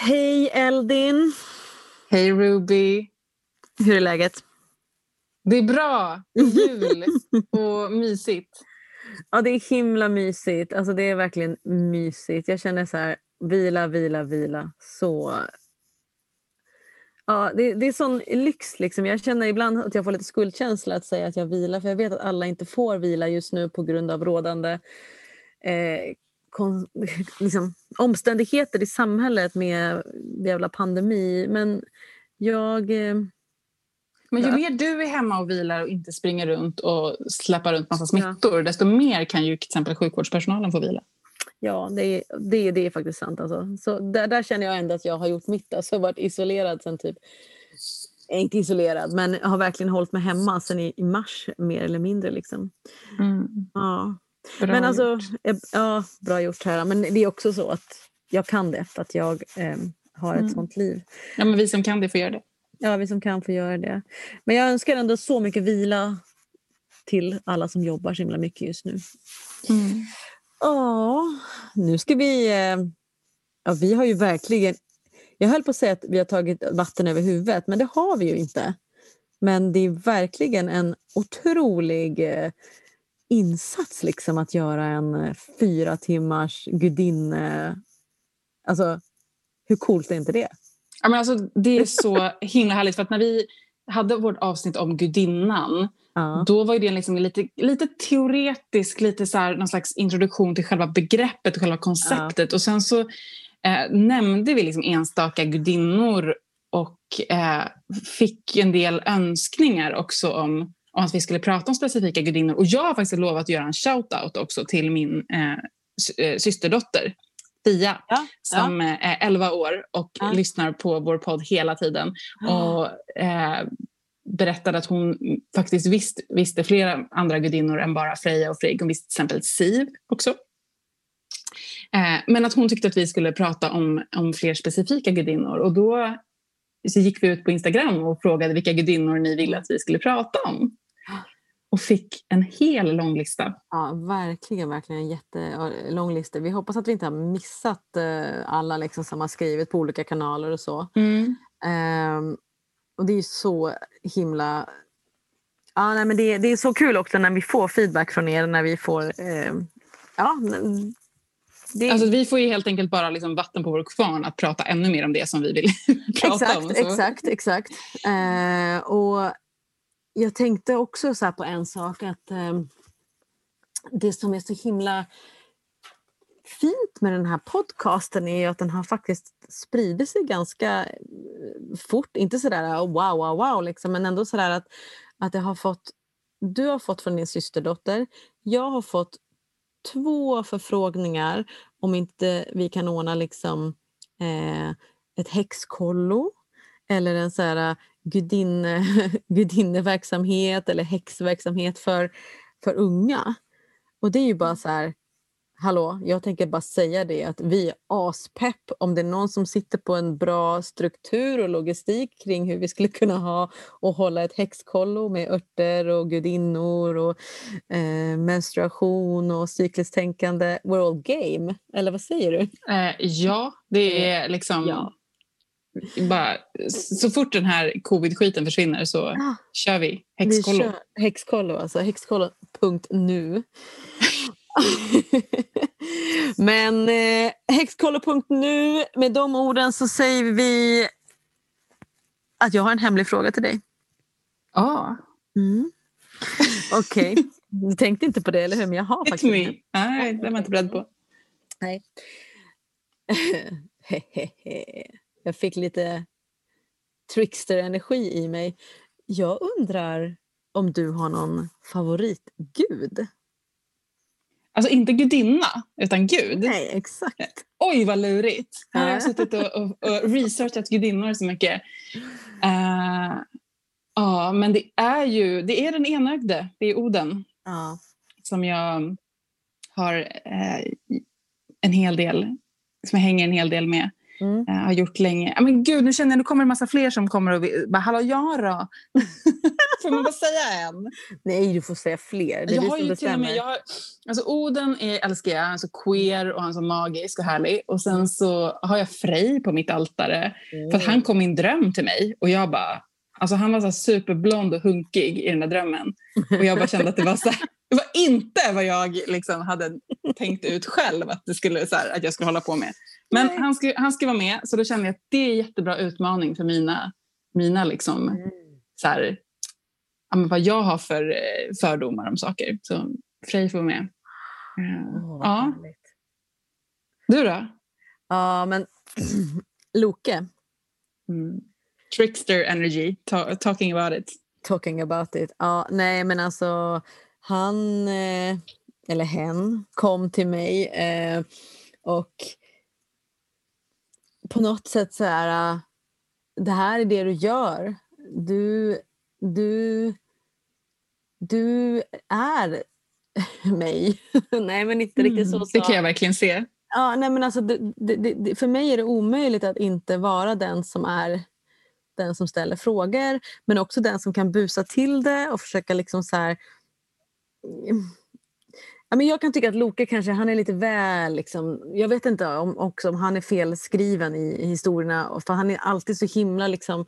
Hej Eldin! Hej Ruby! Hur är läget? Det är bra! Jul och mysigt. Ja, det är himla mysigt. Alltså, det är verkligen mysigt. Jag känner så här, vila, vila, vila. Så... Ja, det, det är sån lyx. Liksom. Jag känner ibland att jag får lite skuldkänsla att säga att jag vilar. För jag vet att alla inte får vila just nu på grund av rådande eh, kon, liksom, omständigheter i samhället med jävla pandemi. Men jag... Eh, men ju mer du är hemma och vilar och inte springer runt och släpper runt massa smittor, ja. desto mer kan ju till exempel sjukvårdspersonalen få vila. Ja, det är, det, det är faktiskt sant. Alltså. Så där, där känner jag ändå att jag har gjort mitt. Alltså, jag har varit isolerad sen typ... Inte isolerad, men har verkligen hållit mig hemma sen i, i mars mer eller mindre. Liksom. Mm. Ja. Bra men alltså, gjort. Ja, bra gjort här. Men det är också så att jag kan det för att jag eh, har ett mm. sånt liv. Ja, men vi som kan det får göra det. Ja, vi som kan får göra det. Men jag önskar ändå så mycket vila till alla som jobbar så himla mycket just nu. Mm. Ja, nu ska vi... Eh, ja, vi har ju verkligen... Jag höll på att säga att vi har tagit vatten över huvudet, men det har vi ju inte. Men det är verkligen en otrolig eh, insats liksom att göra en eh, fyra timmars gudinne... Alltså, hur coolt är inte det? Ja, men alltså, det är så himla härligt. För att när vi hade vårt avsnitt om gudinnan ja. då var det liksom lite, lite teoretisk, lite så här, någon slags introduktion till själva begreppet och själva konceptet. Ja. Och sen så eh, nämnde vi liksom enstaka gudinnor och eh, fick en del önskningar också om, om att vi skulle prata om specifika gudinnor. Och jag har faktiskt lovat att göra en shout-out också till min eh, eh systerdotter Fia ja, som ja. är 11 år och ja. lyssnar på vår podd hela tiden. Och eh, berättade att hon faktiskt visst, visste flera andra gudinnor än bara Freja och Frigg. Hon visste till exempel Siv också. Eh, men att hon tyckte att vi skulle prata om, om fler specifika gudinnor. Och då så gick vi ut på Instagram och frågade vilka gudinnor ni ville att vi skulle prata om och fick en hel lång lista. Ja, verkligen, verkligen en jättelång lista. Vi hoppas att vi inte har missat eh, alla liksom som har skrivit på olika kanaler och så. Mm. Um, och det är så himla... Ja, nej, men det, det är så kul också när vi får feedback från er, när vi får... Eh, ja, det... Alltså, vi får ju helt enkelt bara liksom vatten på vår kvarn att prata ännu mer om det som vi vill prata exakt, om. Så. Exakt, exakt. Eh, och jag tänkte också så på en sak att eh, det som är så himla fint med den här podcasten är att den har faktiskt spridit sig ganska eh, fort. Inte sådär eh, wow, wow, wow, liksom, men ändå sådär att, att jag har fått... Du har fått från din systerdotter. Jag har fått två förfrågningar om inte vi kan ordna liksom, eh, ett häxkollo eller en så här eh, gudinne, gudinneverksamhet eller häxverksamhet för, för unga. Och det är ju bara så här, hallå, jag tänker bara säga det att vi är aspepp om det är någon som sitter på en bra struktur och logistik kring hur vi skulle kunna ha och hålla ett häxkollo med örter och gudinnor och eh, menstruation och cykliskt tänkande. We're all game, eller vad säger du? Eh, ja, det är liksom ja bara, så fort den här covid-skiten försvinner så ah, kör vi häxkollo. Vi kör häxkollo, alltså häxkollo.nu. Men eh, häxkollo.nu, med de orden så säger vi att jag har en hemlig fråga till dig. Ja. Ah. Mm. Okej, okay. du tänkte inte på det, eller hur? Men jag har faktiskt me. Nej, det var jag inte beredd på. Nej. Jag fick lite trickster-energi i mig. Jag undrar om du har någon favoritgud? Alltså inte gudinna, utan gud? Nej, exakt. Oj, vad lurigt. Här har jag suttit och, och, och researchat gudinnor så mycket. Uh, ja, men det är ju det är den enögde, det är Oden. Ja. Som jag har uh, en hel del, som jag hänger en hel del med. Mm. har gjort länge. Men gud, nu känner jag nu kommer en massa fler som kommer och bara, hallå jag då? får man bara säga en? Nej, du får säga fler. Det jag har ju till med, jag har, alltså Oden är, älskar jag, alltså queer och han är så magisk och härlig. Och sen så har jag Frej på mitt altare. För att han kom i en dröm till mig och jag bara, alltså han var så superblond och hunkig i den där drömmen. Och jag bara kände att det var så här, det var inte vad jag liksom hade tänkt ut själv att, det skulle, så här, att jag skulle hålla på med. Men han ska, han ska vara med så då kände jag att det är en jättebra utmaning för mina, mina liksom, Mm. så här, vad jag har för eh, fördomar om saker. Så Frej får vara med. Vad ja, härligt. du då? Ja, men Loke, Mm. Trickster energy, ta- talking about it. talking about it. Ja, nej, men alltså han, eh, eller hen, kom till mig och på något sätt så här, eh, det här är det du gör. Du, du, du är mig. nej, men inte riktigt så. Mm, det kan jag verkligen se. Ja, nej men alltså, det, det, det, för mig är det omöjligt att inte vara den som är den som ställer frågor men också den som kan busa till det och försöka liksom så här... Ja, men jag kan tycka att Loke kanske han är lite väl... Liksom, jag vet inte om, också om han är felskriven i, i historierna för han är alltid så himla... Liksom,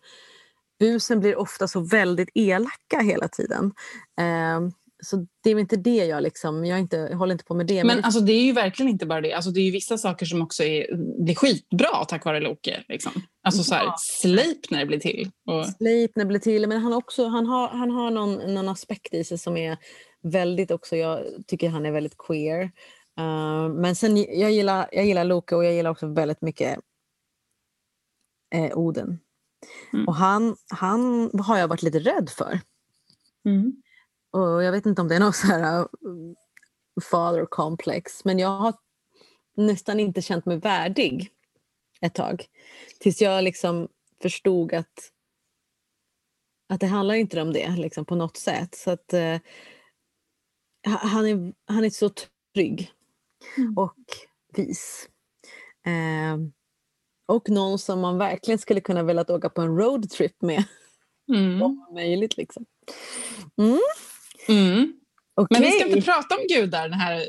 busen blir ofta så väldigt elaka hela tiden. Eh, så det är inte det jag liksom... Jag, inte, jag håller inte på med det. Men det- alltså, det är ju verkligen inte bara det. Alltså, det är ju vissa saker som också är, blir skitbra tack vare Loke. Liksom. Alltså så här, Ja. Sleipner blir till. Och, Sleipner blir till, men han, också, han har, han har någon, någon aspekt i sig som är väldigt också, jag tycker han är väldigt queer. Uh, men sen jag gillar, jag gillar Loke och jag gillar också väldigt mycket eh, Oden. Mm. Och han, han har jag varit lite rädd för. mm. Och jag vet inte om det är någon så här uh, father complex, men jag har nästan inte känt mig värdig ett tag. Tills jag liksom förstod att, att det handlar inte om det liksom, på något sätt. Så att, ha- han, är, han är så trygg Mm. och vis. Eh, och någon som man verkligen skulle kunna vilja åka på en roadtrip med. Mm. Om möjligt. Liksom. Mm. Mm. Men vi ska inte prata om gudar den här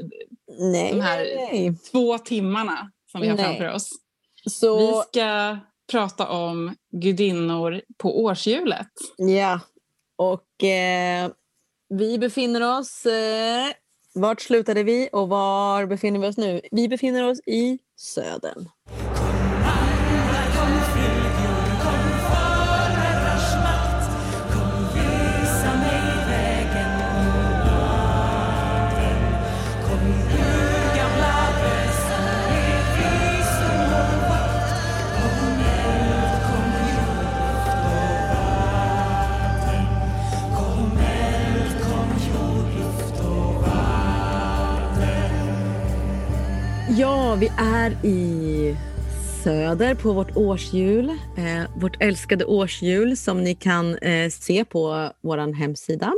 Nej, de här- nej. två timmarna som vi har Nej. framför oss. Så, Vi ska prata om gudinnor på årshjulet. ja. Och eh, vi befinner oss... Eh, vart slutade vi och var befinner vi oss nu? Vi befinner oss i södern. Ja, vi är i söder på vårt årshjul. Eh, vårt älskade årshjul som ni kan eh, se på vår hemsida.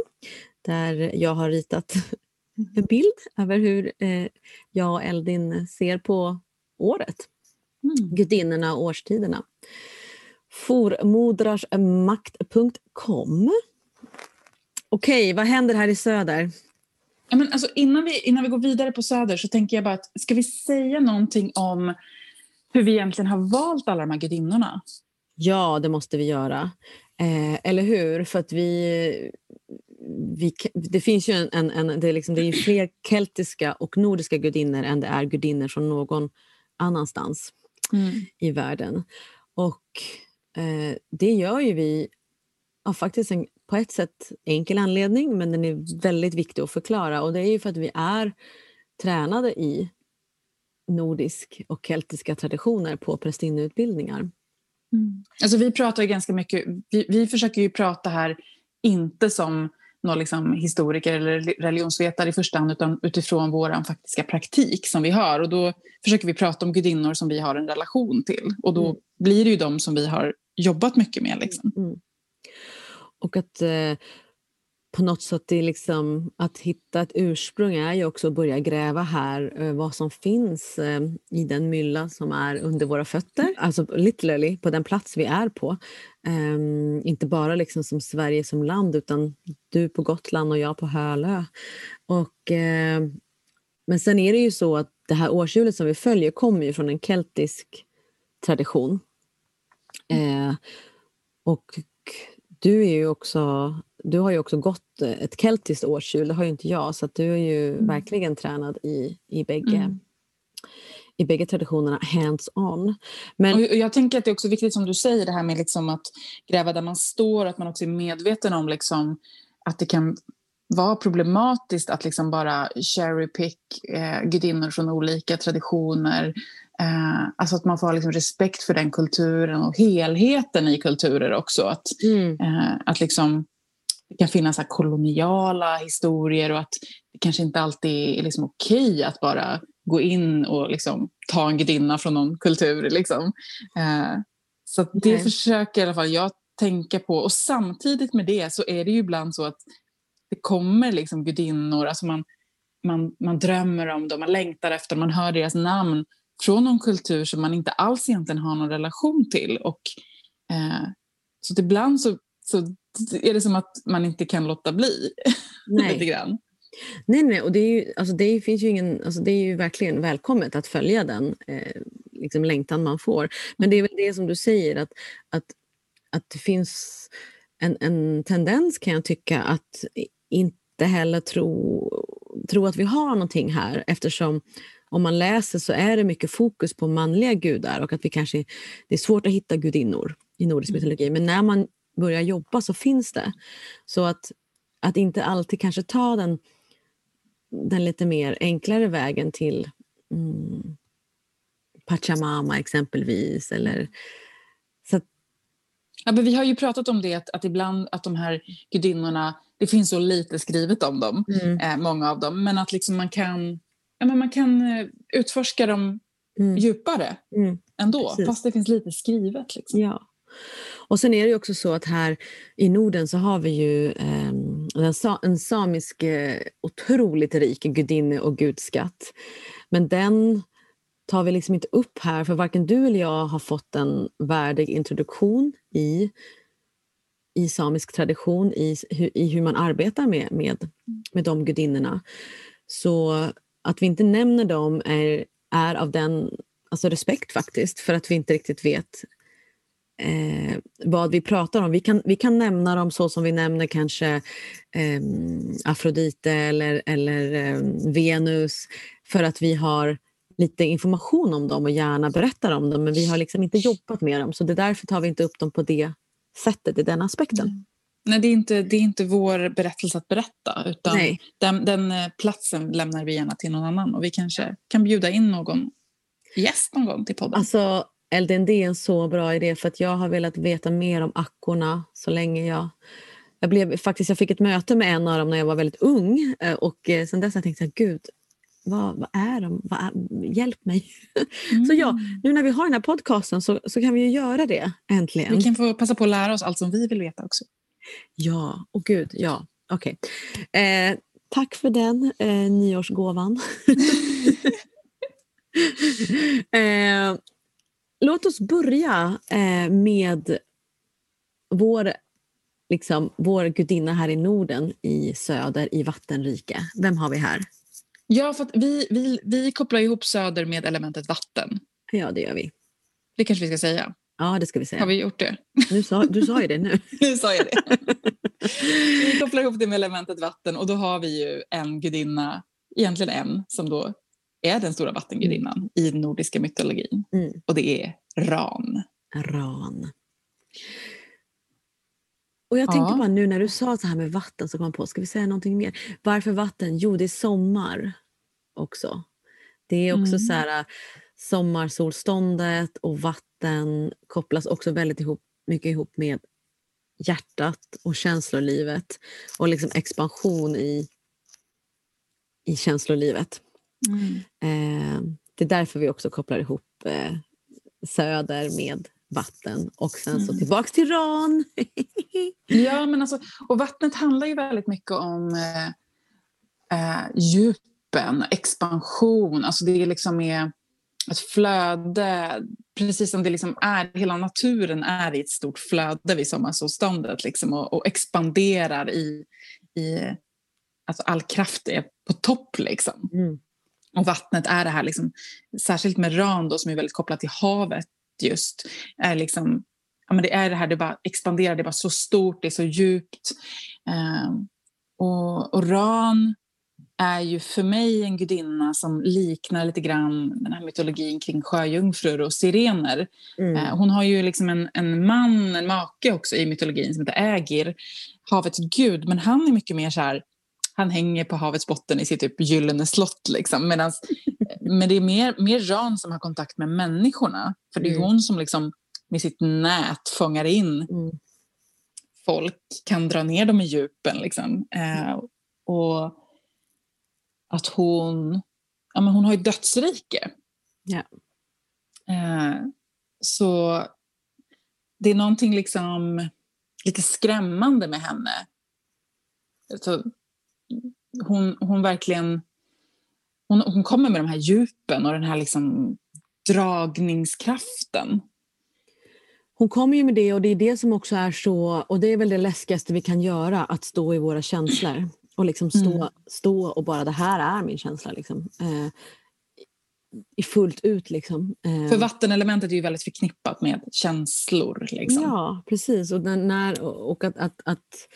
Där jag har ritat en bild över hur eh, jag och Eldin ser på året. Gudinnorna och årstiderna. Formodrarsmakt.com Okej, vad händer här i söder? Ja, men alltså, innan, vi, innan vi går vidare på Söder så tänker jag bara att ska vi säga någonting om hur vi egentligen har valt alla de här gudinnorna? Ja, det måste vi göra. Eh, eller hur? För att vi... vi det finns ju en... en, en det, är liksom, det är fler keltiska och nordiska gudinnor än det är gudinnor från någon annanstans i världen. Och eh, det gör ju vi av faktiskt en, på ett sätt enkel anledning, men den är väldigt viktig att förklara. Och det är ju för att vi är tränade i nordisk och keltiska traditioner på prästinneutbildningar. Alltså, vi pratar ju ganska mycket, vi, vi försöker ju prata här inte som någon liksom historiker eller religionsvetare i första hand utan utifrån vår faktiska praktik som vi har. Och då försöker vi prata om gudinnor som vi har en relation till. Och då Mm. blir det ju de som vi har jobbat mycket med. Liksom. Mm. Och att eh, på något sätt det liksom, att hitta ett ursprung är ju också att börja gräva här eh, vad som finns eh, i den mylla som är under våra fötter. Alltså literally på den plats vi är på. Um, inte bara liksom som Sverige som land utan du på Gotland och jag på Hölö. Och, uh, men sen är det ju så att det här årshjulet som vi följer kommer ju från en keltisk tradition. Uh, och du, är ju också, du har ju också gått ett keltiskt årshjul, det har ju inte jag, så du är ju mm. verkligen tränad i, i bägge. Mm i bägge traditionerna hands-on. Men... Och jag tänker att det är också viktigt som du säger det här med liksom att gräva där man står, att man också är medveten om liksom att det kan vara problematiskt att liksom bara cherry pick eh, gudinnor från olika traditioner. Eh, alltså att man får ha liksom respekt för den kulturen och helheten i kulturer också. Att, mm. eh, att liksom, det kan finnas så koloniala historier och att det kanske inte alltid är liksom okej att bara gå in och liksom ta en gudinna från någon kultur. Liksom. Eh, så det Nej. försöker i alla fall jag tänka på. Och samtidigt med det så är det ju ibland så att det kommer liksom gudinnor, alltså man, man, man drömmer om dem, man längtar efter man hör deras namn från någon kultur som man inte alls egentligen har någon relation till. Och, eh, så ibland så, så är det som att man inte kan låta bli. Nej. lite grann. Nej, nej, och det, är ju, alltså det finns ju ingen, alltså det är ju verkligen välkommet att följa den eh, liksom längtan man får. Men det är väl det som du säger, att, att, att det finns en, en tendens kan jag tycka att inte heller tro, tro att vi har någonting här eftersom om man läser så är det mycket fokus på manliga gudar och att vi kanske, det är svårt att hitta gudinnor i nordisk mm. mytologi. Men när man börjar jobba så finns det. Så att, att inte alltid kanske ta den den lite mer enklare vägen till mm, Pachamama exempelvis. Eller, så att, ja, men vi har ju pratat om det, att, att ibland att de här gudinnorna, det finns så lite skrivet om dem, mm. eh, många av dem, men att liksom man kan, men man kan eh, utforska dem mm. djupare mm. ändå, Precis. fast det finns lite skrivet. Liksom. Ja. Och sen är det också så att här i Norden så har vi ju eh, en, en samisk eh, otroligt rik gudinne och gudskatt. Men den tar vi liksom inte upp här för varken du eller jag har fått en värdig introduktion i, i samisk tradition, i, i hur man arbetar med, med, med de gudinnorna. Så att vi inte nämner dem är, är av den alltså respekt faktiskt, för att vi inte riktigt vet eh, vad vi pratar om. Vi kan, vi kan nämna dem så som vi nämner kanske eh, Afrodite eller, eller eh, Venus för att vi har lite information om dem och gärna berättar om dem men vi har liksom inte jobbat med dem så det därför tar vi inte upp dem på det sättet, i den aspekten. Mm. Nej, det är, inte, det är inte vår berättelse att berätta utan den, den, eh, platsen lämnar vi gärna till någon annan och vi kanske kan bjuda in någon gäst någon gång till podden. Alltså, LDND är en så bra idé för att jag har velat veta mer om akkorna så länge jag... Jag, blev, faktiskt, jag fick ett möte med en av dem när jag var väldigt ung eh, och eh, sen dess har jag tänkt att gud, vad, vad, är de? Vad är, hjälp mig! Mm. så ja, nu när vi har den här podcasten så, så kan vi ju göra det äntligen. Vi kan få passa på att lära oss allt som vi vill veta också. Ja, och gud, ja. Okej. Okay. Eh, tack för den eh, nyårsgåvan. eh, låt oss börja eh, med vår, liksom, vår gudinna här i Norden i söder i vattenrike. Vem har vi här? Ja, för vi, vi, vi kopplar ihop söder med elementet vatten. Ja, det gör vi. Det kanske vi ska säga. Ja, det ska vi säga. Har vi gjort det? Nu sa, du sa ju det nu. nu sa jag det. vi kopplar ihop det med elementet vatten och då har vi ju en gudinna, egentligen en, som då är den stora vattengudinnan mm. i nordiska mytologin. Mm. Och det är Ran. Ran. Och jag tänker ja. bara nu när du sa så här med vatten så kom jag på, ska vi säga någonting mer? Varför vatten? Jo, det är sommar också. Det är också mm. så här äh, sommarsolståndet och vatten kopplas också väldigt ihop, mycket ihop med hjärtat och känslolivet och liksom expansion i, i känslolivet. Mm. Eh, det är därför vi också kopplar ihop eh, söder med vatten och sen så mm. tillbaks till Ran. ja, men alltså, och vattnet handlar ju väldigt mycket om eh, eh, djupen, expansion. Alltså det är liksom är ett flöde, precis som det liksom är, hela naturen är i ett stort flöde vid sommarsolståndet liksom, och, och expanderar i, i alltså all kraft är på topp. Liksom. Mm. Och vattnet är det här, liksom, särskilt med ran då, som är väldigt kopplat till havet just, är liksom, ja, men det är det här, det bara expanderar, det är bara så stort, det är så djupt. Um, och, och ran är ju för mig en gudinna som liknar lite grann den här mytologin kring sjöjungfrur och sirener. Mm. Uh, hon har ju liksom en, en man, en make också i mytologin som heter Ägir, havets gud, men han är mycket mer så här han hänger på havets botten i sitt typ gyllene slott. Liksom. Medans, men det är mer, mer Ran som har kontakt med människorna. För det är mm. hon som liksom, med sitt nät fångar in mm. folk, kan dra ner dem i djupen. Liksom. Eh, och att hon, ja, men hon har ju dödsrike. Yeah. Eh, så det är någonting liksom lite skrämmande med henne. Så hon, hon verkligen... Hon, hon kommer med de här djupen och den här liksom dragningskraften. Hon kommer ju med det och det är det som också är så, och det är väl det läskigaste vi kan göra, att stå i våra känslor. Och liksom stå, mm. stå och bara det här är min känsla. Liksom. Eh, fullt ut. Liksom. Eh. För vattenelementet är ju väldigt förknippat med känslor. Liksom. Ja, precis. Och, när, och att, att, att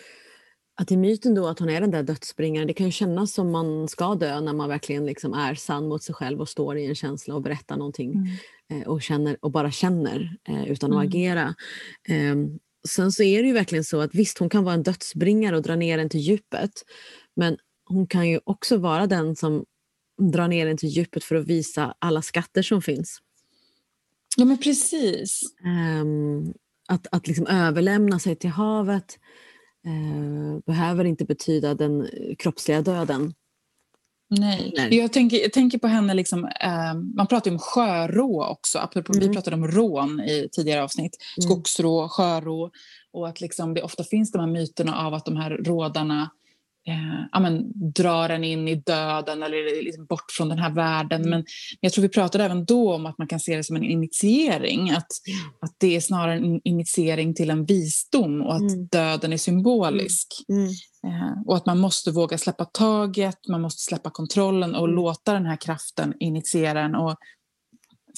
att i myten då att hon är den där dödsbringaren, det kan ju kännas som man ska dö när man verkligen liksom är sann mot sig själv och står i en känsla och berättar någonting mm. eh, och, känner, och bara känner eh, utan att mm. agera. Sen så är det ju verkligen så att visst, hon kan vara en dödsbringare och dra ner en till djupet, men hon kan ju också vara den som drar ner en till djupet för att visa alla skatter som finns. Ja, men precis. Ehm, att att liksom överlämna sig till havet eh, behöver inte betyda den kroppsliga döden. Nej. Nej. Jag, tänker, jag tänker på henne, liksom, eh, man pratar om sjörå också. Apropå, mm. Vi pratade om rån i tidigare avsnitt. Mm. Skogsrå, sjörå. Och att liksom, det ofta finns de här myterna av att de här rådarna eh, ja, men, drar en in i döden eller liksom bort från den här världen. Mm. Men jag tror vi pratade även då om att man kan se det som en initiering. Att, att det är snarare en initiering till en visdom och att mm. döden är symbolisk. Mm. mm. Eh, och att man måste våga släppa taget, man måste släppa kontrollen och mm. låta den här kraften initiera en. Och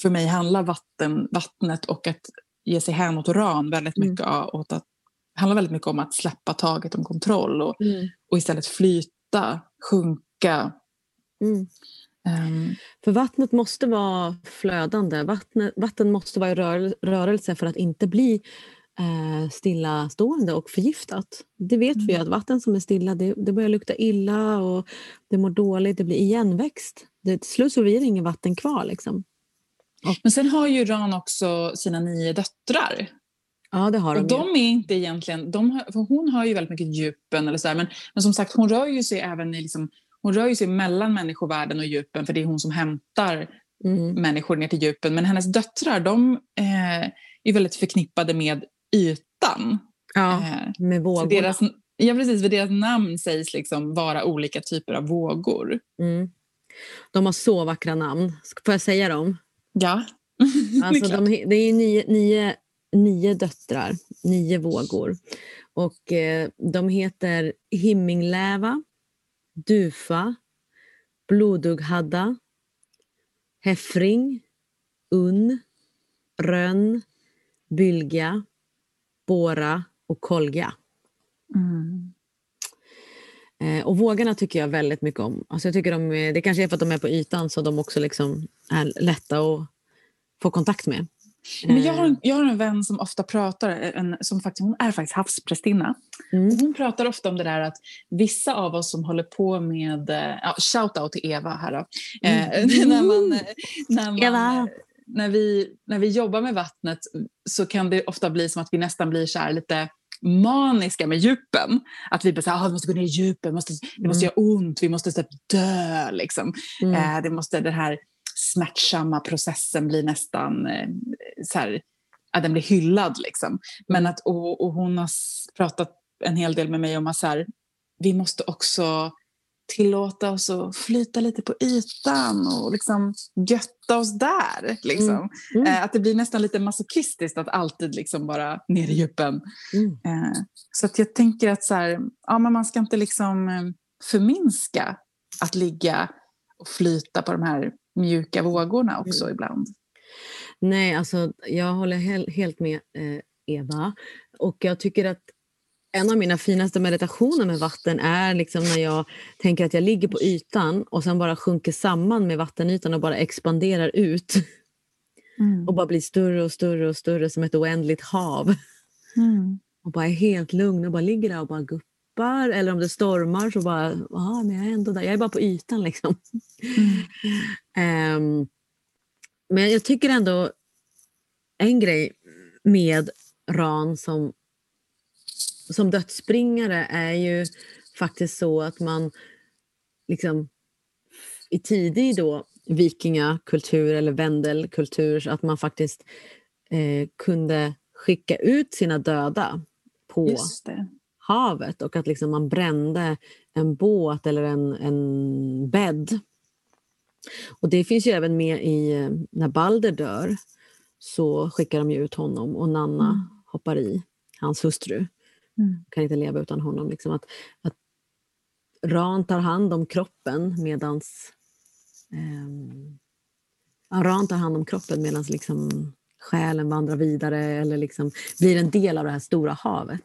för mig handlar vatten, vattnet och att ge sig hän åt ran väldigt mm. mycket åt att handlar väldigt mycket om att släppa taget om kontroll och, mm. och istället flyta, sjunka. Mm. Um, för vattnet måste vara flödande, vattnet, vatten måste vara i rör, rörelse för att inte bli eh, stillastående och förgiftat. Det vet mm. vi att vatten som är stilla det, det, börjar lukta illa och det mår dåligt, det blir igenväxt. Det, till slut så blir det inget vatten kvar. Liksom. Men sen har ju Ran också sina nio döttrar Ja, det har och de. är inte egentligen, de har, hon har ju väldigt mycket djupen, eller så där, men, men som sagt hon rör ju sig även i liksom, hon rör ju sig mellan människovärlden och djupen för det är hon som hämtar mm. människor ner till djupen. Men hennes döttrar de eh, är väldigt förknippade med ytan. Ja, eh, med vågorna. Deras, ja, precis. För deras namn sägs liksom vara olika typer av vågor. Mm. De har så vackra namn. Får jag säga dem? Ja. alltså, de, det är nio, nio nio döttrar, nio vågor. Och eh, de heter Himmingläva, Dufa, Blodughadda, Heffring, Unn, Rönn, Bylga, Bora och Kolga. Mm. Eh, och vågorna tycker jag väldigt mycket om. Alltså jag tycker de är, det kanske är för att de är på ytan så de också liksom är lätta att få kontakt med. Men jag, har en, jag har en vän som ofta pratar, en, som faktiskt, hon är faktiskt havsprästinna. Mm. hon pratar ofta om det där att vissa av oss som håller på med, eh, ja, shout-out till Eva här då. Mm. Eh, när, man, när, man, Eva. när, vi, när vi jobbar med vattnet så kan det ofta bli som att vi nästan blir så här lite maniska med djupen. Att vi bara säger ah, vi måste gå ner i djupen, måste, det måste mm. göra ont, vi måste typ dö. Liksom. Mm. Eh, det måste, det här smärtsamma processen blir nästan eh, så här, att den blir hyllad. Liksom. Men att, och, och hon har pratat en hel del med mig om att så här, vi måste också tillåta oss att flyta lite på ytan och liksom götta oss där. Liksom. Mm. Mm. Eh, att det blir nästan lite masochistiskt att alltid liksom bara ner i djupen. Mm. Eh, så att jag tänker att så här, ja, men man ska inte liksom förminska att ligga och flyta på de här mjuka vågorna också mm. ibland. Nej, alltså jag håller helt med eh, Eva. Och jag tycker att en av mina finaste meditationer med vatten är liksom när jag tänker att jag ligger på ytan och sen bara sjunker samman med vattenytan och bara expanderar ut. Mm. Och bara blir större och större och större som ett oändligt hav. Mm. Och bara är helt lugn och bara ligger där och bara guppar. Eller om det stormar så bara, ja men jag är ändå där. Jag är bara på ytan liksom. Mm. um, men jag tycker ändå en grej med ran som som dödsbringare är ju faktiskt så att man liksom i tidig då vikingakultur eller vändelkultur att man faktiskt eh, kunde skicka ut sina döda på havet och att liksom man brände en båt eller en, en bädd. Och det finns ju även med i eh, när Balder dör så skickar de ut honom och Nanna mm. hoppar i, hans hustru. Mm. Kan inte leva utan honom. Liksom att, att Ran tar hand om kroppen medans eh, Ran tar hand om kroppen medan liksom själen vandrar vidare eller liksom blir en del av det här stora havet.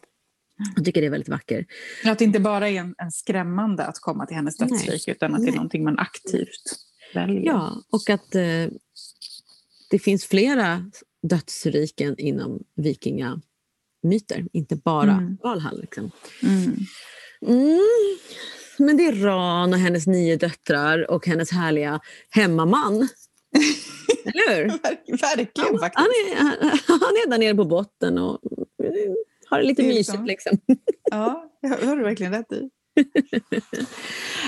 Jag tycker det är väldigt vackert. Att det inte bara är en, en skrämmande att komma till hennes dödsrike utan att Nej. det är någonting man aktivt väljer. Ja, och att eh, det finns flera dödsriken inom vikinga myter, inte bara mm. Valhall. Liksom. Mm. Mm. Men det är Ran och hennes nio döttrar och hennes härliga hemmaman. Eller hur? Verkligen han, faktiskt. Han är, han, är där nere på botten och har det lite det mysigt. Så. Liksom. Ja, det har du verkligen rätt i.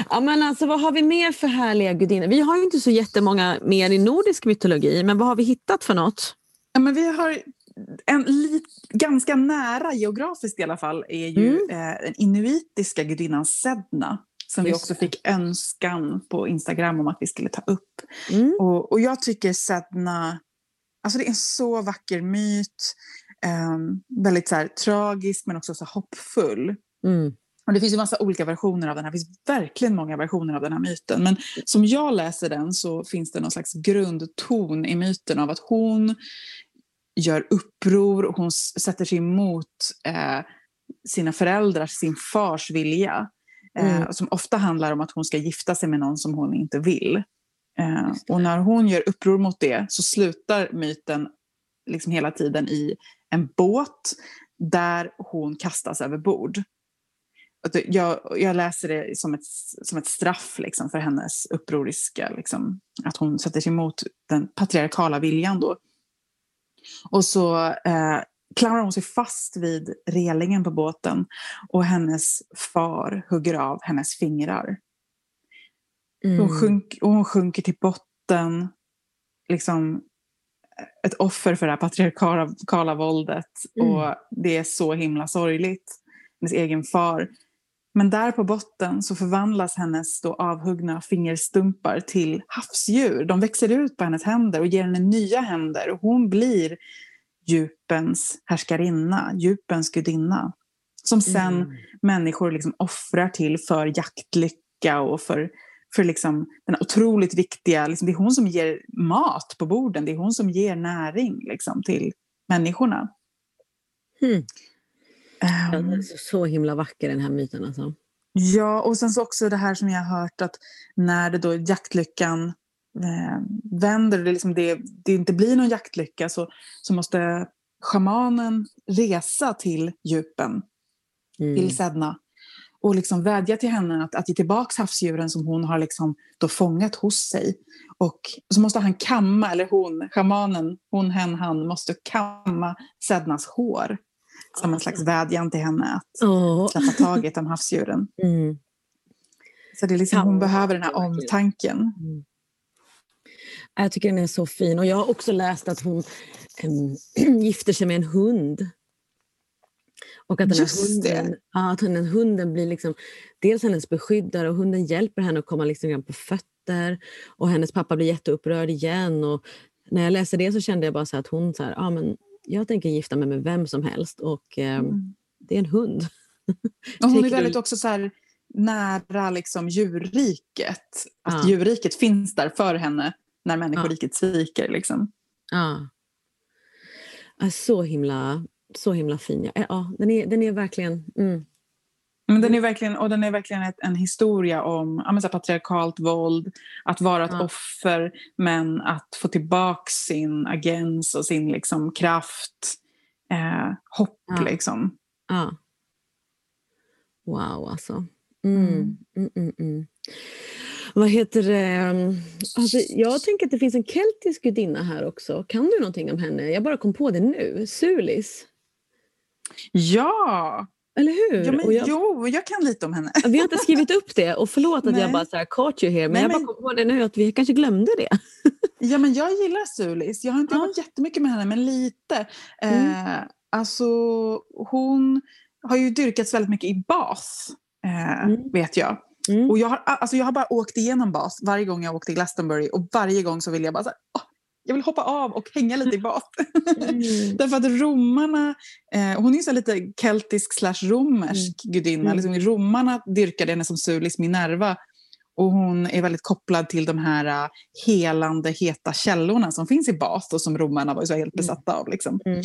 ja, men alltså, vad har vi mer för härliga gudinnor? Vi har ju inte så jättemånga mer i nordisk mytologi, men vad har vi hittat för något? Ja, men vi har en lit, ganska nära geografiskt i alla fall är ju mm. eh, den inuitiska gudinnan Sedna som Just vi också fick önskan på Instagram om att vi skulle ta upp. Mm. Och, och jag tycker Sedna, alltså det är en så vacker myt, eh, väldigt så här, tragisk men också så hoppfull. Mm. Och det finns ju massa olika versioner av den här, det finns verkligen många versioner av den här myten. Men som jag läser den så finns det någon slags grundton i myten av att hon gör uppror och hon sätter sig emot eh, sina föräldrars, sin fars vilja. Eh, mm. Som ofta handlar om att hon ska gifta sig med någon som hon inte vill. Eh, och när hon gör uppror mot det så slutar myten liksom hela tiden i en båt där hon kastas över bord. Jag, jag läser det som ett, som ett straff liksom, för hennes upproriska, liksom, att hon sätter sig emot den patriarkala viljan. Då. Och så eh, klamrar hon sig fast vid relingen på båten och hennes far hugger av hennes fingrar. Mm. Hon, sjunk, och hon sjunker till botten, liksom ett offer för det här patriarkala våldet. Mm. Och det är så himla sorgligt. Hennes egen far men där på botten så förvandlas hennes då avhuggna fingerstumpar till havsdjur. De växer ut på hennes händer och ger henne nya händer. Och hon blir djupens härskarinna, djupens gudinna. Som sen mm. människor liksom offrar till för jaktlycka och för, för liksom den otroligt viktiga... Liksom det är hon som ger mat på borden, det är hon som ger näring liksom, till människorna. Mm. Um, så himla vacker den här myten alltså. Ja, och sen så också det här som jag har hört att när det då jaktlyckan eh, vänder det, liksom det, det inte blir någon jaktlycka så, så måste shamanen resa till djupen, mm. till Sedna och liksom vädja till henne att, att ge tillbaka havsdjuren som hon har liksom då fångat hos sig. Och så måste han kamma, eller hon, shamanen, hon, hen, han, måste kamma Sednas hår som en slags vädjan till henne att oh. släppa taget om havsdjuren. Mm. Så det är liksom, hon behöver den här omtanken. Mm. Jag tycker den är så fin. Och jag har också läst att hon äm, gifter sig med en hund. Och att den här hunden, ja, att den hunden blir liksom dels hennes beskyddare och hunden hjälper henne att komma liksom på fötter. Och hennes pappa blir jätteupprörd igen. Och när jag läste det så kände jag bara så att hon så här, ah, men jag tänker gifta mig med vem som helst och eh, mm. det är en hund. och hon är väldigt också så här, nära liksom djurriket. Att ja. djurriket finns där för henne när människoriket ja. sviker. Liksom. Ja. Så himla, så himla fin. Ja, den, är, den är verkligen... Mm. Men den är verkligen, och den är verkligen ett, en historia om ja, så patriarkalt våld, att vara ett ja. offer men att få tillbaka sin agens och sin liksom, kraft, eh, hopp. Ja. Liksom. Ja. Wow, alltså. Mm. Mm, mm, mm, mm. Vad heter det? Alltså, jag tänker att det finns en keltisk gudinna här också. Kan du någonting om henne? Jag bara kom på det nu. Sulis. Ja! Eller hur? Ja, men, jag, jo, jag kan lite om henne. Vi har inte skrivit upp det och förlåt att Nej. jag bara så här, caught you here men Nej, jag bara kom på det nu att vi kanske glömde det. ja men jag gillar Sulis. Jag har inte ja. jobbat jättemycket med henne men lite. Mm. Eh, alltså hon har ju dyrkats väldigt mycket i bas eh, mm. vet jag. Mm. Och jag har, alltså jag har bara åkt igenom bas varje gång jag åkt till Glastonbury och varje gång så vill jag bara så här, oh, jag vill hoppa av och hänga lite i bas. Mm. Därför att romarna, eh, hon är så lite keltisk slash romersk mm. gudinna. Mm. Liksom, romarna dyrkade henne som Sulis Minerva och hon är väldigt kopplad till de här uh, helande heta källorna som finns i bas och som romarna var så helt mm. besatta av. Liksom. Mm.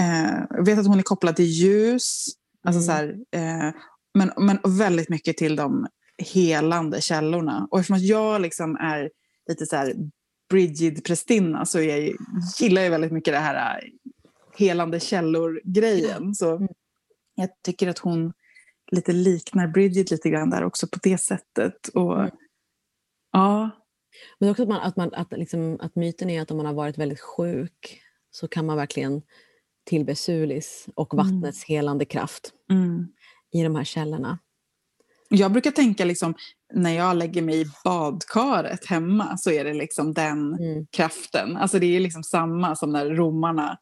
Eh, jag vet att hon är kopplad till ljus, alltså så här, eh, men, men väldigt mycket till de helande källorna. Och eftersom jag liksom är lite så här Brigid-prästinna så jag gillar jag väldigt mycket det här äh, helande källor-grejen. Så mm. jag tycker att hon lite liknar Bridget lite grann där också på det sättet. Och, mm. ja. Men också att, man, att, man, att, liksom, att myten är att om man har varit väldigt sjuk så kan man verkligen tillbe Sulis och mm. vattnets mm. helande kraft mm. i de här källorna. Jag brukar tänka liksom, när jag lägger mig i badkaret hemma så är det liksom den mm. kraften. Alltså det är liksom samma som när romarna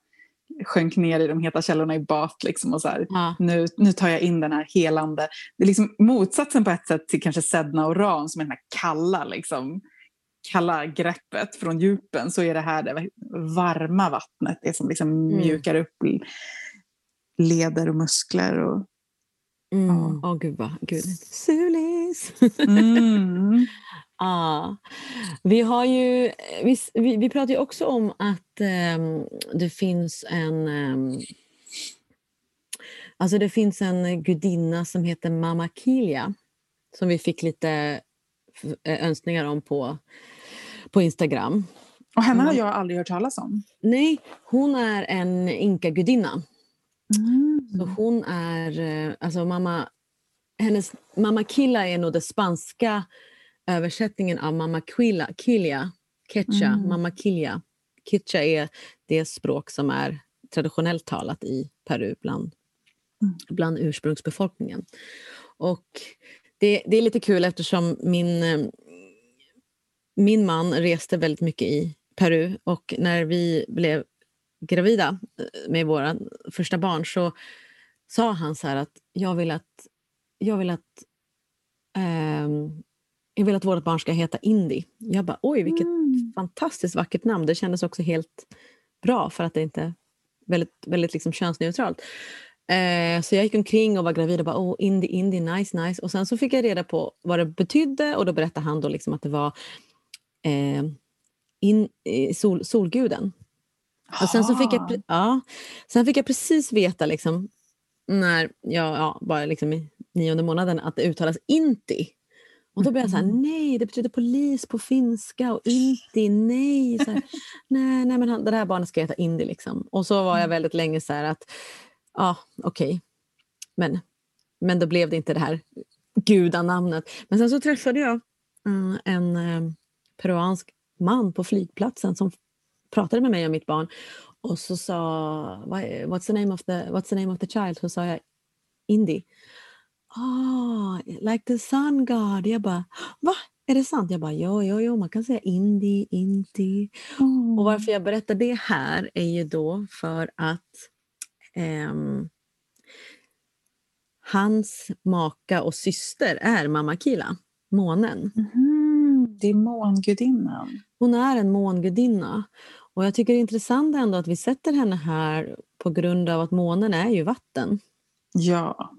sjönk ner i de heta källorna i Bat. Liksom och så här, ja. nu, nu tar jag in den här helande. Det är liksom motsatsen på ett sätt till kanske Sedna och Ran som är den här kalla, liksom, kalla greppet från djupen. Så är det här det varma vattnet, det som liksom mm. mjukar upp leder och muskler. Och, Mm. Ja. Oh, gud vad, gud. Sulis! Mm. ah. Vi har ju, vi, vi, vi pratar ju också om att um, det finns en um, Alltså det finns en gudinna som heter Mama Kilia som vi fick lite eh, önskningar om på, på Instagram. Och henne har jag aldrig hört talas om. Nej, hon är en inka-gudinna. Mm. Så hon är, eh, alltså mamma, hennes mamma Killa är nog den spanska översättningen av mamma Quilla, Kilia, Quechua, mm. mamma Kilia. Quechua är det språk som är traditionellt talat i Peru bland, mm. bland ursprungsbefolkningen. Och det, det är lite kul eftersom min, eh, min man reste väldigt mycket i Peru och när vi blev gravida eh, med våra första barn så sa han så här att jag vill att, jag vill att, eh, jag vill att vårt barn ska heta Indy. Jag bara oj vilket mm. fantastiskt vackert namn. Det kändes också helt bra för att det inte väldigt, väldigt liksom könsneutralt. Eh, så jag gick omkring och var gravid och bara oh, Indy, Indy, nice, nice. Och sen så fick jag reda på vad det betydde och då berättade han då liksom att det var eh, in, sol, solguden. Och sen, så fick jag, ja, sen fick jag precis veta liksom, när jag ja, bara liksom i nionde månaden att det uttalas inti. Och då blev jag så här, mm. nej, det betyder polis på finska och inti, nej. Så här, nej, nej, men han, det här barnet ska heta Indi. Liksom. Och så var jag mm. väldigt länge så här att, ja, okej. Okay. Men, men då blev det inte det här gudanamnet. Men sen så träffade jag uh, en uh, peruansk man på flygplatsen som pratade med mig om mitt barn och så sa what's the name of the, what's the name of the child? Så sa jag Indy. Oh, like the sun god. Jag bara, va? är det sant? Jag bara, ja, ja, ja, man kan säga Indi, Inti. Mm. Och varför jag berättar det här är ju då för att ehm, hans maka och syster är Mamma Kila, månen. Mhm, Det är mångudinnan. Hon är en mångudinna. Och jag tycker det är intressant ändå att vi sätter henne här på grund av att månen är ju vatten. Ja,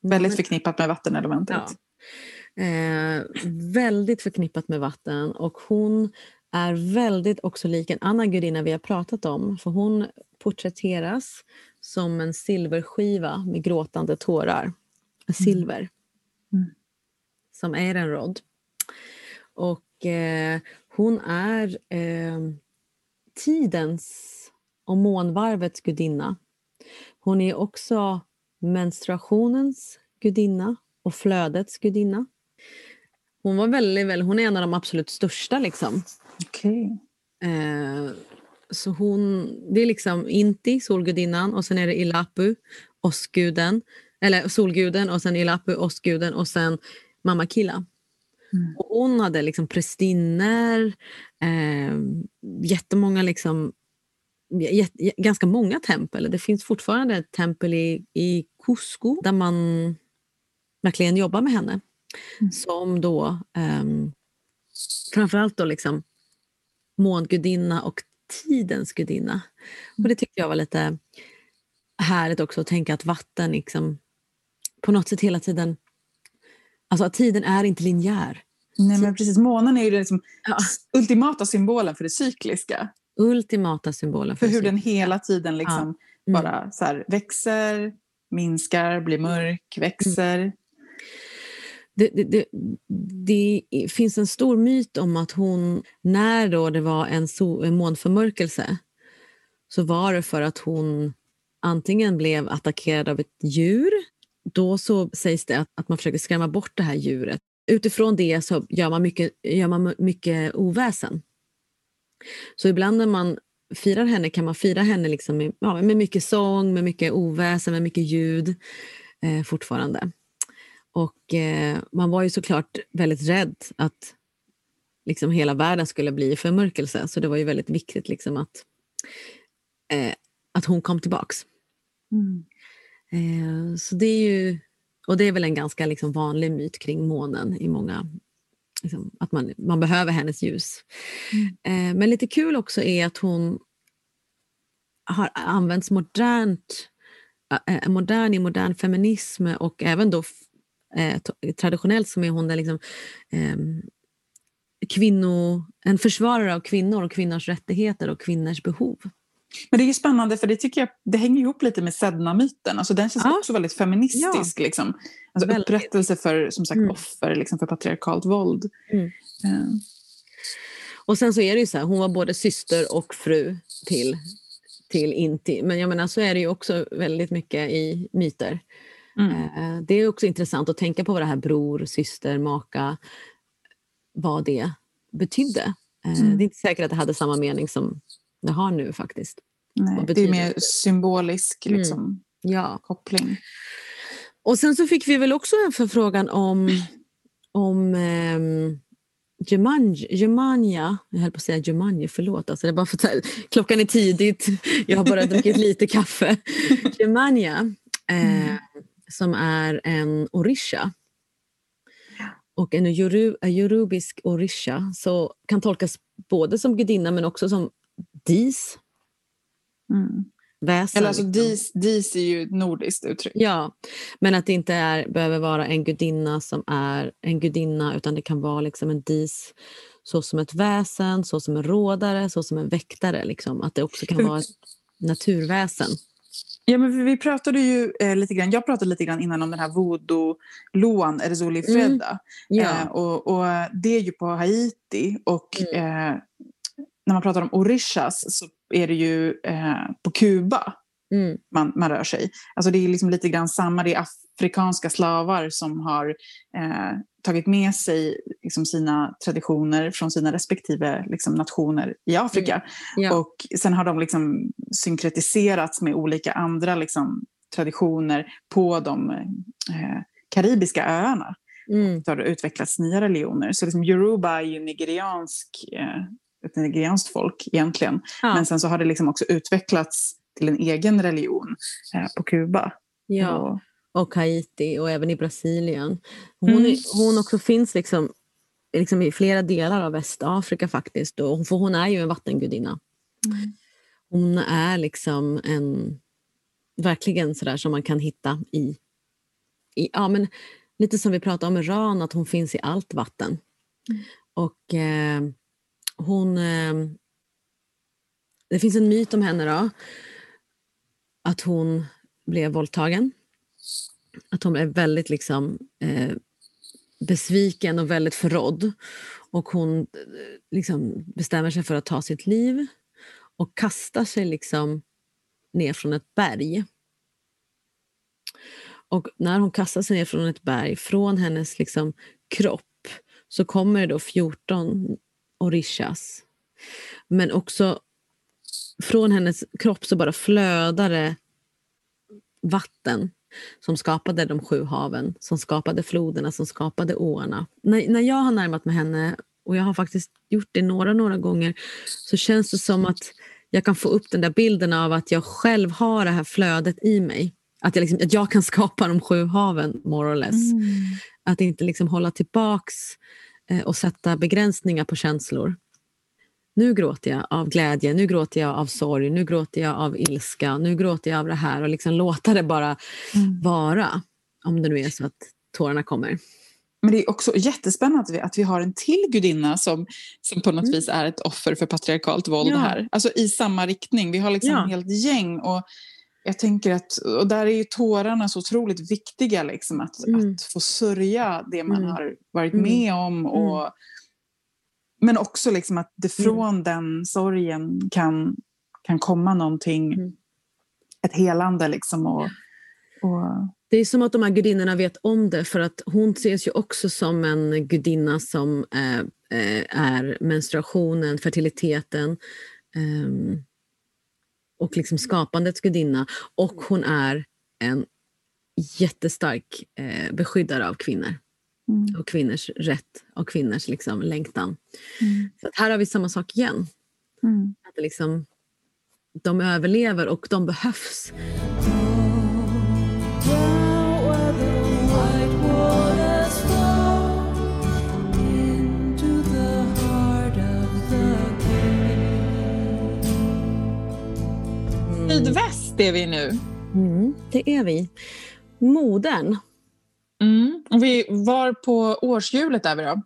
väldigt förknippat med vattenelementet. Ja. Eh, väldigt förknippat med vatten och hon är väldigt också lik en annan gudinna vi har pratat om. För hon porträtteras som en silverskiva med gråtande tårar. Silver. Mm. Som Ehrenrod. Och eh, hon är eh, tidens och månvarvets gudinna. Hon är också menstruationens gudinna och flödets gudinna. Hon var väldigt, väldigt, hon är en av de absolut största liksom. Okej. Eh, så hon, det är liksom Inti, solgudinnan, och sen är det Ilapu, åskguden. Eller solguden, och sen Ilapu, åskguden, och sen Mamma Killa. Mm. Och hon hade liksom prästinnor, eh, jättemånga liksom, jät, jät- ganska många tempel. Det finns fortfarande ett tempel i, i Cusco där man verkligen jobbar med henne. Mm. Som då um, framförallt då liksom mångudinna och tidens gudinna. Och det tyckte jag var lite härligt också att tänka att vatten liksom på något sätt hela tiden... Alltså att tiden är inte linjär. Nej, men precis. Månen är ju den liksom Ja. ultimata symbolen för det cykliska. Ultimata symbolen För för, hur den hela tiden liksom Mm. bara så här, växer, minskar, blir mörk, växer. det, det, det, det finns en stor myt om att hon, när då det var en, so, en månförmörkelse så var det för att hon antingen blev attackerad av ett djur. Då så sägs det att, att man försöker skrämma bort det här djuret. Utifrån det så gör man mycket, gör man mycket oväsen. Så ibland när man firar henne kan man fira henne liksom med, ja, med mycket sång, med mycket oväsen, med mycket ljud eh, fortfarande. Och eh, man var ju såklart väldigt rädd att liksom hela världen skulle bli i förmörkelse. Så det var ju väldigt viktigt liksom att, eh, att hon kom tillbaks. Mm. Eh, så det är ju, och det är väl en ganska liksom vanlig myt kring månen i många liksom, att man, man behöver hennes ljus. Eh, men lite kul också är att hon har använts modernt eh, modern i modern feminism och även då eh, traditionellt som är hon den liksom, eh, kvinno, en försvarare av kvinnor och kvinnors rättigheter och kvinnors behov. Men det är ju spännande för det tycker jag det hänger ihop lite med Sedna-myten. Alltså den känns Ja. också väldigt feministisk. Liksom. Alltså Väldigt. upprättelse för som sagt, Mm. offer liksom, för patriarkalt våld. Mm. Eh, Och sen så är det ju så här, hon var både syster och fru till, till Inti. Men jag menar så är det ju också väldigt mycket i myter. mm. Eh, Det är också intressant att tänka på vad det här bror, syster, maka, vad det betydde. Mm. Det är inte säkert att det hade samma mening som det har nu faktiskt. Nej, det är mer symbolisk Mm. liksom, Ja. koppling. Och sen så fick vi väl också en förfrågan om, om um, Jumanji, jag höll på att säga Jumanji, förlåt. Alltså det är bara för att klockan är tidigt, jag har bara druckit lite kaffe. Jumanja, eh, Mm. som är en orisha. Och en yorubisk orisha så kan tolkas både som gudinna men också som dis, Mm. väsen. Eller alltså, dis, dis är ju ett nordiskt uttryck. Ja, men att det inte är, behöver vara en gudinna som är en gudinna utan det kan vara liksom en dis så som ett väsen, så som en rådare, så som en väktare. Liksom. Att det också kan vara ett naturväsen. Ja, men vi pratade ju eh, lite grann, jag pratade lite grann innan om den här voodoo-loan, Erzuli Mm. Fredda. Ja, Eh, och, och det är ju på Haiti och Mm. eh, när man pratar om orishas så är det ju eh, på Kuba mm, man, man rör sig. Alltså det är liksom lite grann samma, det är afrikanska slavar som har eh, tagit med sig liksom sina traditioner från sina respektive liksom, nationer i Afrika. Mm. ja. Och sen har de liksom synkretiserats med olika andra liksom, traditioner på de eh, karibiska öarna. mm. har det utvecklats nya religioner. Så liksom Yoruba är ju nigeriansk, eh, ett nigerianskt folk egentligen. Ja. Men sen så har det liksom också utvecklats till en egen religion eh, på Kuba. Ja. Och, och Haiti och även i Brasilien. Hon, mm. hon också finns liksom, liksom i flera delar av Västafrika faktiskt. Och, för hon är ju en vattengudinna. Mm. Hon är liksom en, verkligen sådär som man kan hitta i, i ja, men lite som vi pratade om med Ran, att hon finns i allt vatten. Mm. Och eh, hon... Eh, det finns en myt om henne då, att hon blev våldtagen att hon är väldigt liksom, eh, besviken och väldigt förrådd. Och hon eh, liksom bestämmer sig för att ta sitt liv och kastar sig liksom ner från ett berg. Och när hon kastar sig ner från ett berg, från hennes liksom kropp så kommer det då 14 orishas. Men också från hennes kropp så bara flödar det vatten som skapade de sju haven, som skapade floderna, som skapade åarna. När, när jag har närmat mig henne, och jag har faktiskt gjort det några, några gånger, så känns det som att jag kan få upp den där bilden av att jag själv har det här flödet i mig. Att jag, liksom, att jag kan skapa de sju haven, more or less. Mm. Att inte liksom hålla tillbaks och sätta begränsningar på känslor nu gråter jag av glädje, nu gråter jag av sorg, nu gråter jag av ilska, nu gråter jag av det här och liksom låta det bara mm. vara. Om det nu är så att tårarna kommer. Men det är också jättespännande att vi, att vi har en till gudinna som, som på något mm. vis är ett offer för patriarkalt våld ja. här. Alltså i samma riktning. Vi har liksom ja. helt gäng. Och jag tänker att, och där är ju tårarna så otroligt viktiga, liksom, att, mm. att få sörja det man mm. har varit mm. med om och mm. Men också liksom att det mm. från den sorgen kan, kan komma någonting, ett helande. Liksom och, och... Det är som att de här gudinnorna vet om det för att hon ses ju också som en gudinna som eh, eh är menstruationen, fertiliteten eh, och liksom skapandets gudinna. Och hon är en jättestark eh, beskyddare av kvinnor. Mm. Och kvinnors rätt och kvinnors liksom, längtan. Mm. Så här har vi samma sak igen. Mm. Att liksom, de överlever och de behövs. Sydväst är vi nu. Mm, det är vi. Modern Mm. Och vi var på årshjulet är vi då?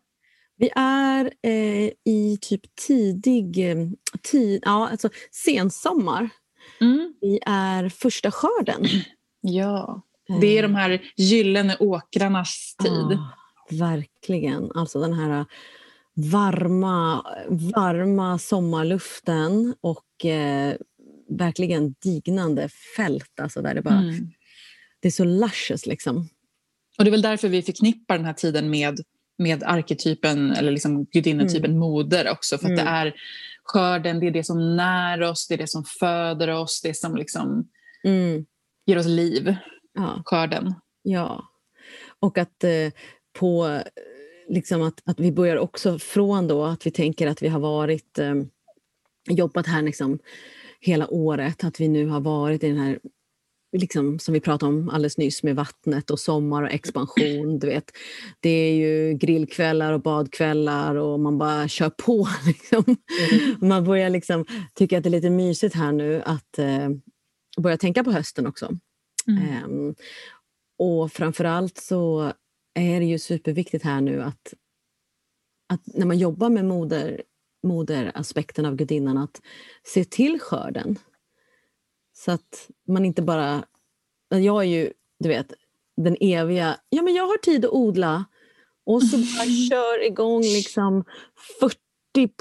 Vi är eh, i typ tidig, eh, tid, ja, alltså sensommar. Mm. Vi är första skörden. Ja, det är de här gyllene åkrarnas tid. Ah, verkligen, alltså den här varma, varma sommarluften och eh, verkligen dignande fält. Alltså där det, bara, mm. det är så luscious liksom. Och det är väl därför vi förknippar den här tiden med, med arketypen eller liksom gudinnetypen mm. moder också. För att mm. det är skörden, det är det som när oss, det är det som föder oss, det som liksom mm. ger oss liv. Ja. Skörden. Ja. Och att eh, på liksom att, att vi börjar också från då att vi tänker att vi har varit eh, jobbat här liksom hela året, att vi nu har varit i den här liksom, som vi pratade om alldeles nyss med vattnet och sommar och expansion. Du vet. Det är ju grillkvällar och badkvällar och man bara kör på. Liksom. Mm. Man börjar liksom tycka att det är lite mysigt här nu att eh, börja tänka på hösten också. Mm. Um, och framförallt så är det ju superviktigt här nu att, att när man jobbar med moder, moderaspekten av gudinnan att se till skörden. Så att man inte bara... Jag är ju, du vet, den eviga... Ja, men jag har tid att odla. Och så bara kör igång liksom 40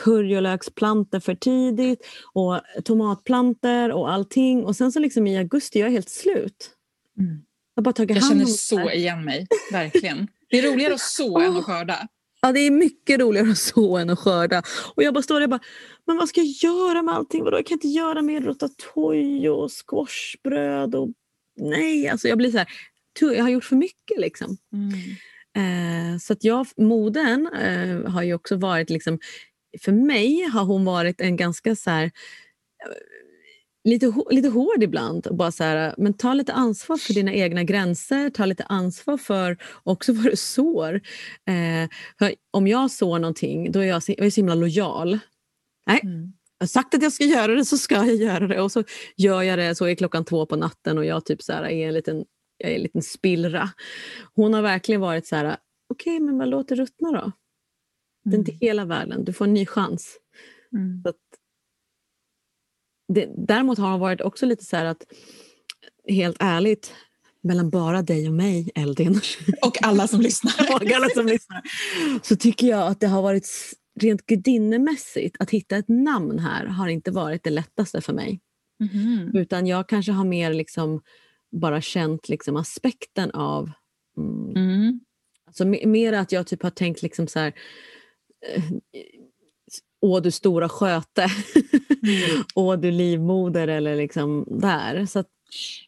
purjolöksplantor för tidigt och tomatplantor och allting. Och sen så liksom i augusti jag är helt slut. Mm. Jag, bara tagit jag känner så igen mig, verkligen. Det är roligare att så än att skörda. Ja, det är mycket roligare att så än att skörda. Och jag bara står där och bara, men vad ska jag göra med allting? Vadå? Jag kan inte göra mer ratatouille och squashbröd och nej, alltså jag blir så här, jag har gjort för mycket liksom. Mm. Eh, så att jag, moden eh, har ju också varit, liksom, för mig har hon varit en ganska så här, eh, lite, lite hård ibland. Och bara så här, men ta lite ansvar för dina egna gränser, ta lite ansvar för också vad du sår. Eh, om jag sår någonting, då är jag, jag är så himla lojal. Nej, mm. jag har sagt att jag ska göra det så ska jag göra det. Och så gör jag det, så är klockan två på natten och jag typ så här, är en liten jag är en liten spillra. Hon har verkligen varit så här, okej okay, men vad låt det ruttna då. Det är inte mm. hela världen, du får en ny chans. Mm. Så det, däremot har hon varit också lite så här att, helt ärligt, mellan bara dig och mig, Eldin. Och alla som lyssnar. och alla som lyssnar. Så tycker jag att det har varit rent gudinnemässigt, att hitta ett namn här har inte varit det lättaste för mig. Mm. Utan jag kanske har mer liksom bara känt liksom aspekten av... Mm, mm. Alltså, mer att jag typ har tänkt liksom så här... Eh, Åh du stora sköte. mm. Åh du livmoder eller liksom där. Så att,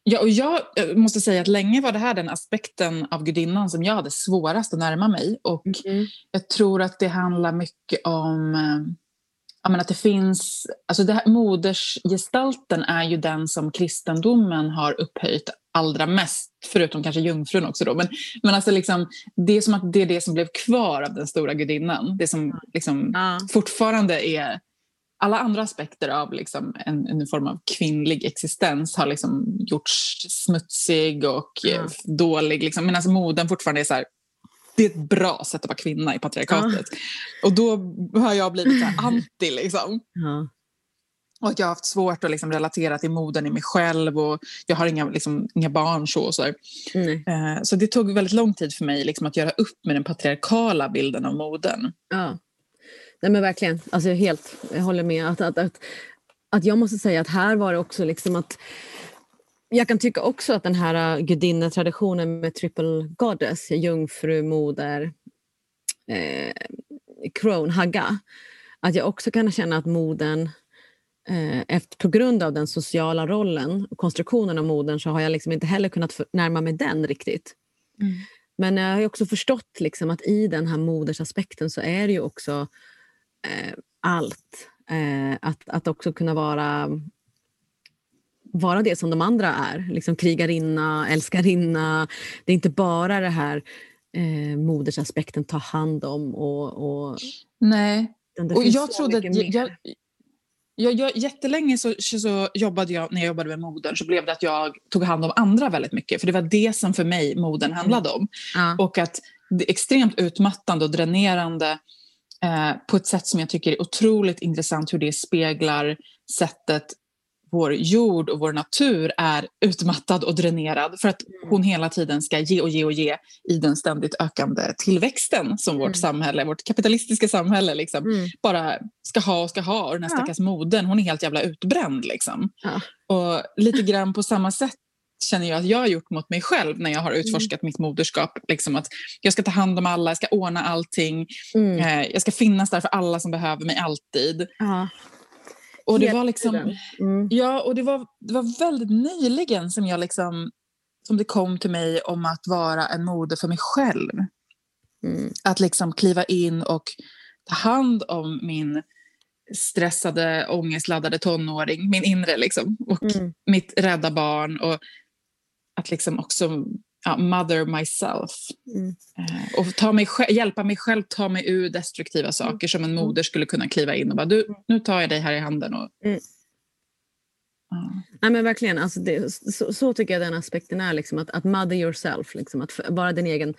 Ja, och jag måste säga att länge var det här den aspekten av gudinnan som jag hade svårast att närma mig. Och mm. jag tror att det handlar mycket om eh, ja, att det finns, alltså det här, modersgestalten är ju den som kristendomen har upphöjt allra mest, förutom kanske jungfrun också då. Men, men alltså liksom, det är som att det är det som blev kvar av den stora gudinnan. Det som liksom ja. fortfarande är alla andra aspekter av liksom en, en form av kvinnlig existens har liksom gjorts smutsig och ja. dålig. Liksom. Men alltså moden fortfarande är så här, det är ett bra sätt att vara kvinna i patriarkatet. Ja. Och då har jag blivit anti. Liksom. Ja. Och jag har haft svårt att liksom relatera till moden i mig själv och jag har inga, liksom, inga barn. Så, så, mm. uh, så det tog väldigt lång tid för mig liksom, att göra upp med den patriarkala bilden av moden. Ja. Nej men verkligen, alltså, jag helt, jag håller med. Att, att, att, att jag måste säga att här var det också liksom att jag kan tycka också att den här äh, gudinnetraditionen med triple goddess, jungfru, moder, eh, crone, hagga, att jag också kan känna att moden eh, efter, på grund av den sociala rollen och konstruktionen av modern så har jag liksom inte heller kunnat närma mig den riktigt. Mm. Men jag har också förstått liksom att i den här modersaspekten så är det ju också eh, allt. Eh, att, att också kunna vara vara det som de andra är. Liksom krigarinna, älskarinna. Det är inte bara det här eh, modersaspekten, ta hand om och... och Nej. Och jag trodde... Jag, jag, jag, jag, jättelänge så, så jobbade jag, när jag jobbade med modern så blev det att jag tog hand om andra väldigt mycket. För det var det som för mig modern handlade om. Mm. Och att det är extremt utmattande och dränerande eh, på ett sätt som jag tycker är otroligt intressant hur det speglar sättet vår jord och vår natur är utmattad och dränerad för att mm. hon hela tiden ska ge och ge och ge i den ständigt ökande tillväxten som mm. vårt samhälle, vårt kapitalistiska samhälle liksom, mm. bara ska ha och ska ha. Och den här ja. stackars modern, hon är helt jävla utbränd. Liksom. Ja. Och lite grann på samma sätt känner jag att jag har gjort mot mig själv när jag har mm. utforskat mm. mitt moderskap. Liksom att jag ska ta hand om alla, jag ska ordna allting. Mm. Eh, jag ska finnas där för alla som behöver mig alltid. Ja. Och det var liksom, mm. ja, och det var, det var väldigt nyligen som, jag liksom, som det kom till mig om att vara en moder för mig själv. Mm. Att liksom kliva in och ta hand om min stressade, ångestladdade tonåring, min inre liksom, och mm. mitt rädda barn. Och att liksom också ja, mother myself. Mm. Eh, och ta mig, hjälpa mig själv ta mig ur destruktiva mm. saker som en mm. moder skulle kunna kliva in och bara du, nu tar jag dig här i handen. Och, mm. ja. Nej, men verkligen, alltså det, så, så, tycker jag den aspekten är, liksom, att, att mother yourself, liksom, att vara din egen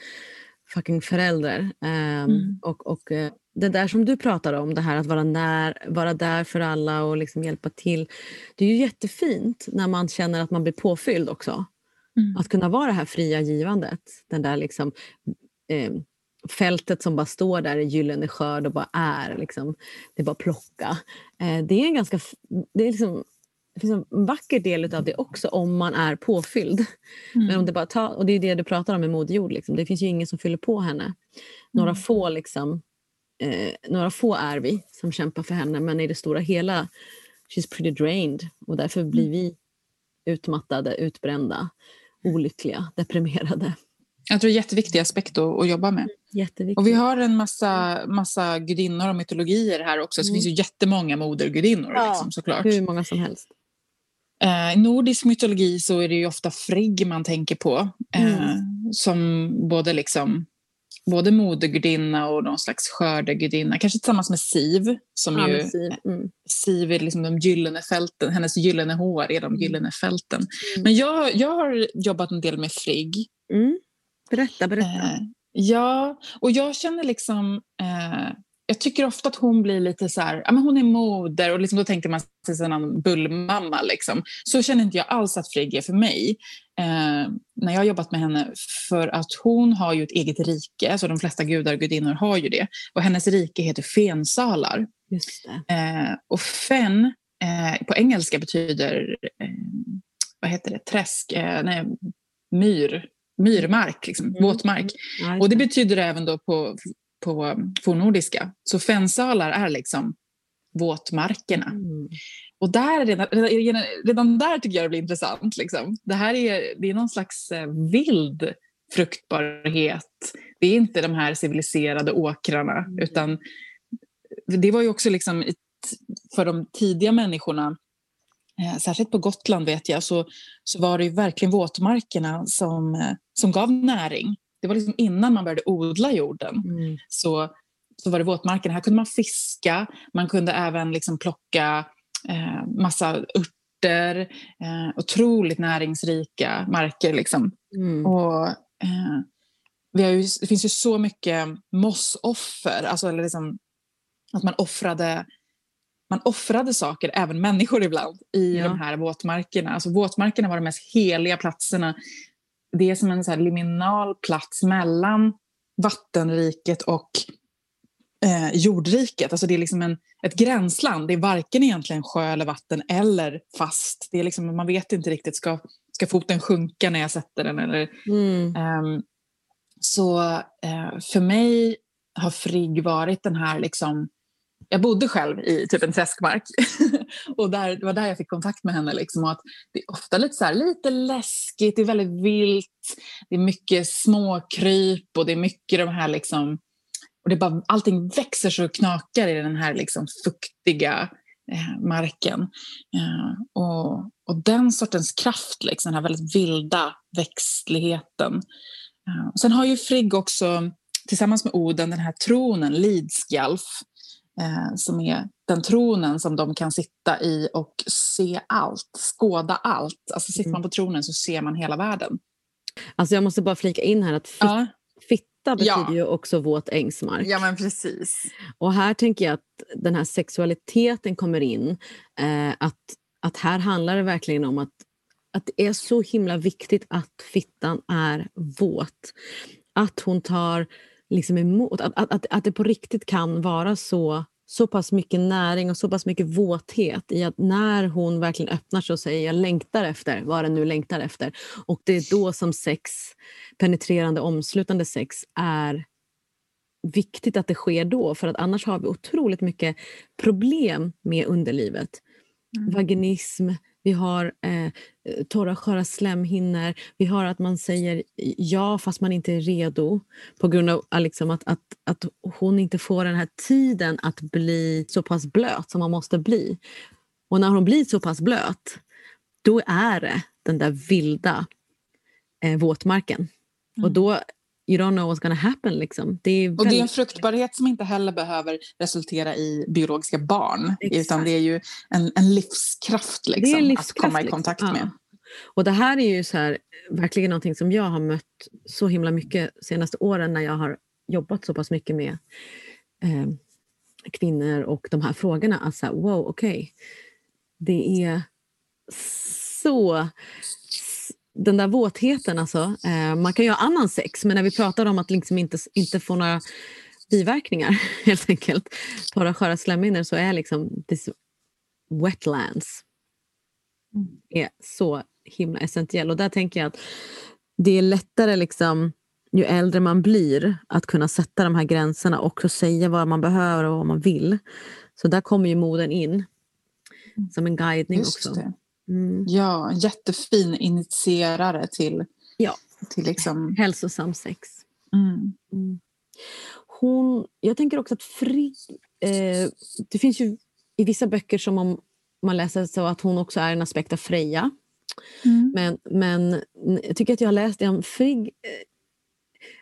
fucking förälder. Um, mm. Och, och uh, det där som du pratar om, det här att vara, när, vara där för alla och liksom hjälpa till. Det är ju jättefint när man känner att man blir påfylld också. Mm. Att kunna vara det här fria givandet. Den där liksom, eh, fältet som bara står där i gyllene skörd och bara är. Liksom, det är bara plocka. Eh, det är en ganska... Det, är liksom, det finns en vacker del av det också om man är påfylld. Mm. Men om det bara tar, och det är det du pratar om med Moder Jord. Liksom. Det finns ju ingen som fyller på henne. Några mm. få liksom, eh, några få är vi som kämpar för henne men i det stora hela she's pretty drained och därför blir mm. vi utmattade, utbrända olyckliga, deprimerade. Jag tror det är en jätteviktig aspekt att, att jobba med. Jätteviktigt. Och vi har en massa, massa gudinnor och mytologier här också. Så det Mm. finns ju jättemånga modergudinnor Ja, liksom, såklart. Hur många som helst. Eh, I nordisk mytologi så är det ju ofta Frigg man tänker på. Eh, Mm. Som både liksom både modergudinna och någon slags skördegudinna. Kanske tillsammans med Siv. Som Ja, ju, Siv. Mm. Siv är liksom de gyllene fälten. Hennes gyllene hår är de gyllene fälten. Mm. Men jag, jag har jobbat en del med Frigg. Mm. Berätta, berätta. Eh, ja, och jag känner liksom... Eh, jag tycker ofta att hon blir lite så här... Ja, men hon är moder och liksom, då tänker man sig en bullmamma. Liksom. Så känner inte jag alls att Frigg är för mig. Eh, när jag har jobbat med henne. För att hon har ju ett eget rike. Så de flesta gudar och gudinnor har ju det. Och hennes rike heter Fensalar. Just. Eh, och fen eh, på engelska betyder... Eh, vad heter det? Träsk? Eh, nej, myr. Myrmark, liksom, Mm. våtmark. Just Och det betyder även då på, på fornnordiska. Så fensalar är liksom våtmarkerna. Mm. Och där, redan, redan, redan där tycker jag det blir intressant. Liksom. Det här är, det är någon slags eh, vild fruktbarhet. Det är inte de här civiliserade åkrarna. Mm. Utan det var ju också liksom för de tidiga människorna, eh, särskilt på Gotland vet jag, så, så var det ju verkligen våtmarkerna som, eh, som gav näring. Det var liksom innan man började odla jorden Mm. så, så var det våtmarkerna. Här kunde man fiska, man kunde även liksom plocka eh, massa örter. Eh, otroligt näringsrika marker. Liksom. Mm. Och, eh, vi har ju, det finns ju så mycket mossoffer, alltså eller liksom, att man offrade man offrade saker, även människor ibland, i Ja. de här våtmarkerna. Alltså, våtmarkerna var de mest heliga platserna. Det är som en så liminal plats mellan vattenriket och eh, jordriket. Alltså det är liksom en, ett gränsland. Det är varken egentligen sjö eller vatten eller fast. Det är liksom, man vet inte riktigt, ska, ska foten sjunka när jag sätter den? Eller, Mm. Ehm, så eh, för mig har Frigg varit den här... Liksom, jag bodde själv i typ en träskmark och där, det var där jag fick kontakt med henne. Liksom, och att det är ofta lite, så här, lite läskigt, det är väldigt vilt, det är mycket småkryp och det är mycket de här... Liksom, och det bara, allting växer så det knakar i den här liksom, fuktiga eh, marken. Eh, och, och den sortens kraft, liksom, den här väldigt vilda växtligheten. Och Sen har ju Frigg också tillsammans med Oden den här tronen, Lidskjalf, eh, som är den tronen som de kan sitta i och se allt, skåda allt. Alltså sitter man på tronen så ser man hela världen. Alltså jag måste bara flika in här att fit, Ja, fitta betyder Ja. ju också våt ängsmark. ja men precis. Och här tänker jag att den här sexualiteten kommer in. Eh, att, att här handlar det verkligen om att, att det är så himla viktigt att fittan är våt. Att hon tar liksom emot, att, att, att det på riktigt kan vara så så pass mycket näring och så pass mycket våthet i att när hon verkligen öppnar sig och säger jag längtar efter vad den nu längtar efter och det är då som sex, penetrerande omslutande sex är viktigt att det sker då för att annars har vi otroligt mycket problem med underlivet. Mm. Vaginism, vi har eh, torra sköra slemhinnor, vi har att man säger ja fast man inte är redo på grund av ah, liksom, att, att, att hon inte får den här tiden att bli så pass blöt som man måste bli. Och när hon blir så pass blöt, då är det den där vilda eh, våtmarken. Och Mm. då, you don't know what's gonna happen. Liksom. Det är Och det är en väldigt- fruktbarhet som inte heller behöver resultera i biologiska barn. Exakt. Utan det är ju en, en livskraft, liksom, Det är en att livskraft, komma i liksom. kontakt Ja. med. Och det här är ju så här, verkligen någonting som jag har mött så himla mycket de senaste åren när jag har jobbat så pass mycket med eh, kvinnor och de här frågorna. Att så här, wow, okej. Det är så... Den där våtheten alltså. Eh, man kan ju ha annan sex men när vi pratar om att liksom inte, inte få några biverkningar helt enkelt. Bara sköra slemhinnor så är liksom this wetlands är så himla essentiell. Och där tänker jag att det är lättare liksom, ju äldre man blir att kunna sätta de här gränserna och också säga vad man behöver och vad man vill. Så där kommer ju moden in som en guidning Just också. det. Mm. Ja, en jättefin initierare till, Ja. till liksom... Hälsosam sex. Mm. Mm. Hon, jag tänker också att Frigg... Eh, det finns ju i vissa böcker som om man läser så att hon också är en aspekt av Freja. Mm. Men, men jag tycker att jag har läst om Frigg. eh,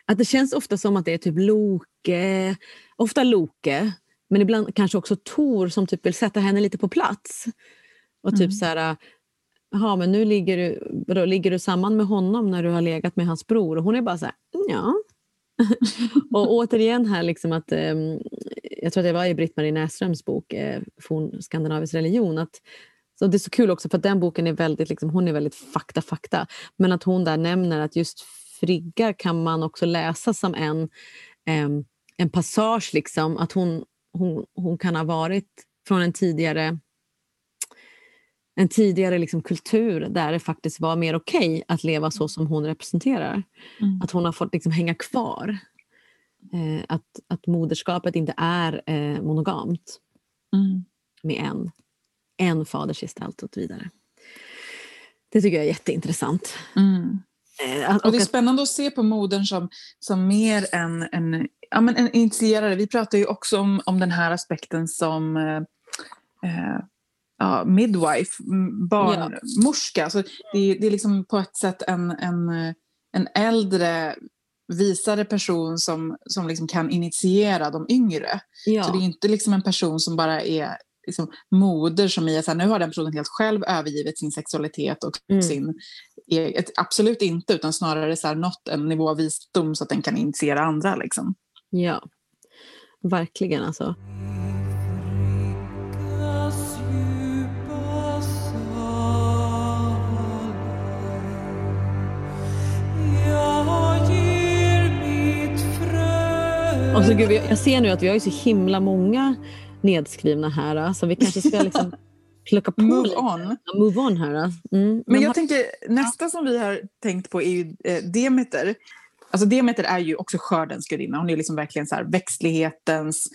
Att det känns ofta som att det är typ Loke, ofta Loke, men ibland kanske också Tor som typ vill sätta henne lite på plats. Och typ Mm. så här, jaha men nu ligger du, då, ligger du samman med honom när du har legat med hans bror? Och hon är bara så här, ja. och återigen här liksom att, eh, jag tror att det var i Britt-Marie Näsströms bok eh, Forn skandinavisk religion, att så det är så kul också för att den boken är väldigt, liksom, hon är väldigt fakta, fakta. Men att hon där nämner att just friggar kan man också läsa som en, eh, en passage. Liksom, att hon, hon, hon kan ha varit från en tidigare en tidigare liksom kultur där det faktiskt var mer okej att leva så som hon representerar. Mm. Att hon har fått liksom hänga kvar. Eh, att, att moderskapet inte är eh, monogamt Mm. med en, en fadersgestalt och så vidare. Det tycker jag är jätteintressant. Mm. Eh, att- Och det är spännande att se på modern som, som mer en, en, ja, men en initierare. Vi pratar ju också om, om den här aspekten som eh, eh, ja, midwife, m- barnmorska. Så det, är, det är liksom på ett sätt en, en, en äldre visare person som, som liksom kan initiera de yngre. ja. Så det är inte liksom en person som bara är liksom moder som i att nu har den personen helt själv övergivit sin sexualitet och Mm. sin eget, absolut inte utan snarare så här, nått en nivå av visdom så att den kan initiera andra. Liksom. ja, verkligen alltså. Frö Och så, gud, jag ser nu att vi har ju så himla många nedskrivna här. Så vi kanske ska liksom plocka på Move lite. on. Ja, Move on här. Mm. Men De jag har- tänker, nästa som vi har tänkt på är ju eh, Demeter. Alltså Demeter är ju också skördens gudinna. Hon är liksom verkligen så här växtlighetens...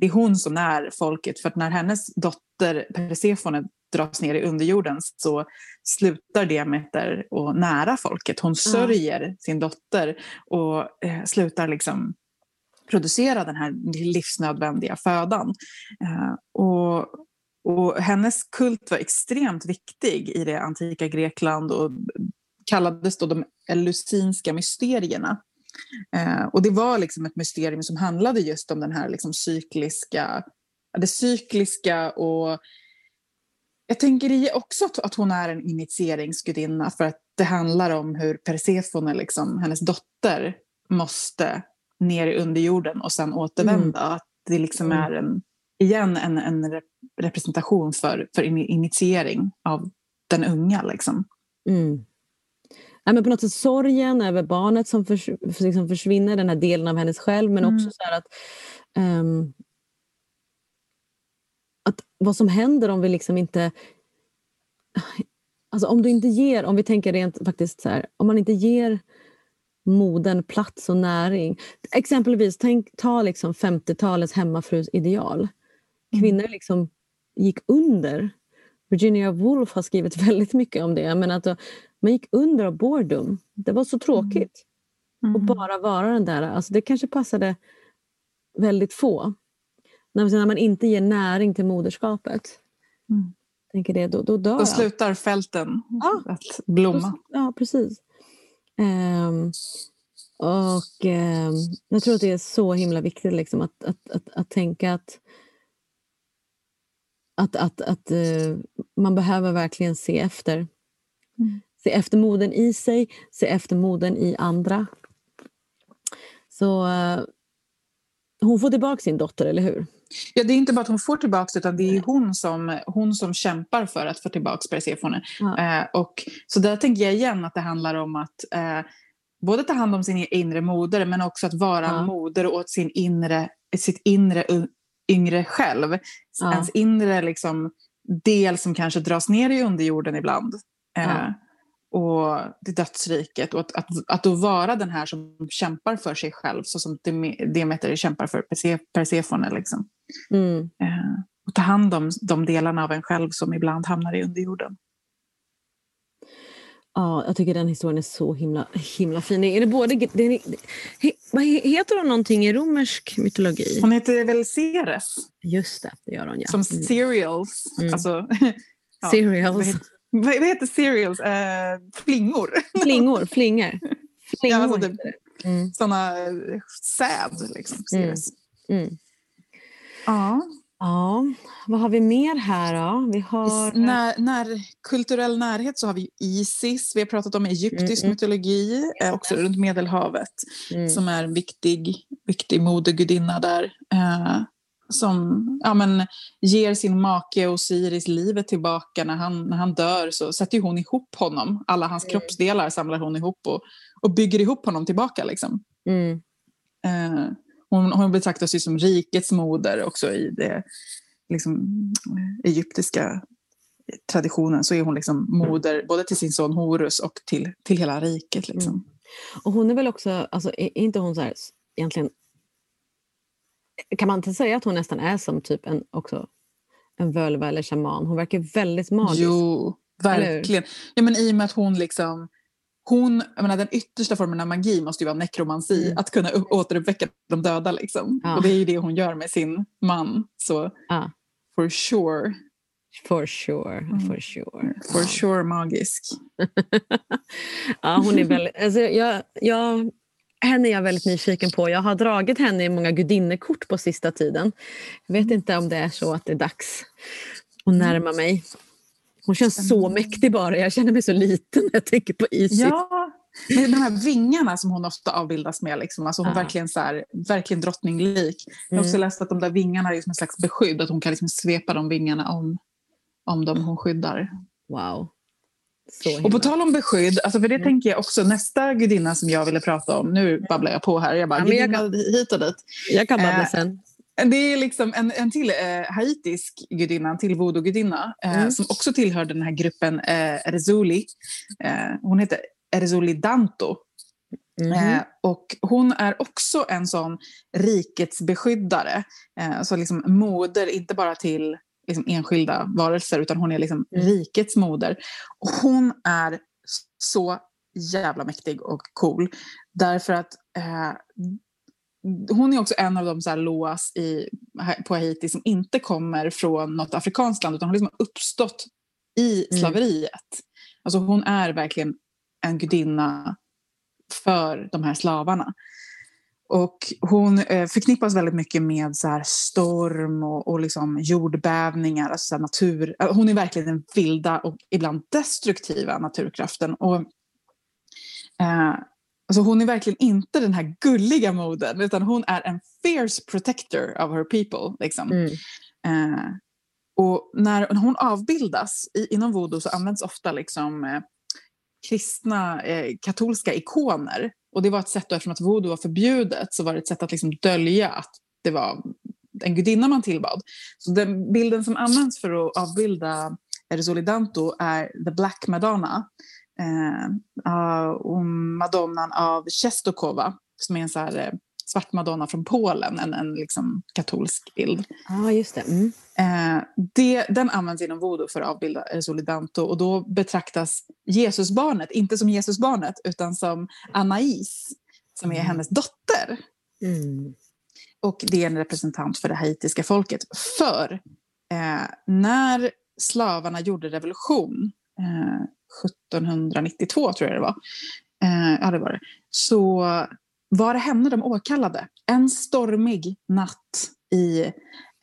Det är hon som när folket. För att när hennes dotter Persefone dras ner i underjorden så slutar Demeter att nära folket. Hon sörjer sin dotter och eh, slutar liksom producera den här livsnödvändiga födan. Eh, och, och hennes kult var extremt viktig i det antika Grekland och kallades då de Elusinska mysterierna. Eh, och det var liksom ett mysterium som handlade just om den här liksom cykliska, det cykliska och jag tänker också att, att hon är en initieringsgudinna för att det handlar om hur Persefone, liksom, hennes dotter, måste ner i underjorden och sen återvända. Att det liksom Mm. är en, igen en, en rep- representation för, för in- initiering av den unga. Liksom. Mm. Ja, men på något sätt sorgen över barnet som förs för- liksom försvinner, den här delen av hennes själv. Men Mm. också så att, ehm, att vad som händer om vi liksom inte... Alltså om du inte ger, om vi tänker rent faktiskt så här, om man inte ger moden plats och näring. Exempelvis, tänk, ta liksom 50-talets hemmafrus ideal. Kvinnor liksom gick under. Virginia Woolf har skrivit väldigt mycket om det. Men att man gick under av boredom. Det var så tråkigt. Och bara vara den där. Alltså det kanske passade väldigt få. När, man inte ger näring till moderskapet. Mm. Tänker det, då, då dör Då allt. slutar fälten Ja. att blomma. Ja, precis. Ehm, och ehm, Jag tror att det är så himla viktigt liksom, att, att, att, att tänka att, att, att, att eh, man behöver verkligen se efter. Mm. Se efter moden i sig, se efter moden i andra. Så eh, hon får tillbaka sin dotter, eller hur? Ja, det är inte bara att hon får tillbaka utan det är hon som, hon som kämpar för att få tillbaka Persefone. Ja. Eh, och, så där tänker jag igen att det handlar om att eh, både ta hand om sin inre moder men också att vara Ja. moder åt sin inre, sitt inre yngre själv. Ja. Ens inre liksom, del som kanske dras ner i underjorden ibland. Eh. Och det dödsriket. Och att, att, att då vara den här som kämpar för sig själv så som Dem- Demeter kämpar för Perse- Persefone. Liksom. Mm. Eh, och ta hand om de delarna av en själv som ibland hamnar i underjorden. Ja, jag tycker den historien är så himla, himla fin. Är det både, det är, he, heter hon någonting i romersk mytologi? Hon heter väl Ceres, Just det, det gör hon ja. som Mm. cereals. Mm. Alltså, ja, Cereals. heter- vad heter cereals? Eh, flingor. Flingor, flingor. Flingor Ja, alltså det- heter det. Mm, Såna eh, säd, liksom. Ceres. mm. Ja. Ja, vad har vi mer här då? Vi har... s- när, när kulturell närhet så har vi Isis, vi har pratat om egyptisk Mm, mm. mytologi, eh, också runt Medelhavet, Mm. som är en viktig, viktig modegudinna där. Eh, som ja, men, ger sin make Osiris livet tillbaka. När han, när han dör så sätter hon ihop honom. Alla hans Mm. kroppsdelar samlar hon ihop och, och bygger ihop honom tillbaka. Liksom. Mm. Eh, hon, hon betraktas ju som rikets moder också i det liksom, egyptiska traditionen. Så är hon liksom moder både till sin son Horus och till, till hela riket. Liksom. Mm. Och hon är väl också, alltså, är inte hon så här, egentligen... Kan man inte säga att hon nästan är som typ en, också, en völva eller shaman? Hon verkar väldigt magisk. Jo, verkligen. Ja, men I och med att hon liksom... Hon, jag menar, den yttersta formen av magi måste ju vara nekromansi, Mm. att kunna upp, återuppväcka de döda. Liksom. Ja. Och det är ju det hon gör med sin man. Så Ja. for sure, For sure. Mm. For sure. for sure magisk. Ja, hon är väldigt... Alltså, jag, jag, henne är jag väldigt nyfiken på. Jag har dragit henne i många gudinnekort på sista tiden. Jag vet inte om det är så att det är dags att närma mig. Hon känns så Mm. mäktig bara. Jag känner mig så liten när jag tänker på Isis. Ja, med de här vingarna som hon ofta avbildas med. Liksom. Alltså hon Ja. verkligen, så här, verkligen drottninglik. Jag har också Mm. läst att de där vingarna är som en slags beskydd, att hon kan liksom svepa de vingarna om, om dem hon skyddar. Wow. Och på tal om beskydd, alltså för det Mm. tänker jag också nästa gudinna som jag ville prata om, nu babblar jag på här, jag bara Ja, jag gudinna hit och dit. Jag kan babbla Eh, sen. Det är liksom en, en till eh, haitisk gudinna, en till voodoo-gudinna, eh, Mm. som också tillhör den här gruppen eh, Erzuli. Eh, hon heter Erzuli Danto. Mhm. Eh, och hon är också en sån rikets beskyddare. Eh, så liksom moder, inte bara till liksom enskilda varelser, utan hon är liksom Mm. rikets moder. Och hon är så jävla mäktig och cool. Därför att eh, hon är också en av de så här loas i, på Haiti som inte kommer från något afrikanskt land, utan hon har liksom uppstått i Mm. slaveriet. Alltså hon är verkligen en gudinna för de här slavarna. Och hon eh, förknippas väldigt mycket med så här storm och, och liksom jordbävningar. Alltså natur. eh, Hon är verkligen den vilda och ibland destruktiva naturkraften. Och, eh, alltså hon är verkligen inte den här gulliga moden utan hon är en fierce protector of her people. Liksom. Mm. Eh, och när, hon avbildas i, inom voodoo så används ofta liksom, eh, kristna eh, katolska ikoner. Och det var ett sätt, då, eftersom att voodoo var förbjudet, så var det ett sätt att liksom dölja att det var en gudinna man tillbad. Så den bilden som används för att avbilda Erzolidanto är The Black Madonna. Eh, madonnan av Czestochowa, som är en så här, eh, svart madonna från Polen, en, en liksom katolsk bild. Ja, just det. Mm. Eh, det, den används inom voodoo för att avbilda Solidanto och då betraktas Jesusbarnet inte som Jesusbarnet utan som Anais som är Mm. hennes dotter. Mm. Och det är en representant för det haitiska folket. För eh, när slavarna gjorde revolution eh, 1792 tror jag det var, eh, ja det var det, så var det henne de åkallade. En stormig natt i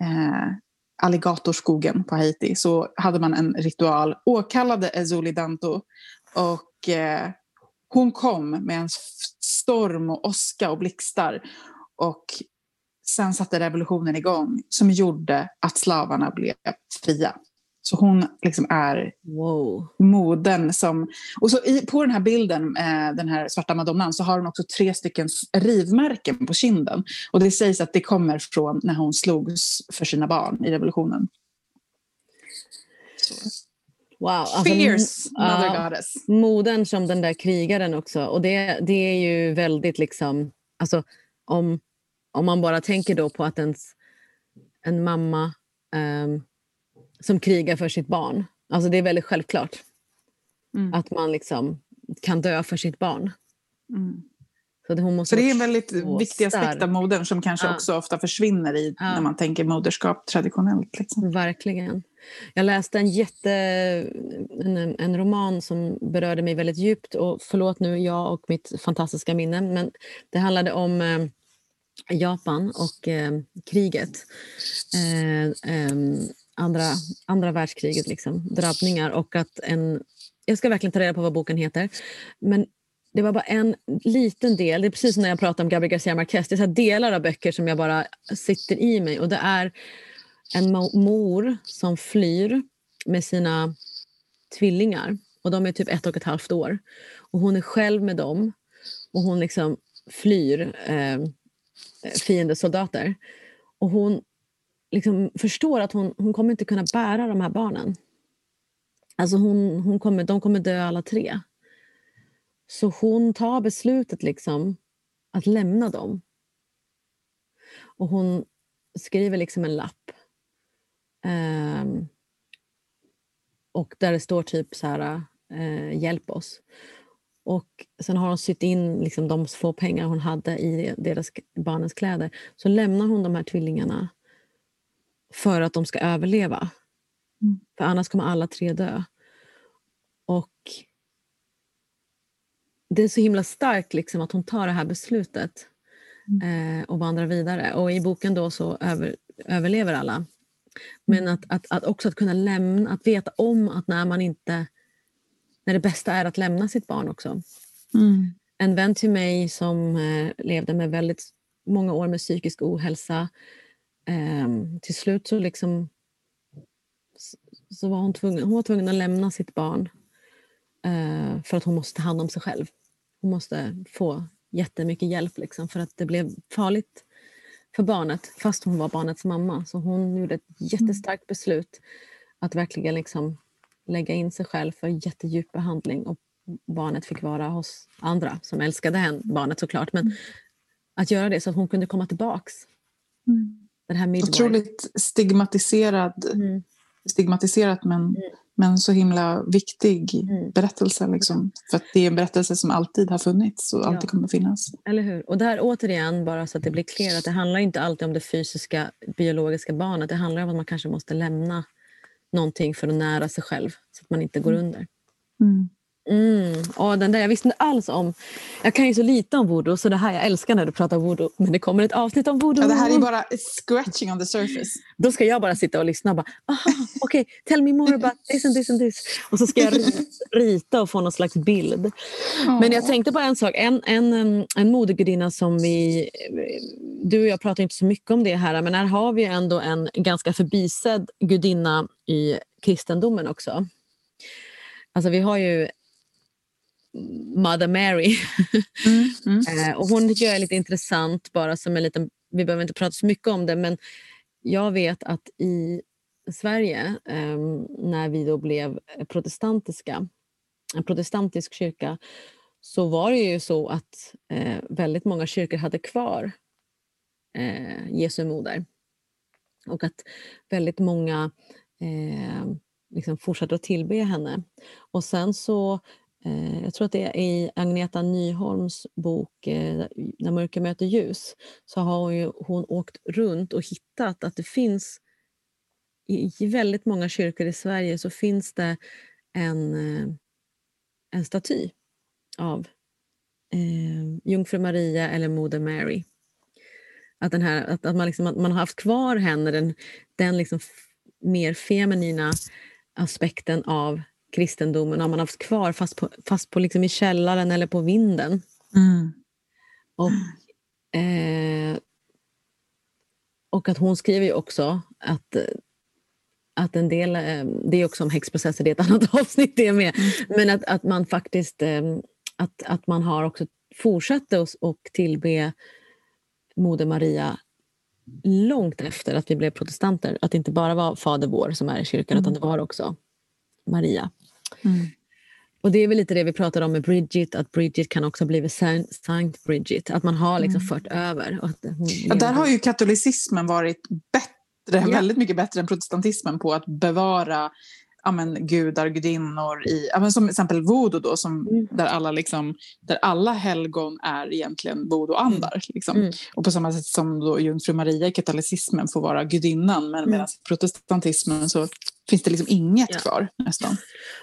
eh, alligatorskogen på Haiti så hade man en ritual, åkallade Ezuli Danto och eh, hon kom med en storm och åska och blixtar och sen satte revolutionen igång som gjorde att slavarna blev fria. Så hon liksom är Wow. moden som... Och så i, på den här bilden, eh, den här svarta madonnan, så har hon också tre stycken rivmärken på kinden. Och det sägs att det kommer från när hon slogs för sina barn i revolutionen. Så. wow. Alltså, Fierce mother ja. goddess. moden som den där krigaren också. Och det, det är ju väldigt liksom... Alltså, om, om man bara tänker då på att ens, en mamma ehm, som krigar för sitt barn. Alltså det är väldigt självklart. Mm. Att man liksom kan dö för sitt barn. Mm. Så det, hon måste Så det är en väldigt viktig aspekt av modern som kanske Ja. också ofta försvinner i Ja. när man tänker moderskap traditionellt. Liksom. Verkligen. Jag läste en jätte en, en roman som berörde mig väldigt djupt. Och förlåt nu jag och mitt fantastiska minne. Men det handlade om eh, Japan och eh, kriget. Eh, ehm, andra, andra världskriget, liksom, drabbningar. Och att en, jag ska verkligen ta reda på vad boken heter. Men det var bara en liten del. Det är precis som när jag pratar om Gabriel Garcia Marquez. Det är så här delar av böcker som jag bara sitter i mig. Och det är en mor som flyr med sina tvillingar. Och De är typ ett och ett halvt år. Och Hon är själv med dem. Och hon liksom flyr eh, fiendesoldater. Och hon liksom förstår att hon, hon kommer inte kunna bära de här barnen. Alltså hon, hon kommer, de kommer dö alla tre. Så hon tar beslutet liksom att lämna dem. Och hon skriver liksom en lapp. Um, och där det står typ så här, uh, hjälp oss. Och sen har hon sytt in liksom de få pengar hon hade i deras barnens kläder. Så lämnar hon de här tvillingarna för att de ska överleva. Mm. För annars kommer alla tre dö. Och det är så himla starkt liksom att hon tar det här beslutet eh, och vandrar vidare. Och i boken då så över, överlever alla. Men att, att, att också att kunna lämna, att veta om att när man inte... När det bästa är att lämna sitt barn också. Mm. En vän till mig som eh, levde med väldigt många år med psykisk ohälsa. Eh, till slut så liksom så- var hon tvungen, hon var tvungen att lämna sitt barn eh, för att hon måste ta hand om sig själv. Hon måste få jättemycket hjälp liksom, för att det blev farligt för barnet fast hon var barnets mamma. Så hon gjorde ett jättestarkt beslut att verkligen liksom lägga in sig själv för jättedjup behandling och barnet fick vara hos andra som älskade henne, barnet såklart. Men att göra det så att hon kunde komma tillbaks. Den här midwife. Otroligt stigmatiserad, Mm. stigmatiserat men, men så himla viktig Mm. berättelse. Liksom. För att det är en berättelse som alltid har funnits och alltid Ja. kommer finnas. Eller hur? Och där återigen, bara så att det blir klart, att det handlar inte alltid om det fysiska, biologiska barnet. Det handlar om att man kanske måste lämna någonting för att nära sig själv, så att man inte går under. Mm. Mm. Och den där, jag visste inte alls om... Jag kan ju så lite om voodoo, så det här jag älskar när du pratar voodoo. Men det kommer ett avsnitt om voodoo. Ja, det här är bara scratching on the surface. Då ska jag bara sitta och lyssna och bara, aha, okej, tell me more about this and this and this. Och så ska jag ri- rita och få någon slags bild. Men jag tänkte på en sak, en, en, en modegudinna som vi... Du och jag pratar inte så mycket om det här, men här har vi ändå en ganska förbisedd gudinna i kristendomen också. Alltså vi har ju Mother Mary. Mm. Mm. Eh, och hon tycker jag är lite intressant, bara som en liten, vi behöver inte prata så mycket om det, men jag vet att i Sverige, eh, när vi då blev protestantiska, en protestantisk kyrka, så var det ju så att eh, väldigt många kyrkor hade kvar eh, Jesu moder. Och att väldigt många eh, liksom fortsatte att tillbe henne. Och sen så Eh, jag tror att det är i Agneta Nyholms bok eh, När mörker möter ljus så har hon, ju, hon åkt runt och hittat att det finns i, väldigt många kyrkor i Sverige så finns det en, eh, en staty av eh, Jungfru Maria eller Moder Mary. Att, den här, att, att, man, liksom, att man har haft kvar henne, den, den liksom mer feminina aspekten av kristendomen har man haft kvar fast på, fast på liksom i källaren eller på vinden. Mm. Och, eh, och att hon skriver ju också att, att en del, eh, det är också om häxprocesser, det är ett annat avsnitt det med, men att, att man faktiskt eh, att, att man har också fortsatt att och tillbe Moder Maria långt efter att vi blev protestanter. Att det inte bara var Fader vår som är i kyrkan utan det var också Maria. Mm. Och det är väl lite det vi pratade om med Bridget, att Bridget kan också Saint, Saint Bridget, att man har liksom fört över. Och Ja, där har ju katolicismen varit bättre, Ja. väldigt mycket bättre än protestantismen på att bevara ja, men, gudar, gudinnor i, ja, men som exempel voodoo då, som, Mm. där, alla liksom, där alla helgon är egentligen voodoo-andar. Liksom. Mm. Och på samma sätt som då jungfru Maria i katolicismen får vara gudinnan, men Mm. medan i protestantismen så finns det liksom inget Ja. kvar nästan.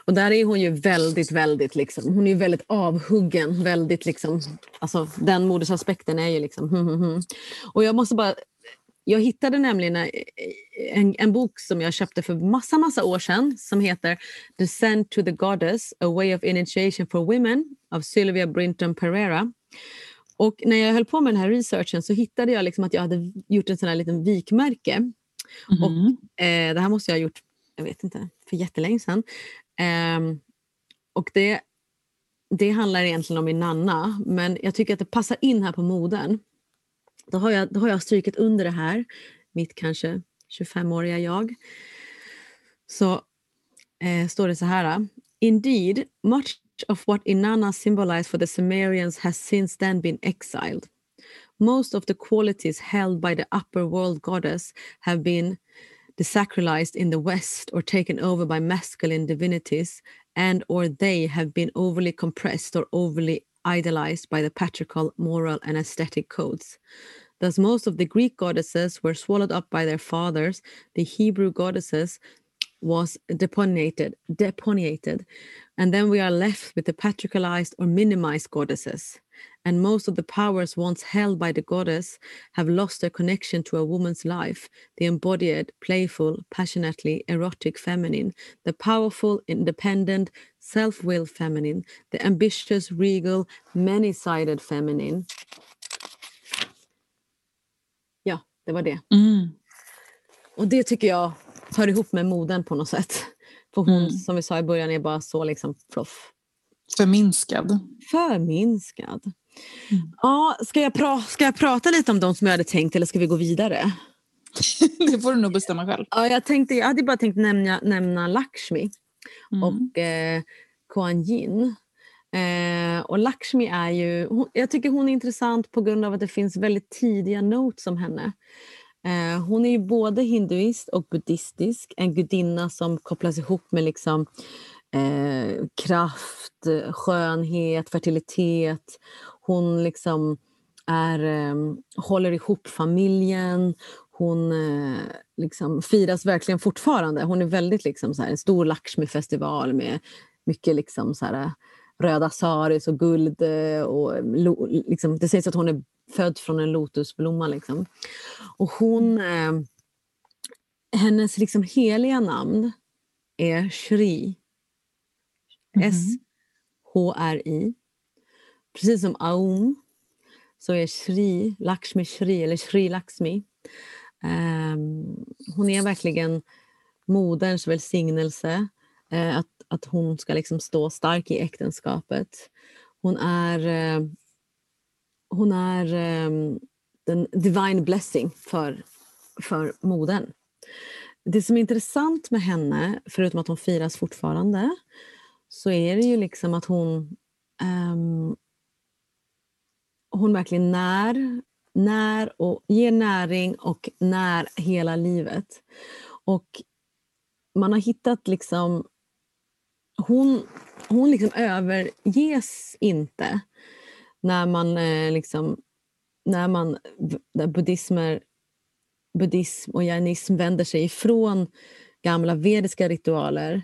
Och där är hon ju väldigt, väldigt liksom, hon är ju väldigt avhuggen. Väldigt liksom, alltså den modersaspekten är ju liksom hm, hm, hm. Och jag måste bara, jag hittade nämligen eh, en, en bok som jag köpte för massa, massa år sedan som heter Descent to the Goddess, A Way of Initiation for Women av Sylvia Brinton Pereira. Och när jag höll på med den här researchen så hittade jag liksom att jag hade gjort en sån här liten vikmärke Mhm. Eh, det här måste jag ha gjort, jag vet inte, för jättelänge sedan. Ehm, och det, det handlar egentligen om min nanna, men jag tycker att det passar in här på moden. Då har jag, då har jag strykit under det här, mitt kanske 25-åriga jag. Så eh, står det så här. Ah, indeed, much of what Inanna symbolized for the Sumerians has since then been exiled. Most of the qualities held by the upper world goddess have been desacralized in the West or taken over by masculine divinities, and or they have been overly compressed or overly idolized by the patriarchal moral and aesthetic codes. Thus, most of the Greek goddesses were swallowed up by their fathers. The Hebrew goddesses was deponiated, deponiated, and then we are left with the patriarchalized or minimized goddesses. And most of the powers once held by the goddess have lost their connection to a woman's life, the embodied, playful, passionately erotic feminine, the powerful, independent, self willed feminine, the ambitious, regal, many sided feminine. Ja, det var det. Mm. Och det tycker jag hör ihop med moden på något sätt. För hon, Mm. som vi sa i början, är bara så liksom proff. Förminskad. Förminskad. Mm. Ja, ska, jag pra- ska jag prata lite om de som jag hade tänkt eller ska vi gå vidare? det får du nog bestämma själv. Ja, jag, tänkte, jag hade bara tänkt nämna, nämna Lakshmi Mm. och eh, Kuan Yin. Eh, och Lakshmi är ju, hon, jag tycker hon är intressant på grund av att det finns väldigt tidiga notes om henne. Eh, hon är ju både hinduist och buddhistisk, en gudinna som kopplas ihop med liksom, eh, kraft, skönhet, fertilitet. Hon liksom är, eh, håller ihop familjen. Hon eh, liksom firas verkligen fortfarande. Hon är väldigt liksom så här, en stor Lakshmi-festival med mycket liksom så här, eh, röda saris och guld. Eh, och liksom, det sägs att hon är född från en lotusblomma. Liksom. Och hon, eh, hennes liksom heliga namn är Shri. S-H-R-I. Precis som Aum så är Shri, Lakshmi Shri, eller Shri Lakshmi. Ehm, hon är verkligen moderns välsignelse. eh, att, att hon ska liksom stå stark i äktenskapet. Hon är, eh, hon är eh, den divine blessing för, för modern. Det som är intressant med henne, förutom att hon firas fortfarande, så är det ju liksom att hon um, hon verkligen när, när och ger näring och när hela livet. Och man har hittat liksom... Hon, hon liksom överges inte när man eh, liksom när man där buddhismer, buddhism och jainism vänder sig ifrån gamla vediska ritualer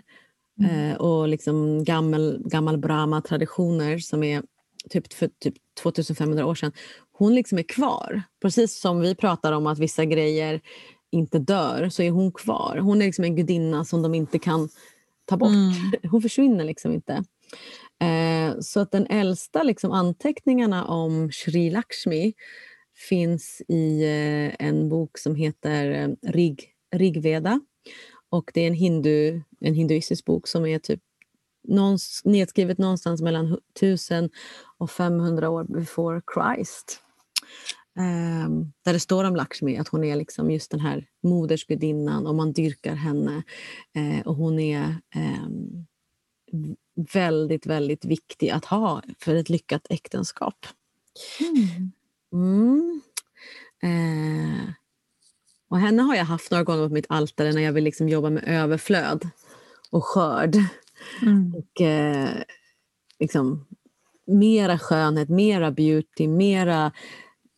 eh, och liksom gammal, gammal brahma-traditioner som är typ för typ 2500 år sedan. Hon liksom är kvar. Precis som vi pratar om att vissa grejer inte dör så är hon kvar. Hon är liksom en gudinna som de inte kan ta bort. Mm. Hon försvinner liksom inte. Eh, så att den äldsta liksom, anteckningarna om Sri Lakshmi finns i eh, en bok som heter eh, Rig, Rigveda. Och det är en, hindu, en hinduistisk bok som är typ någons, nedskrivet någonstans mellan 1000 och 500 år before Christ. Ehm, där det står om Lakshmi, att hon är liksom just den här modersgudinnan och man dyrkar henne. Eh, och hon är v- väldigt, väldigt viktig att ha för ett lyckat äktenskap. Mm. Mm. Eh, och henne har jag haft några gånger på mitt altare när jag vill liksom jobba med överflöd. och skörd. Mm. Och, eh, liksom, mera skönhet, mera beauty, mera,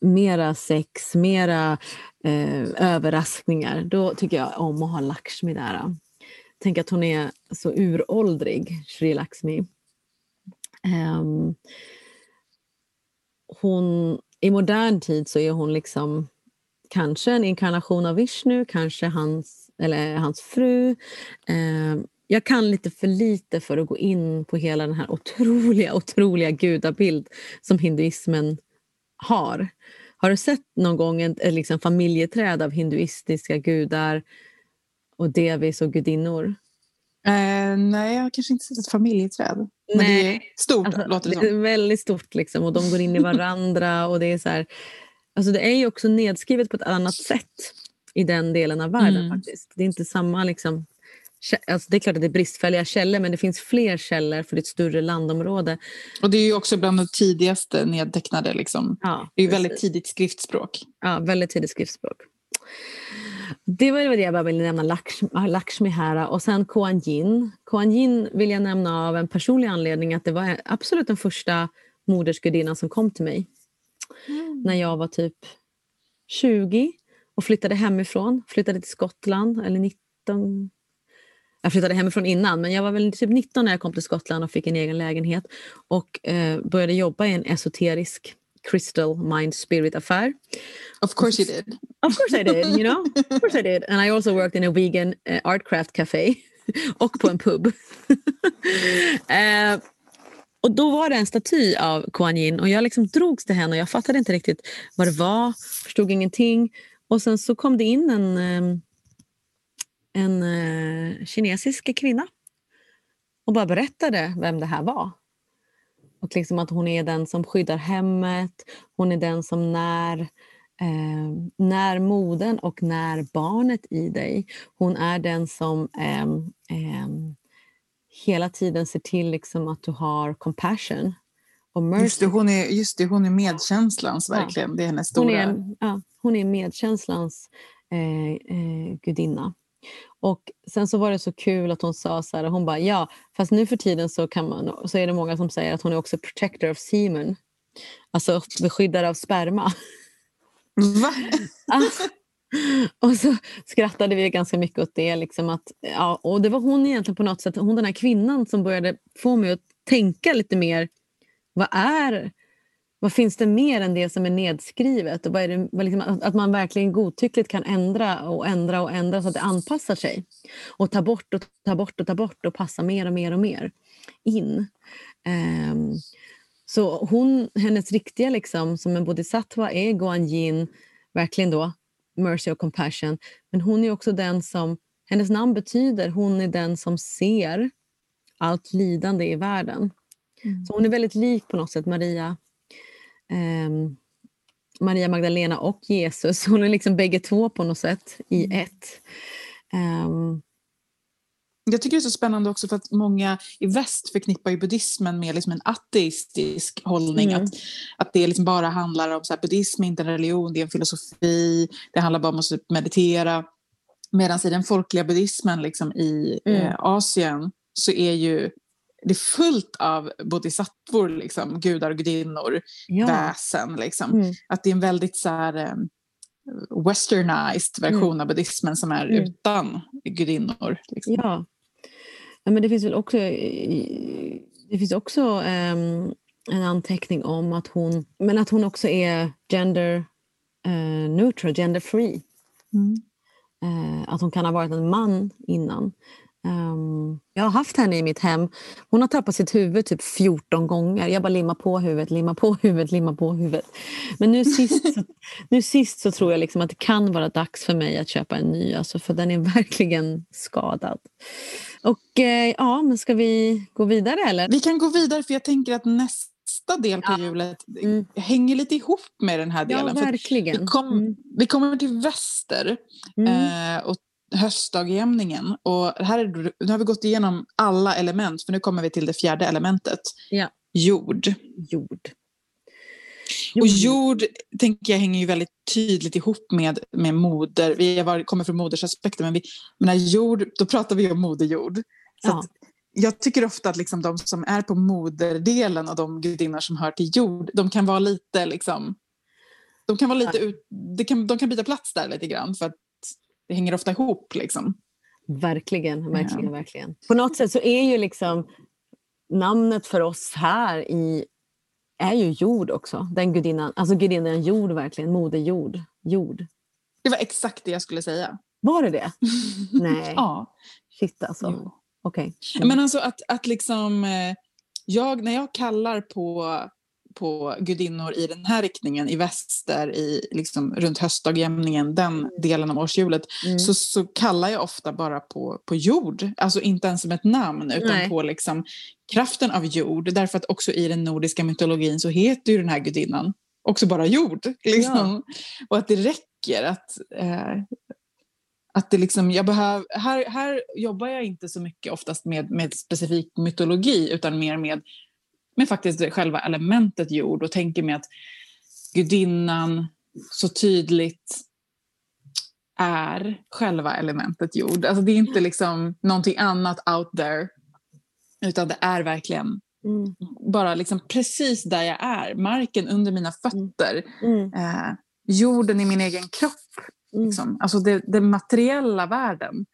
mera sex, mera eh, överraskningar. Då tycker jag om att ha Lakshmi där. Tänk att hon är så uråldrig, Sri Lakshmi. Ehm, hon, I modern tid så är hon liksom kanske en inkarnation av Vishnu, kanske hans, eller hans fru. Ehm, jag kan lite för lite för att gå in på hela den här otroliga, otroliga gudabild som hinduismen har. Har du sett någon gång ett, ett liksom familjeträd av hinduistiska gudar och devis och gudinnor? Eh, nej, jag har kanske inte sett ett familjeträd. Men det är stort, Alltså, låter det som. väldigt stort liksom, och de går in i varandra. och Det är så här, alltså det är ju också nedskrivet på ett annat sätt i den delen av världen. Mm. faktiskt. Det är inte samma... Liksom, alltså det är klart att det är bristfälliga källor men det finns fler källor för ett större landområde. Och det är ju också bland de tidigaste nedtecknade. Liksom. Ja, Det är ju väldigt tidigt skriftspråk. Ja, väldigt tidigt skriftspråk. Det var det jag bara ville nämna Lakshmi, Lakshmi här. Och sen Kuan Yin. Kuan Yin vill jag nämna av en personlig anledning att det var absolut den första modersgudinnan som kom till mig när jag var typ 20 och flyttade hemifrån. Flyttade till Skottland, eller 19... Jag flyttade hemifrån innan, men jag var väl typ 19 när jag kom till Skottland och fick en egen lägenhet och eh, började jobba i en esoterisk crystal mind spirit affär. Of course you did. Of course I did, you know. Of course I did. And I also worked in a vegan uh, art craft café och på en pub. Eh, och då var det en staty av Kuan Yin och jag liksom drogs till henne och jag fattade inte riktigt vad det var, förstod ingenting. Och sen så kom det in en, ehm, en eh, kinesisk kvinna och bara berättade vem det här var. Och liksom att hon är den som skyddar hemmet, hon är den som när eh, när modern och när barnet i dig. Hon är den som eh, eh, hela tiden ser till liksom att du har compassion och mercy. Just det, hon är, just det, hon är medkänslans Ja. verkligen. Det är hennes Hon stora... är, ja, hon är medkänslans eh, eh, gudinna. Och sen så var det så kul att hon sa så här, hon bara ja, fast nu för tiden så, kan man, så är det många som säger att hon är också protector of semen. Alltså beskyddare av sperma. Va? Och så skrattade vi ganska mycket åt det. Liksom att, ja, och det var hon egentligen på något sätt, hon den här kvinnan som började få mig att tänka lite mer. Vad är, vad finns det mer än det som är nedskrivet? Och vad är det, vad liksom, att, att man verkligen godtyckligt kan ändra och ändra och ändra så att det anpassar sig. Och ta bort och ta bort och ta bort och passa mer och mer och mer in. Um, så hon, hennes riktiga liksom, som en bodhisattva är Guan Yin, verkligen då mercy och compassion. Men hon är också den som, hennes namn betyder hon är den som ser allt lidande i världen. Mm. Så hon är väldigt lik på något sätt Maria, ehm, Maria Magdalena och Jesus. Hon är liksom bägge två på något sätt i ett. Ehm, Jag tycker det är så spännande också för att många i väst förknippar ju buddhismen med liksom en ateistisk hållning. Mm. Att, att det liksom bara handlar om så här, buddhism är inte en religion, det är en filosofi, det handlar bara om att meditera. Medan i den folkliga buddhismen liksom, i Mm. eh, Asien så är ju det är fullt av bodhisattvor, liksom, gudar och gudinnor, ja. väsen. Liksom. Mm. Att det är en väldigt så här, eh, westernized version av buddhismen som är Mm. utan gudinnor. Liksom. Ja. Ja men det finns väl också, det finns också ehm, en anteckning om att hon, men att hon också är gender eh, neutral, gender free. Mm. Eh, att hon kan ha varit en man innan. Ehm, jag har haft henne i mitt hem. Hon har tappat sitt huvud typ 14 gånger. Jag bara limmar på huvudet, limmar på huvudet, limmar på huvudet. Men nu sist, så, nu sist så tror jag liksom att det kan vara dags för mig att köpa en ny. Alltså, för den är verkligen skadad. Och eh, ja, men ska vi gå vidare eller? Vi kan gå vidare för jag tänker att nästa del på Ja. hjulet Mm. hänger lite ihop med den här Ja, delen. att verkligen. vi, kom, Mm. vi kommer till väster Mm. eh, och höstdagjämningen. Och här är, nu har vi gått igenom alla element för nu kommer vi till det fjärde elementet. Ja. Jord. Jord. Och jord tänker jag hänger ju väldigt tydligt ihop med, med moder. Vi varit, kommer från modersaspekten men vi, men när jord, då pratar vi om moderjord. Så Ja. jag tycker ofta att liksom de som är på moderdelen och de gudinnor som hör till jord, de kan vara lite liksom... De kan, vara lite ut, det kan, de kan byta plats där lite grann för att det hänger ofta ihop. Liksom. Verkligen, verkligen, verkligen. På något sätt så är ju liksom namnet för oss här i är ju jord också. Den gudinnan, alltså gudinnan jord verkligen, moder jord. jord. Det var exakt det jag skulle säga. Var det det? Nej, Ja. shit alltså. Okej. Mm. Men alltså att, att liksom, eh, jag, när jag kallar på, på gudinnor i den här riktningen, i väster, i, liksom, runt höstdagjämningen, den delen av årshjulet, Mm. så, så kallar jag ofta bara på, på jord. Alltså inte ens som ett namn, utan Nej. på liksom, kraften av jord. Därför att också i den nordiska mytologin så heter ju den här gudinnan också bara jord. Liksom. Och att det räcker. att eh, att det liksom, jag behöv, här, här jobbar jag inte så mycket oftast med, med specifik mytologi utan mer med, med faktiskt själva elementet jord och tänker mig att gudinnan så tydligt är själva elementet jord. Alltså det är inte liksom någonting annat out there utan det är verkligen Mm. bara liksom precis där jag är. Marken under mina fötter, Mm. eh, jorden i min egen kropp. Mm. Liksom. Alltså det, den materiella världen.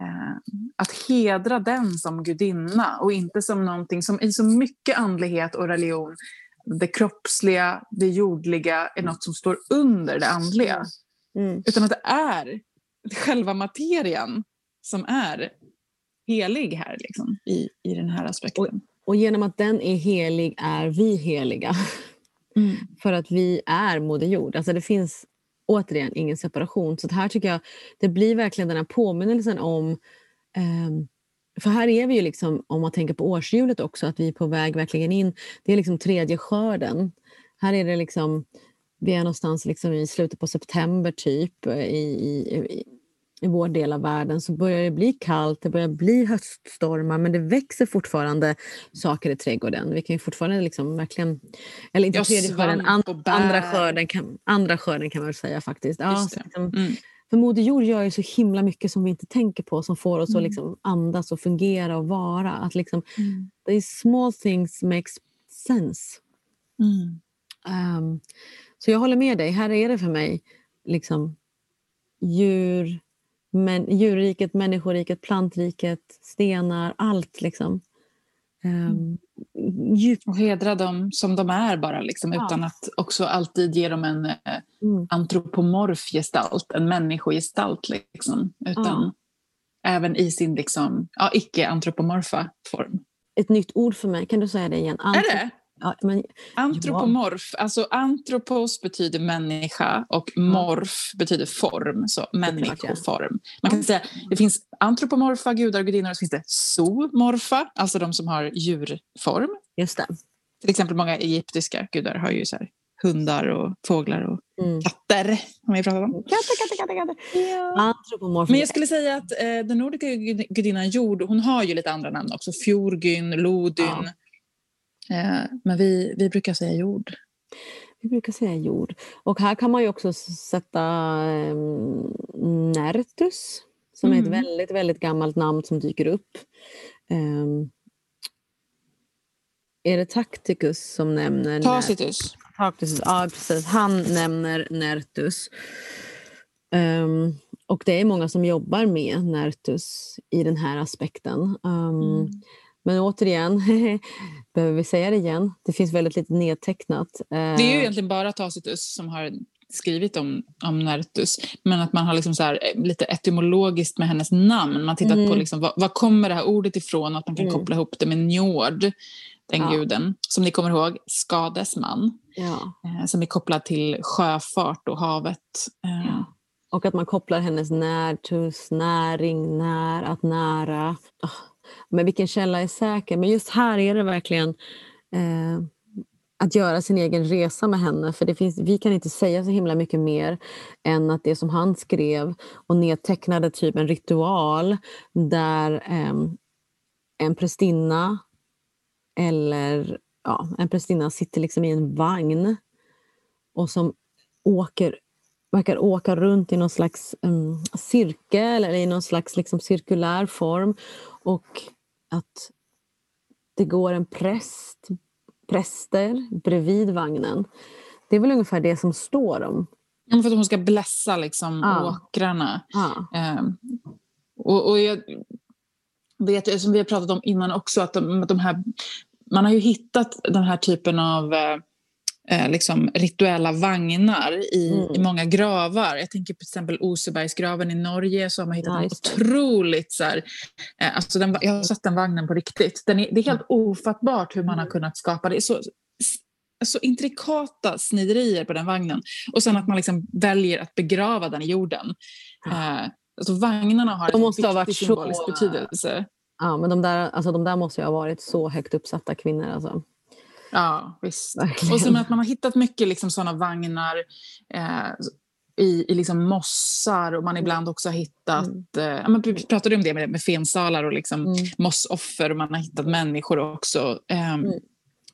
Eh, att hedra den som gudinna och inte som någonting som i så mycket andlighet och religion, det kroppsliga, det jordliga är något som står under det andliga. Mm. Utan att det är själva materian som är helig här liksom, i, i den här aspekten. Och genom att den är helig är vi heliga. Mm. För att vi är Moder Jord. Alltså det finns återigen ingen separation. Så här tycker jag det blir verkligen den här påminnelsen om eh, för här är vi ju liksom, om man tänker på årshjulet också, att vi är på väg verkligen in. Det är liksom tredje skörden. Här är det liksom, vi är någonstans liksom i slutet på september typ eh, i, i, i, i vår del av världen så börjar det bli kallt, det börjar bli höststormar men det växer fortfarande saker i trädgården. Vi kan ju fortfarande liksom verkligen, eller inte Ja, tredje skörden, an, andra, skörden kan, andra skörden kan man väl säga faktiskt. Ja, liksom, Mm. för Moder Jord gör ju så himla mycket som vi inte tänker på som får oss att Mm. liksom andas och fungera och vara. Att liksom, Mm. these small things makes sense. Mm. Ehm, så jag håller med dig. Här är det för mig liksom djur, men, djurriket, människoriket, plantriket, stenar, allt liksom. Um, djupt. Och hedra dem som de är bara, liksom, Ja. utan att också alltid ge dem en eh, Mm. antropomorf gestalt, en människogestalt. Liksom, utan även i sin liksom, ja, icke-antropomorfa form. Ett nytt ord för mig. Kan du säga det igen? Är det? Ja, men, Antropomorf, alltså antropos betyder människa och morf betyder form, så människoform. Man kan säga det finns antropomorfa gudar och gudinnor och så finns det zoomorfa, alltså de som har djurform. just det. Till exempel många egyptiska gudar har ju så här, hundar och fåglar och Mm. katter. Har vi pratat om. Katter, katter, katter, katter. Antropomorf. Men jag skulle säga att eh, den nordiska gud- gudinnan jord, hon har ju lite andra namn också. Fjorgyn, Lodyn. Ja. Eh, men vi, vi brukar säga jord. Vi brukar säga jord. Och här kan man ju också sätta um, Nertus som är ett Mm. väldigt, väldigt gammalt namn som dyker upp. Ehm, är det Tacticus som nämner Tacitus. Tacitus, ja precis. Han nämner Nertus. Ehm, och det är många som jobbar med Nertus i den här aspekten. Ehm, Mm. Men återigen, behöver vi säga det igen? Det finns väldigt lite nedtecknat. Det är ju Ehm, egentligen bara Tacitus som har skrivit om, om Nertus. Men att man har liksom så här, eh, lite etymologiskt med hennes namn. Man tittar på Mm. liksom, var, var kommer det här ordet ifrån och att man kan Mm. koppla ihop det med Njord, den Ja. guden. Som ni kommer ihåg, Skades man. ja. Eh, som är kopplad till sjöfart och havet. Eh, Ja. Och att man kopplar hennes närtus, näring, när, att nära. Ah, men vilken källa är säker? Men just här är det verkligen eh, att göra sin egen resa med henne. För det finns, vi kan inte säga så himla mycket mer än att det som han skrev och nedtecknade typ en ritual där eh, en prästinna eller ja, en prästinna sitter liksom i en vagn och som åker verkar åka runt i någon slags um, cirkel eller i någon slags liksom, cirkulär form. Och att det går en präst, präster bredvid vagnen. Det är väl ungefär det som står om. Ja, För att hon ska blässa liksom Ja. åkrarna. Ja. Ehm, och, och jag vet, som vi har pratat om innan också, att de, de här, man har ju hittat den här typen av eh, eh, liksom rituella vagnar i, Mm. i många gravar. Jag tänker på till exempel Osebergsgraven i Norge så har man hittat Ja, en otroligt... Så här, eh, alltså den, jag har sett den vagnen på riktigt. Den är, det är helt ofattbart hur man har Mm. kunnat skapa det. Så, så intrikata sniderier på den vagnen. Och sen att man liksom väljer att begrava den i jorden. Eh, alltså vagnarna har De en måste ha viktig varit så- symbolisk betydelse. Ja, men de där, alltså, de där måste ju ha varit så högt uppsatta kvinnor. Alltså. Ja, visst. Verkligen. Och sen att man har hittat mycket liksom sådana vagnar eh, i, i liksom mossar och man ibland också har hittat... Mm. Eh, ja, vi pratade om det med, med fensalar och liksom Mm. mossoffer och man har hittat människor också. Ehm, Mm.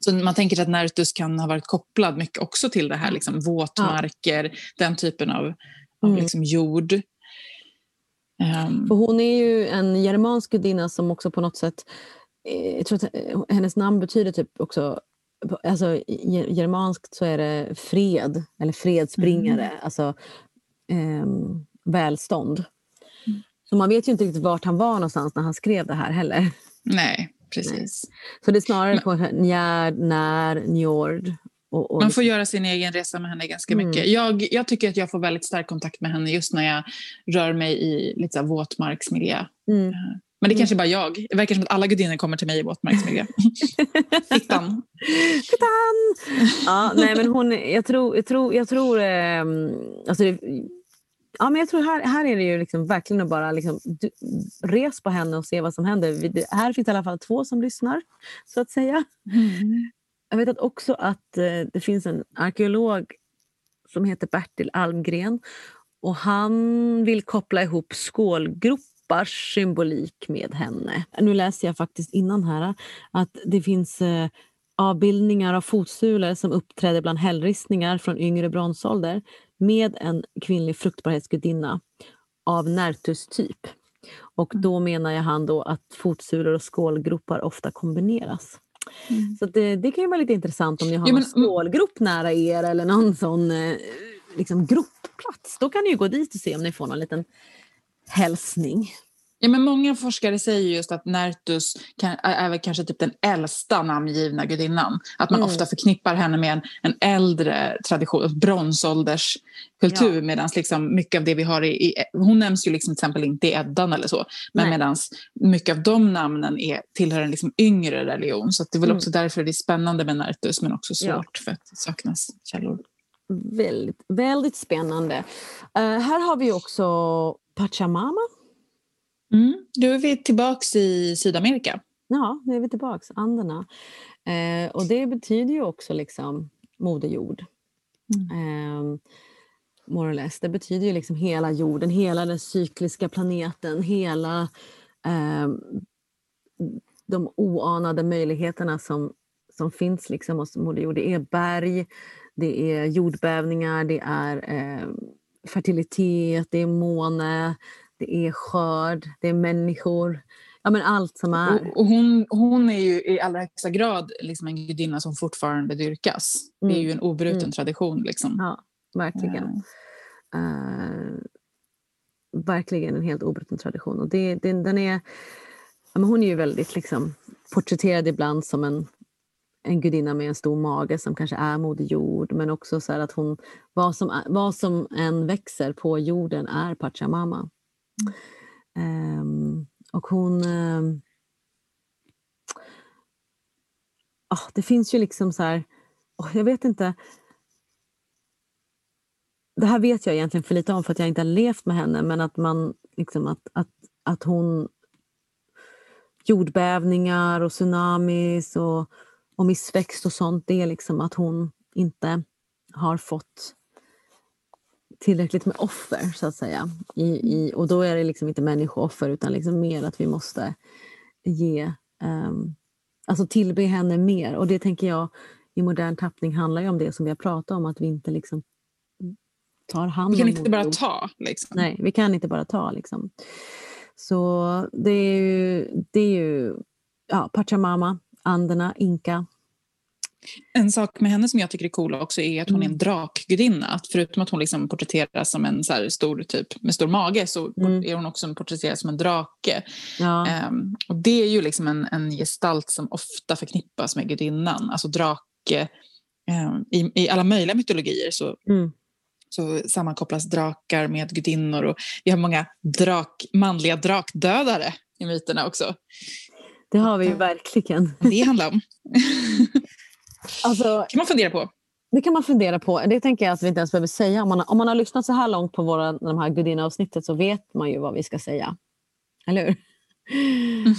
Så man tänker sig att Nertus kan ha varit kopplad mycket också till det här, liksom, våtmarker, den typen av, av Mm. liksom, jord. För hon är ju en germansk gudinna som också på något sätt, eh, jag tror att eh, hennes namn betyder typ också, alltså germanskt så är det fred eller fredsbringare, alltså ehm, välstånd. Så man vet ju inte riktigt vart han var någonstans när han skrev det här heller. nej, precis. Så det är snarare Men- på Njärd, När, Njord. Och, och Man får göra sin egen resa med henne ganska Mm. mycket. Jag, jag tycker att jag får väldigt stark kontakt med henne just när jag rör mig i lite så våtmarksmiljö. Mm. Men det är Mm. kanske bara jag. Det verkar som att alla gudinnor kommer till mig i våtmarksmiljö. Fittan. Titan! Ja, nej, men hon, jag tror, jag tror, jag tror, ehm, alltså det, ja, men jag tror här, här är det ju liksom verkligen att bara liksom, du, res på henne och se vad som händer. Vi- här finns i alla fall två som lyssnar, så att säga. Jag vet att också att eh, det finns en arkeolog som heter Bertil Almgren och han vill koppla ihop skålgropars symbolik med henne. Nu läser jag faktiskt innan här att det finns eh, avbildningar av fotsulor som uppträder bland hällristningar från yngre bronsålder med en kvinnlig fruktbarhetsgudinna av Nertus-typ. Och då menar jag han då att fotsulor och skålgropar ofta kombineras. Mm. Så det, det kan ju vara lite intressant om ni har Ja, men- skålgrop nära er eller någon sån eh, liksom gropplats. Då kan ni ju gå dit och se om ni får någon liten hälsning. Ja, men många forskare säger just att Nertus kan, är kanske typ den äldsta namngivna gudinnan. Att man Mm. ofta förknippar henne med en, en äldre tradition, bronsålderskultur. Ja. Medan liksom mycket av det vi har i, i... Hon nämns ju liksom till exempel inte i Eddan eller så. Men medan mycket av de namnen är, tillhör en liksom yngre religion. Så det är väl Mm. också därför det är spännande med Nertus men också Ja. svårt för att det saknas källor. Väldigt, väldigt spännande. Eh, här har vi också Pachamama. Mm. Då är vi tillbaka i Sydamerika. Ja, nu är vi tillbaka. Anderna. Eh, och det betyder ju också liksom Moder Jord. Eh, more or less. Det betyder ju liksom hela jorden, hela den cykliska planeten, hela eh, de oanade möjligheterna som, som finns liksom hos Moder Jord. Det är berg, det är jordbävningar, det är eh, fertilitet, det är måne, det är skörd, det är människor. Ja, men allt som är. Och, och hon, hon är ju i allra högsta grad liksom en gudinna som fortfarande dyrkas. Det är Mm. ju en obruten Mm. tradition. Liksom. Ja, verkligen. Eh, Eh, verkligen en helt obruten tradition. Och det, det, den är, ja, men hon är ju väldigt liksom, porträtterad ibland som en, en gudinna med en stor mage som kanske är Moder Jord. Men också så här att hon, vad som, vad som än växer på jorden är Pachamama. Ehm, och hon... Um, ah, det finns ju liksom så här... Oh, jag vet inte. Det här vet jag egentligen för lite om för att jag inte har levt med henne men att man liksom att, att, att hon jordbävningar och tsunamis och, och missväxt och sånt det är liksom att hon inte har fått tillräckligt med offer så att säga. I, i, och då är det liksom inte människooffer utan liksom mer att vi måste ge um, alltså tillbe henne mer och det tänker jag i modern tappning handlar ju om det som vi har pratat om att vi inte liksom tar hand Vi kan om inte bara ta. Liksom. Nej, vi kan inte bara ta. Liksom. Så det är ju, det är ju ja, Pachamama, anderna, inka. En sak med henne som jag tycker är cool också är att hon är Mm. en drakgudinna. Att förutom att hon liksom porträtteras som en så stor typ med stor mage så Mm. är hon också porträtterad som en drake. Ja, Ehm, och det är ju liksom en, en gestalt som ofta förknippas med gudinnan. Alltså drake. ehm, i, I alla möjliga mytologier så, mm. så sammankopplas drakar med gudinnor. Och vi har många drak, manliga drakdödare i myterna också. Det har vi ju verkligen. Det handlar om. Alltså, kan man fundera på. det kan man fundera på. Det tänker jag att vi inte ens behöver säga. Om man, om man har lyssnat så här långt på våra, de här gudinneavsnittet så vet man ju vad vi ska säga. Eller hur?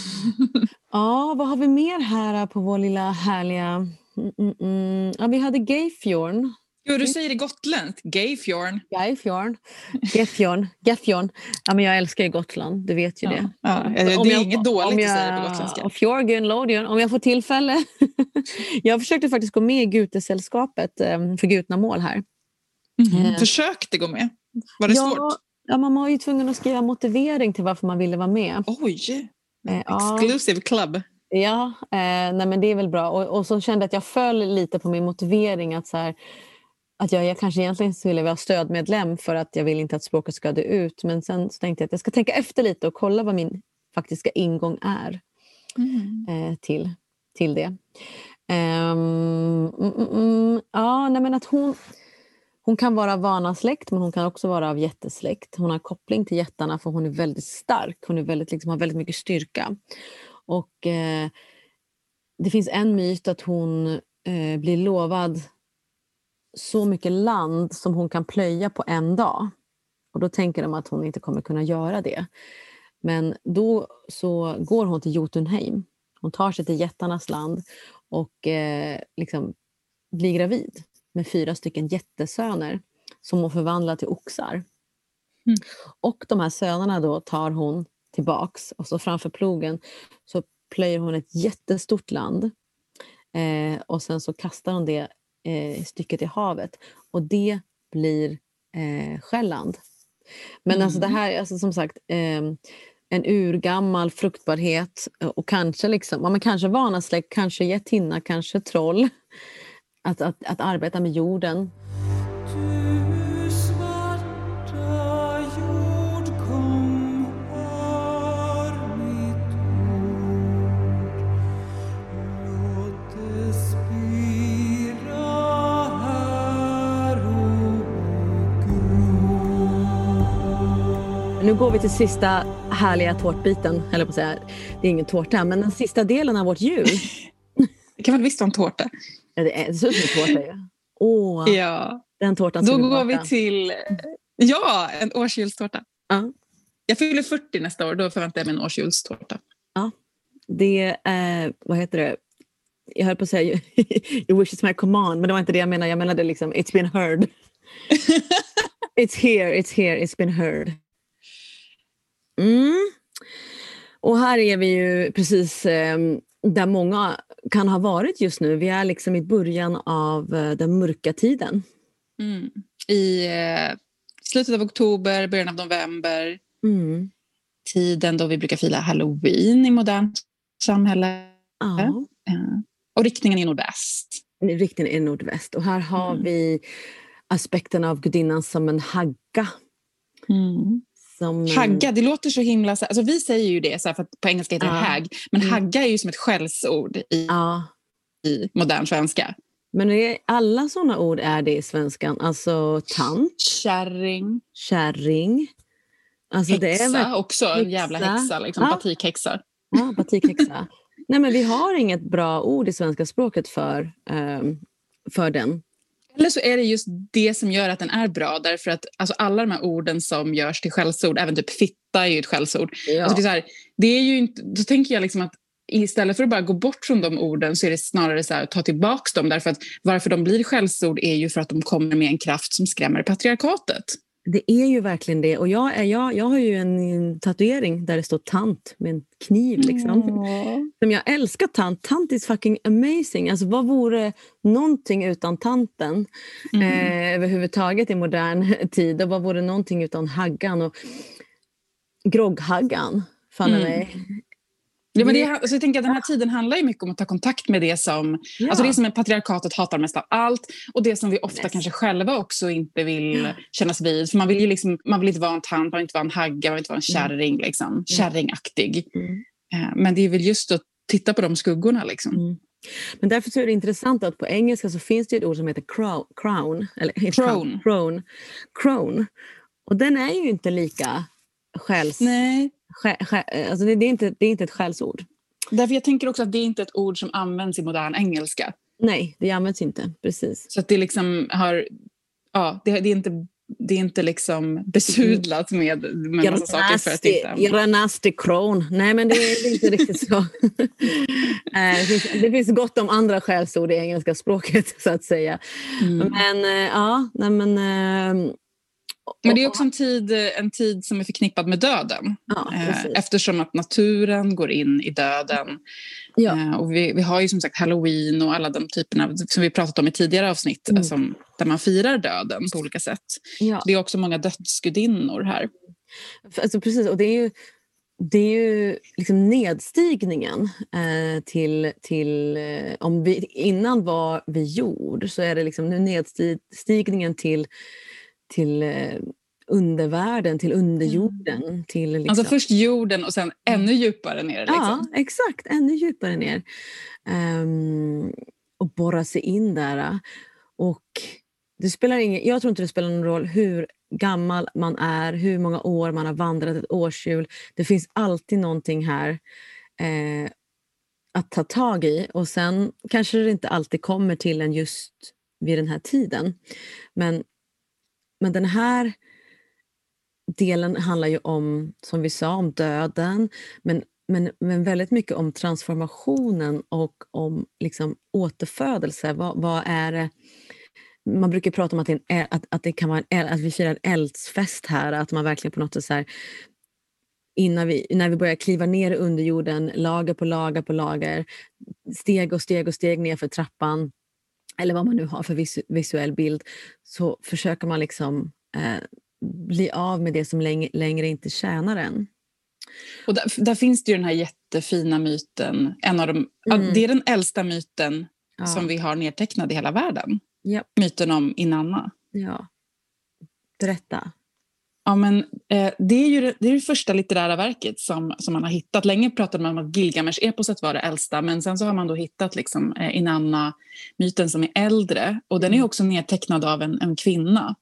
Ja, vad har vi mer här på vår lilla härliga... Mm, mm, mm. Ja, vi hade Gayfjorn. Jo, du säger det gotländskt. Gayfjorn. Gayfjorn. Gefjorn. Gefjorn. Ja, men jag älskar ju Gotland, du vet ju det. ja, det är jag- inget dåligt att säga på gotländska. Och Fjorgen, Lodion, om jag får tillfälle. jag försökte faktiskt gå med i Gutesällskapet eh, för Gutnamål här. Mhm. Eh. Försökte gå med. Var det ja, svårt? Ja, man var ju tvungen att skriva motivering till varför man ville vara med. Oj! Eh. Exclusive club. Ja, eh, nej, men det är väl bra. Och, och så kände jag att jag föll lite på min motivering. Att, så här, att jag, jag kanske egentligen skulle vara stödmedlem för att jag vill inte att språket ska dö ut. Men sen så tänkte jag att jag ska tänka efter lite och kolla vad min faktiska ingång är eh, till, till det. Mm, mm, mm, ja, nej, men att hon, hon kan vara vanasläkt men hon kan också vara av jättesläkt. Hon har koppling till jättarna för hon är väldigt stark. Hon är väldigt, liksom, har väldigt mycket styrka. Och eh, Det finns en myt att hon eh, blir lovad så mycket land som hon kan plöja på en dag. Och Då tänker de att hon inte kommer kunna göra det. Men då så går hon till Jotunheim. Hon tar sig till jättarnas land och eh, liksom blir gravid med fyra stycken jättesöner som hon förvandlar till oxar. Mm. Och de här sönerna då tar hon tillbaks och så framför plogen så plöjer hon ett jättestort land eh, och sen så kastar hon det eh, stycket i havet och det blir eh, Själland. Men alltså det Mm. här, alltså som sagt, eh, en urgammal fruktbarhet eh, och kanske liksom, men kanske vanasläkt, kanske getinna, kanske troll. Att, att, att arbeta med jorden. Nu går vi till sista härliga tårtbiten, eller på att säga. Det är ingen tårta, men den sista delen av vårt jul. Det kan väl visst vara en tårta? Ja, det, är, det ser ut som en tårta ju. Åh, Ja. den tårtan Då vi går vi till... Ja, en årsjulstårta. Ja. Jag fyller 40 nästa år, då förväntar jag mig en årsjulstårta. Det är, vad heter det? Jag höll på att säga you wish it's my command, men det var inte det jag menade. Jag menade liksom it's been heard. it's here, it's here, it's been heard. Mm. Och här är vi ju precis eh, där många kan ha varit just nu. Vi är liksom i början av eh, den mörka tiden. Mm. I eh, slutet av oktober, början av november. Mm. Tiden då vi brukar fira halloween i modernt samhälle. Ja. Eh, och riktningen är nordväst. Riktningen är nordväst. Och här har Mm. vi aspekten av gudinnan som en hagga. Som, Hagga, det låter så himla... så- Alltså vi säger ju det, så här, för att på engelska heter det Ja. hag. Men Mm. hagga är ju som ett skällsord i, Ja, i modern svenska. men är, alla sådana ord är det i svenskan. Alltså tant, Kärring, kärring. Alltså det är häxa verkligen- också. En jävla häxa. häxa, liksom, Ja. batikhäxa. ja, batikhäxa. Nej, men vi har inget bra ord i svenska språket för, ehm, för den. Eller så är det just det som gör att den är bra. Därför att alltså, alla de här orden som görs till skällsord, även typ fitta är ju ett skällsord. Ja. Alltså, det är så här, det är ju inte, då tänker jag liksom att istället för att bara gå bort från de orden så är det snarare så här, att ta tillbaka dem. Därför att varför de blir skällsord är ju för att de kommer med en kraft som skrämmer patriarkatet. Det är ju verkligen det. Och jag, är, jag, jag har ju en tatuering där det står tant med en kniv. Liksom. Som jag älskar tant. Tant is fucking amazing. Alltså, vad vore någonting utan tanten Mm. eh, överhuvudtaget i modern tid? Och vad vore någonting utan haggan? Och grogghaggan, fan Mm. mig. Ja, men det, alltså jag tänker att den här tiden handlar ju mycket om att ta kontakt med det som, Ja. alltså det som patriarkatet hatar mest av allt och det som vi ofta Yes. kanske själva också inte vill Ja. kännas vid. För man vill ju liksom, man vill inte vara en tant, man vill inte vara en hagga, man vill inte vara en kärring. Liksom, kärringaktig. Mm. Eh, Men det är väl just att titta på de skuggorna. Liksom. Mm. Men därför är det intressant att på engelska så finns det ett ord som heter crown. crown eller, Crone. Crone. Crone. Och den är ju inte lika själs... Nej, alltså det, är inte, det är inte ett skällsord. därför jag tänker också att det är inte ett ord som används i modern engelska. Nej, det används inte. Precis. Så att det liksom har, ja, det, det är inte det är inte liksom besudlat med, med massa saker för att inte... You're a nasty crone. Nej, men det är, inte riktigt så. Eh, det, finns, det finns gott om andra skällsord i engelska språket, så att säga. Mm. Men eh, ja, nej men... Men det är också en tid, en tid som är förknippad med döden. Ja, Eh. Eftersom att naturen går in i döden. Ja. Eh, Och vi, vi har ju som sagt halloween och alla de typerna som vi pratat om i tidigare avsnitt Mm. som, där man firar döden på olika sätt. Ja. Det är också många dödsgudinnor här. Alltså precis, och det är ju, det är ju liksom nedstigningen eh, till... till eh, om vi, innan var vi jord så är det liksom nu nedstigningen till, till eh, undervärlden, till underjorden. Till liksom, Alltså först jorden och sen ännu djupare ner. Liksom. Ja, exakt. Ännu djupare ner. Ehm, och borra sig in där. Och det spelar ingen, jag tror inte det spelar någon roll hur gammal man är, hur många år man har vandrat ett årshjul. Det finns alltid någonting här eh, att ta tag i. Och sen kanske det inte alltid kommer till en just vid den här tiden. Men, men den här delen handlar ju om, som vi sa, om döden. Men, men, men väldigt mycket om transformationen och om liksom återfödelse. Vad, vad är det? Man brukar prata om att det, en, att, att det kan vara en, att vi firar en eldsfest här. Att man verkligen på något sätt så här, innan vi, när vi börjar kliva ner under jorden, lager på lager på lager, steg och steg och steg ner för trappan, eller vad man nu har för visu, visuell bild, så försöker man liksom eh, bli av med det som länge, längre inte tjänar en. Och där, där finns det ju den här jättefina myten. En av de, Mm. Det är den äldsta myten Ja. som vi har nedtecknad i hela världen. Japp. Myten om Inanna. Ja. Berätta. Ja, men, eh, det, är ju det, det är det första litterära verket som, som man har hittat. Länge pratade man om att Gilgamesh-eposet var det äldsta men sen så har man då hittat liksom, eh, Inanna-myten som är äldre. Och den är Mm. också nedtecknad av en, en kvinna.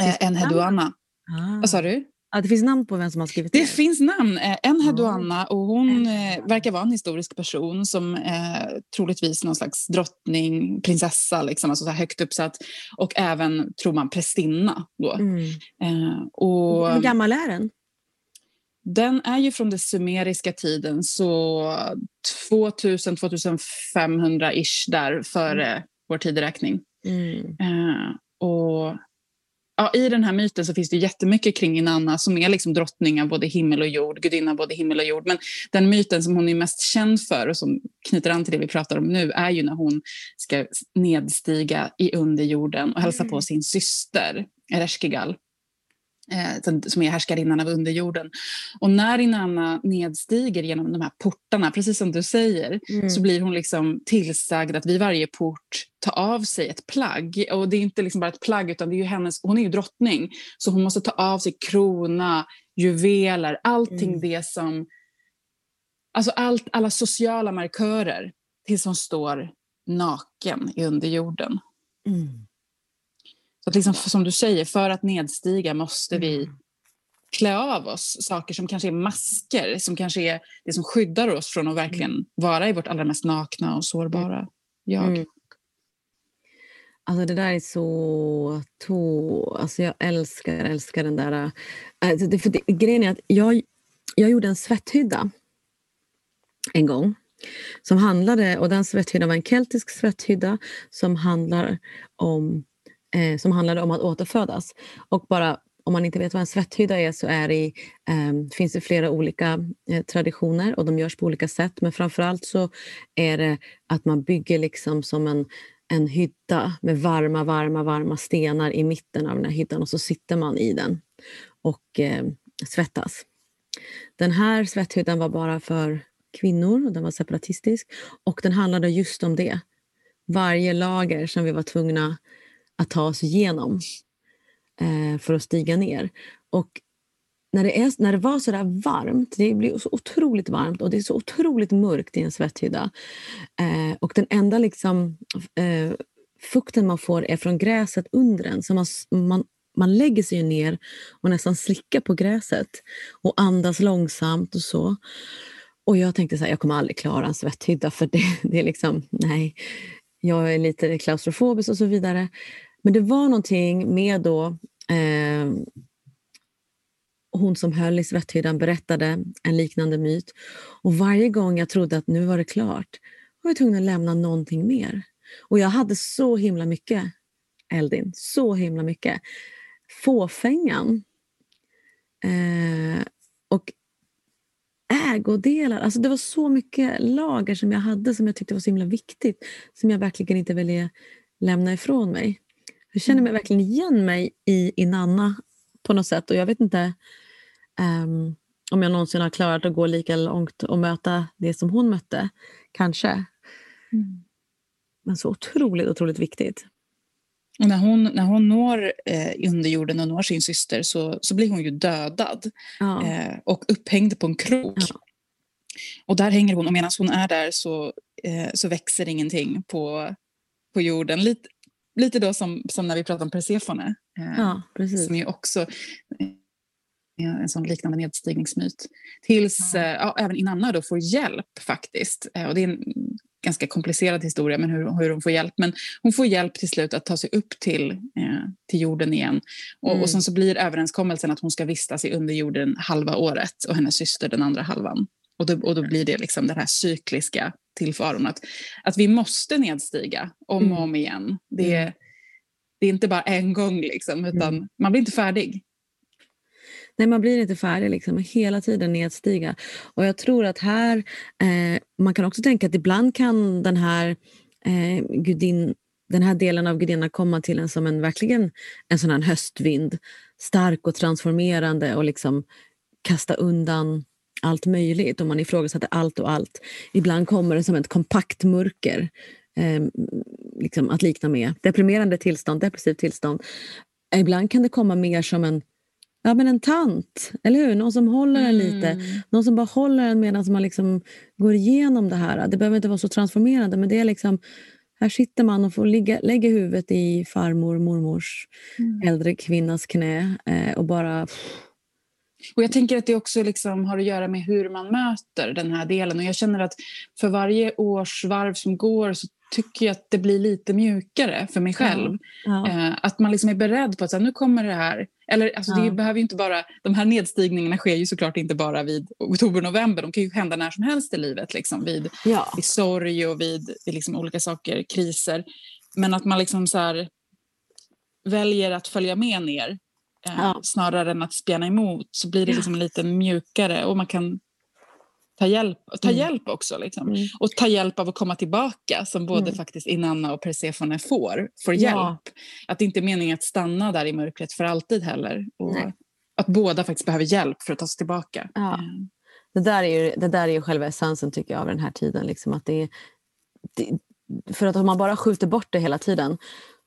Eh, det Enheduanna. Ah. Vad sa du? Ja, det finns namn på vem som har skrivit Det det. finns namn. Eh, Enheduanna och hon eh, verkar vara en historisk person som eh, troligtvis någon slags drottning, prinsessa, liksom, alltså så här högt uppsatt. Och även, tror man, prästinna. Då. Mm. Eh, och, Hur gammal är den? Den är ju från den sumeriska tiden, så 2000-2500-ish där före vår tideräkning. Mm. Eh, och, ja, I den här myten så finns det jättemycket kring Inanna som är liksom drottning av både himmel och jord, gudinna både himmel och jord. Men den myten som hon är mest känd för och som knyter an till det vi pratar om nu är ju när hon ska nedstiga i underjorden och hälsa på Mm. sin syster Ereshkigal som- som är härskarinnan av underjorden. Och när Inanna nedstiger genom de här portarna, precis som du säger, Mm. så blir hon liksom tillsagd att vid varje port ta av sig ett plagg. Och det är inte liksom bara ett plagg, utan det är ju hennes, hon är ju drottning. Så hon måste ta av sig krona, juveler, allting Mm. det som... Alltså allt, alla sociala markörer tills hon står naken i underjorden. Mm. Så att liksom, som du säger, för att nedstiga måste vi Mm. klä av oss saker som kanske är masker, som kanske är det som skyddar oss från att verkligen vara i vårt allra mest nakna och sårbara jag. Mm. Alltså det där är så... To, alltså jag älskar, älskar den där... Alltså det, för det, grejen är att jag, jag gjorde en svetthydda en gång. Som handlade, och den svetthyddan var en keltisk svetthydda som handlar om eh, som handlade om att återfödas. Och bara om man inte vet vad en svetthydda är så är det, eh, finns det flera olika eh, traditioner och de görs på olika sätt. Men framförallt så är det att man bygger liksom som en, en hydda med varma, varma, varma stenar i mitten av den här hyddan och så sitter man i den och eh, svettas. Den här svetthyddan var bara för kvinnor och den var separatistisk och den handlade just om det. Varje lager som vi var tvungna att ta oss igenom eh, för att stiga ner. Och när det, är, när det var så där varmt, det blir så otroligt varmt och det är så otroligt mörkt i en svetthydda. Eh, och den enda liksom, eh, fukten man får är från gräset under en. Så man, man, man lägger sig ner och nästan slickar på gräset och andas långsamt och så. Och jag tänkte så här, jag kommer aldrig klara en svetthydda för det, det är liksom, nej, jag är lite klaustrofobisk och så vidare. Men det var någonting med då eh, hon som höll i svetthyddan berättade en liknande myt. Och varje gång jag trodde att nu var det klart var jag tvungen att lämna någonting mer. Och jag hade så himla mycket, Eldin, så himla mycket. Fåfängan. Eh, och ägodelar. Alltså det var så mycket lager som jag hade som jag tyckte var så himla viktigt. Som jag verkligen inte ville lämna ifrån mig. Jag känner mig verkligen igen mig i, i Nanna på något sätt. Och jag vet inte um, om jag någonsin har klarat att gå lika långt och möta det som hon mötte. Kanske. Mm. Men så otroligt, otroligt viktigt. Och när, hon, när hon når eh, underjorden och når sin syster så, så blir hon ju dödad ja. eh, och upphängd på en krok. Ja. Och där hänger hon och medan hon är där så, eh, så växer ingenting på, på jorden. Lite, lite då som, som när vi pratade om Persefone. Eh, ja. Som ju också eh, en sån liknande nedstigningsmyt. Tills ja. Eh, ja, även Inanna då får hjälp faktiskt. Och det är en ganska komplicerad historia men hur, hur hon får hjälp. Men hon får hjälp till slut att ta sig upp till, eh, till jorden igen. Och, mm. och sen så blir överenskommelsen att hon ska vistas i underjorden halva året och hennes syster den andra halvan. Och då, och då blir det liksom den här cykliska tillvaron. Att, att vi måste nedstiga om och mm. om igen. Det, mm. det är inte bara en gång, liksom, utan mm. man blir inte färdig. Nej, man blir inte färdig. Liksom. Hela tiden nedstiga. Och jag tror att här... Eh, man kan också tänka att ibland kan den här eh, gudin, den här delen av gudinnan komma till en som en verkligen en sån höstvind. Stark och transformerande och liksom kasta undan allt möjligt och man ifrågasätter allt och allt. Ibland kommer det som ett kompakt mörker eh, liksom att likna med deprimerande tillstånd, depressivt tillstånd. Ibland kan det komma mer som en Ja, men en tant, eller hur? Någon som håller en lite. Mm. Någon som bara håller en medan man liksom går igenom det här. Det behöver inte vara så transformerande, men det är liksom... Här sitter man och får ligga, lägga huvudet i farmor, mormors, mm. äldre kvinnas knä eh, och bara... Och Jag tänker att det också liksom har att göra med hur man möter den här delen. Och Jag känner att för varje års varv som går så tycker jag att det blir lite mjukare för mig själv. Ja, ja. Eh, att man liksom är beredd på att så här, nu kommer det här. Eller, alltså, ja. det behöver inte bara, de här nedstigningarna sker ju såklart inte bara vid oktober-november. De kan ju hända när som helst i livet. Liksom, vid, vid sorg och vid, vid liksom olika saker, kriser. Men att man liksom så här, väljer att följa med ner eh, snarare än att spjärna emot så blir det liksom lite mjukare och man kan ta hjälp, ta mm. hjälp också. Liksom. Mm. Och ta hjälp av att komma tillbaka som både mm. faktiskt Inanna och Persefone får, får hjälp. Ja. Att det inte är meningen att stanna där i mörkret för alltid heller. Och att båda faktiskt behöver hjälp för att ta sig tillbaka. Ja. Mm. Det, där är ju, det där är ju själva essensen tycker jag av den här tiden. Liksom, att det, det, för att om man bara skjuter bort det hela tiden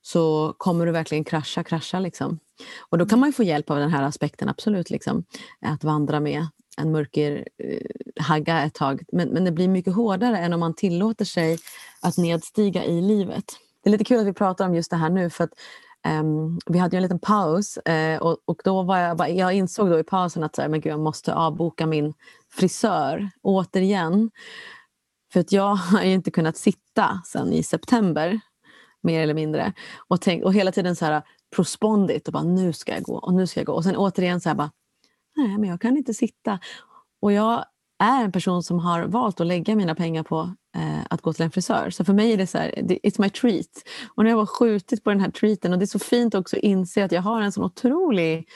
så kommer du verkligen krascha, krascha. Liksom. Och då kan man få hjälp av den här aspekten, absolut. Liksom, att vandra med en mörker eh, hagga ett tag. Men, men det blir mycket hårdare än om man tillåter sig att nedstiga i livet. Det är lite kul att vi pratar om just det här nu för att um, vi hade en liten paus uh, och, och, då var jag, jag insåg då i pausen att så här, men gud, jag måste avboka min frisör återigen. För att jag har ju inte kunnat sitta sedan i september mer eller mindre. Och, tänk, och hela tiden så här prospondit och bara nu ska jag gå och nu ska jag gå. Och sen återigen så här bara nej men jag kan inte sitta. Och jag är en person som har valt att lägga mina pengar på eh, att gå till en frisör. Så för mig är det så här, it's my treat. Och nu har jag bara skjutit på den här treaten och det är så fint också att inse att jag har en sån otrolig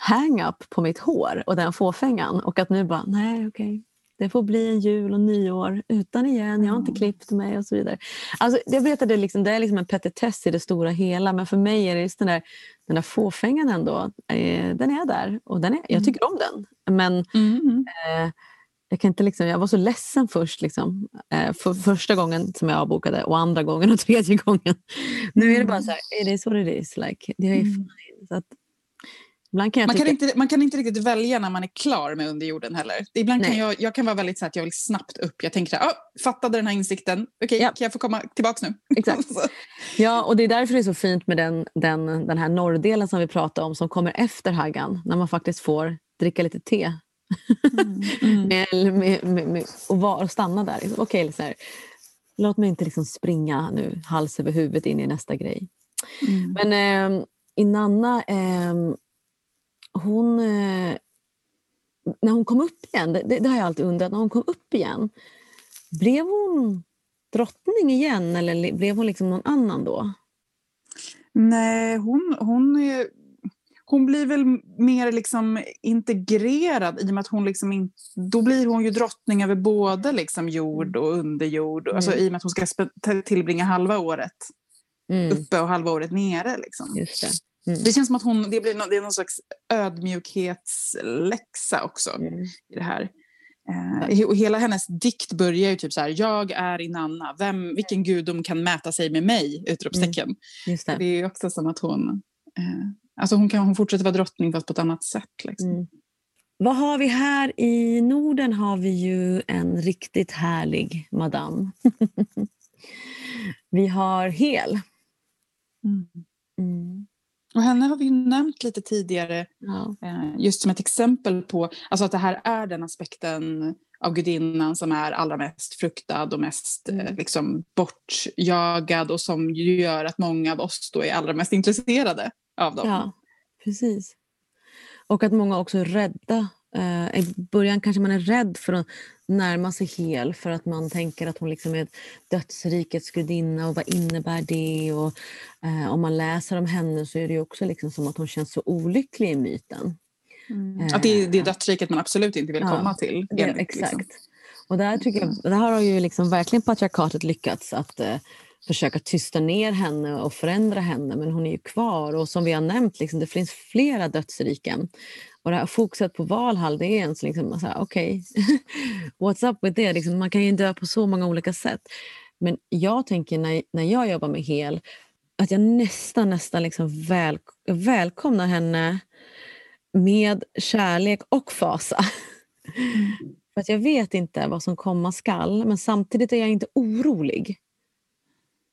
hang-up på mitt hår och den fåfängan. Och att nu bara, nej okej, det får bli en jul och nyår utan igen, jag har inte klippt mig och så vidare. Alltså, jag vet att det liksom, det är liksom en petitess i det stora hela men för mig är det just den där, den där fåfängan ändå, eh, den är där och den är, jag Mm. tycker om den. Men Mm. eh, jag, kan inte liksom, jag var så ledsen först, liksom, eh, för första gången som jag avbokade och andra gången och tredje gången. Nu är det bara Mm. så här, it is what it is. Like, det är Mm. fine. Så att, ibland kan jag Man kan, tycka... inte, man kan inte riktigt välja när man är klar med underjorden heller. Ibland kan jag, jag kan vara väldigt så att jag vill snabbt upp. Jag tänker här, oh, fattade den här insikten. Okej, Ja. kan jag få komma tillbaka nu? Exakt. Ja, och det är därför det är så fint med den, den, den här norrdelen som vi pratade om som kommer efter Haggan. När man faktiskt får dricka lite te Mm. med, med, med, med, och, var, och stanna där. Okej, här, låt mig inte liksom springa nu hals över huvud in i nästa grej. Mm. Men eh, Inanna, eh, hon... Eh, när hon kom upp igen, det, det har jag alltid undrat, när hon kom upp igen, blev hon drottning igen eller blev hon liksom någon annan då? Nej, hon, hon, är, hon blir väl mer liksom integrerad i och med att hon liksom in, då blir hon ju drottning över både liksom jord och underjord. Mm. Alltså, I och med att hon ska tillbringa halva året Mm, uppe och halva året nere. Liksom. just det. Mm. Det känns som att hon, det, blir nå- det är någon slags ödmjukhetsläxa också Mm. i det här. Eh, och hela hennes dikt börjar ju typ så här, jag är Inanna, Vem, vilken gudom kan mäta sig med mig? Utropstecken. Just det. Det är också som att hon, eh, alltså hon, kan, hon fortsätter vara drottning fast på ett annat sätt. Liksom. Mm. Vad har vi här i Norden? har vi ju en riktigt härlig madam. vi har Hel. Mm. Och henne har vi nämnt lite tidigare Ja. eh, just som ett exempel på alltså att det här är den aspekten av gudinnan som är allra mest fruktad och mest eh, Mm. liksom bortjagad och som gör att många av oss då är allra mest intresserade av dem. ja, precis. Och att många också är rädda. Eh, I början kanske man är rädd för att närma sig Hel för att man tänker att hon liksom är dödsrikets gudinna och vad innebär det? Och, eh, om man läser om henne så är det också liksom som att hon känns så olycklig i myten. Mm. Att det är det är dödsriket man absolut inte vill Ja, komma till. Det, enligt, exakt. liksom. Och där, tycker jag, där har ju liksom verkligen patriarkatet lyckats att eh, försöka tysta ner henne och förändra henne. Men hon är ju kvar och som vi har nämnt, liksom, det finns flera dödsriken. Och det här fokuset på Valhall, det är ens liksom okej, what's up with det? Liksom, man kan ju dö på så många olika sätt. Men jag tänker när, när jag jobbar med Hel, att jag nästan, nästan liksom väl, välkomnar henne med kärlek och fasa. För att jag vet inte vad som komma skall, men samtidigt är jag inte orolig.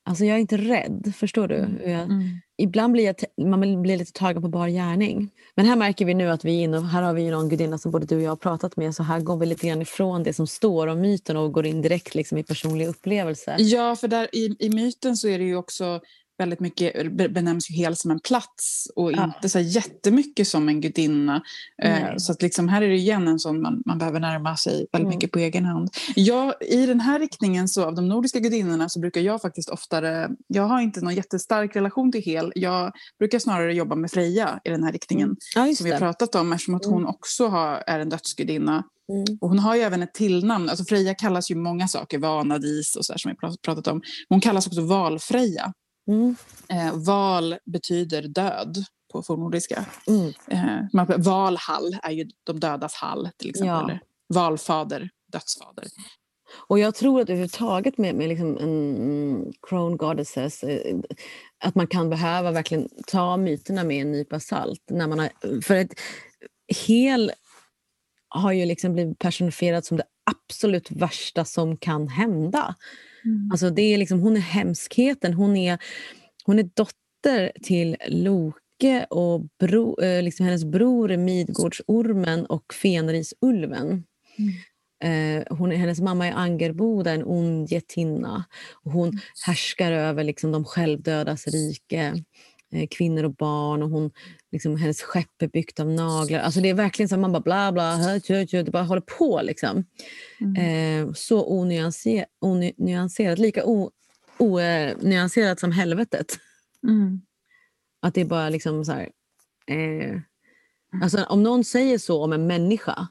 Alltså jag är inte rädd, förstår du? Jag, Mm ibland blir jag man blir lite tagen på bar gärning. Men här märker vi nu att vi är inne, och här har vi ju någon gudinna som både du och jag har pratat med, så här går vi lite grann ifrån det som står om myten och går in direkt liksom i personlig upplevelse. Ja, för där i, i myten så är det ju också väldigt mycket, be- benämns ju hel som en plats och Ja. inte så jättemycket som en gudinna. Eh, Nej. så att liksom här är det igen en sån man, man behöver närma sig väldigt Mm. mycket på egen hand. Jag, I den här riktningen så av de nordiska gudinnorna så brukar jag faktiskt oftare, jag har inte någon jättestark relation till hel, jag brukar snarare jobba med Freja i den här riktningen Ja, just som vi har pratat om eftersom att hon också har, är en dödsgudinna. Mm. Och hon har ju även ett tillnamn. Alltså Freja kallas ju många saker, Vanadis och så som vi prat- pratat om. Hon kallas också Valfreja. Mm. Eh, val betyder död på fornnordiska. Mm. Eh, man- Valhall är ju de dödas hall till exempel. Ja. Valfader, dödsfader. Och jag tror att överhuvudtaget med, med liksom en crown goddesses eh, att man kan behöva verkligen ta myterna med en nypa salt. När man har, för ett hel har ju liksom blivit personifierat som det absolut värsta som kan hända. Alltså det är liksom, hon är hemskheten. Hon är, hon är dotter till Loke och bro, eh, liksom hennes bror är Midgårdsormen och Fenrisulven. Eh, hon, är- hennes mamma är Angerboda, en ond getinna. Och hon härskar över liksom de självdödas rike. Eh, kvinnor och barn och hon, liksom, hennes skepp är byggt av naglar. Alltså det är verkligen så att man bara bla bla, hö, hö, hö, det bara håller på. Liksom. Mm. Eh, så onyanser, onyanserat, lika onyanserat som helvetet. Mm. Att det är bara liksom så här... Eh, alltså om någon säger så om en människa,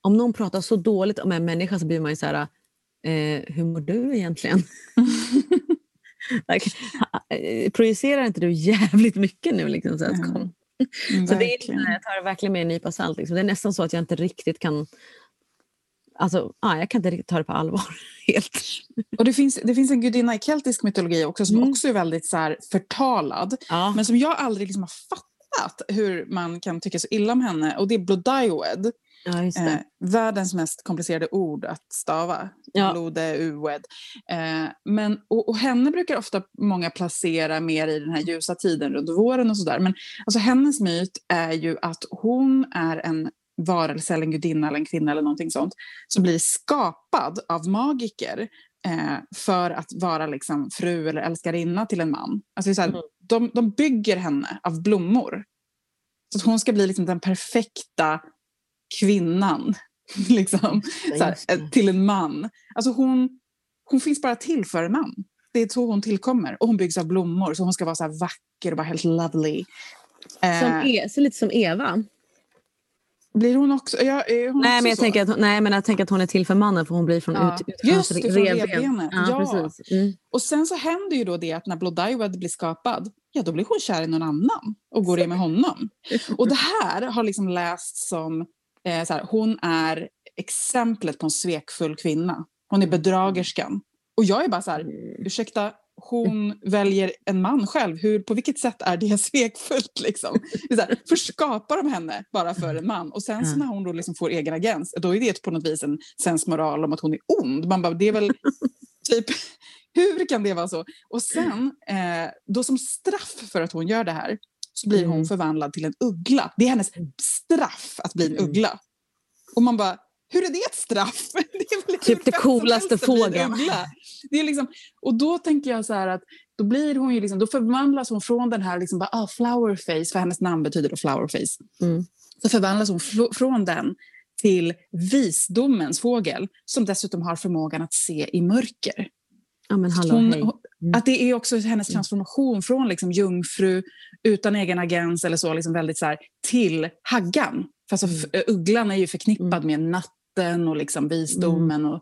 om någon pratar så dåligt om en människa så blir man ju så här, eh, hur mår du egentligen? like, eh, projicerar inte du jävligt mycket nu? Liksom, så, kom. Mm, så det är, jag tar det verkligen med en nypa salt. Liksom. Det är nästan så att jag inte riktigt kan Alltså, ah, jag kan inte riktigt ta det på allvar. Helt. Och det finns, det finns en gudinna i keltisk mytologi också som Mm. också är väldigt så här, förtalad. Ja. Men som jag aldrig liksom har fattat hur man kan tycka så illa om henne. Och det är Blodaiwed. Ja, Eh, världens mest komplicerade ord att stava. Ja. Blode, ued. Eh, men, och, och henne brukar ofta många placera mer i den här ljusa tiden runt våren och sådär. Men alltså, hennes myt är ju att hon är en varelse eller en gudinna eller en kvinna eller någonting sånt som blir skapad av magiker eh, för att vara liksom fru eller älskarinna till en man. Alltså så här, Mm. de, de bygger henne av blommor. Så att hon ska bli liksom den perfekta kvinnan liksom, så här, till en man. Alltså hon, hon finns bara till för en man. Det är så hon tillkommer. Och hon byggs av blommor så hon ska vara så här vacker och bara helt lovely. Som Eh, e, så lite som Eva. blir hon också... Ja, hon Nej också men, jag så? tänker att, hon- nej, men jag tänker att hon är till för mannen för hon blir från Ja. ut, ut Just det, från revben. revbenet. Ja, Ja. Mm. Och sen så händer ju då det att när Blodaiwed blir skapad, ja då blir hon kär i någon annan och går in med honom. Och det här har liksom lästs som, eh, så här, hon är exemplet på en svekfull kvinna. Hon är bedragerskan. Och jag är bara så här, ursäkta, hon väljer en man själv. Hur, på vilket sätt är det svekfullt? Liksom? Det här, först skapar de henne bara för en man och sen så när hon då liksom får egen agens, då är det på något vis en sensmoral om att hon är ond. Man bara, det är väl typ, hur kan det vara så? Och sen, eh, då som straff för att hon gör det här, så blir hon Mm. förvandlad till en uggla. Det är hennes straff att bli en Mm. uggla. Och man bara, hur är det ett straff? Det Typ det coolaste fågeln. uggla. Det är liksom, och då tänker jag så här att då blir hon ju liksom, då förvandlas hon från den här liksom bara, ah, flower face, för hennes namn betyder då flower face. Mm. Så förvandlas hon fr- från den till visdomens fågel som dessutom har förmågan att se i mörker. Ja men hallå, Hon, hej. Mm. Att det är också hennes transformation från liksom jungfru utan egen agens eller så, liksom väldigt så här, till haggan. För alltså, Mm. ugglan är ju förknippad med natten och liksom visdomen. Mm. Och,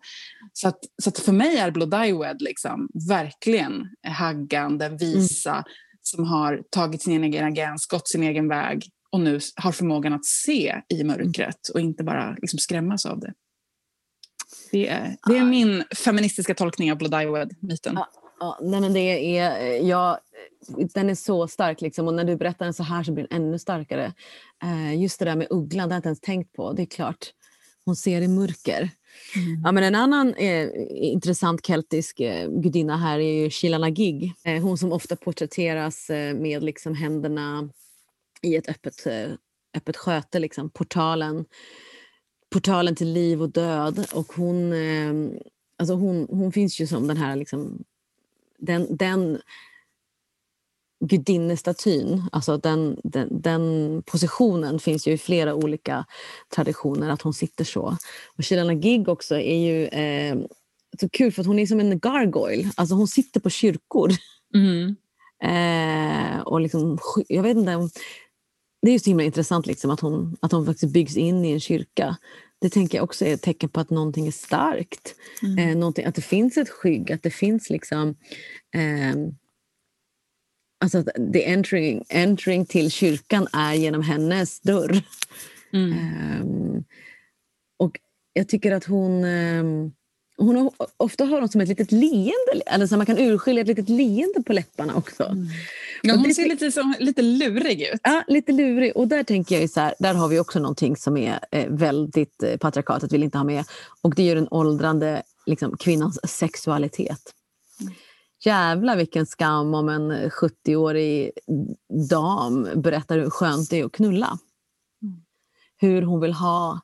så att, så att för mig är Blodaiwed liksom verkligen haggan, den visa som har tagit sin egen agens, gått sin egen väg och nu har förmågan att se i mörkret och inte bara liksom skrämmas av det. Det är, det är min feministiska tolkning av Blodaiwed-myten. Ja. Ja, nej, men det är, eh, ja, den är så stark liksom, och när du berättar den så här så blir den ännu starkare. Eh, just det där med ugglan, det har jag inte ens tänkt på. Det är klart, hon ser i mörker. Ja, men en annan eh, intressant keltisk eh, gudinna här är ju Shilanagig. Eh, hon som ofta porträtteras eh, med liksom händerna i ett öppet, eh, öppet sköte, liksom, portalen, portalen till liv och död. Och hon, eh, alltså hon, hon finns ju som den här liksom, den, den gudinnestatyn, alltså den, den, den positionen finns ju i flera olika traditioner, att hon sitter så. Och Shilana Gig också är ju eh, så kul för att hon är som en gargoyle, alltså hon sitter på kyrkor. Mm. Eh, och liksom, jag vet inte, det är ju så himla intressant liksom, att, hon, att hon faktiskt byggs in i en kyrka. Det tänker jag också är ett tecken på att någonting är starkt. Mm. Eh, att det finns ett skygg, att det finns liksom... ehm, alltså att the entering, entering till kyrkan är genom hennes dörr. Mm. Ehm, och jag tycker att hon... hon har, ofta har hon som ett litet leende, eller så man kan urskilja ett litet leende på läpparna också. Ja, Och hon det- ser lite, som, lite lurig ut. Ja, lite lurig. Och där tänker jag så här, där har vi också någonting som är eh, väldigt eh, patriarkatet vill inte ha med. Och det är den åldrande liksom, kvinnans sexualitet. Jävlar vilken skam om en 70-årig dam berättar hur skönt det är att knulla. Mm. Hur hon vill ha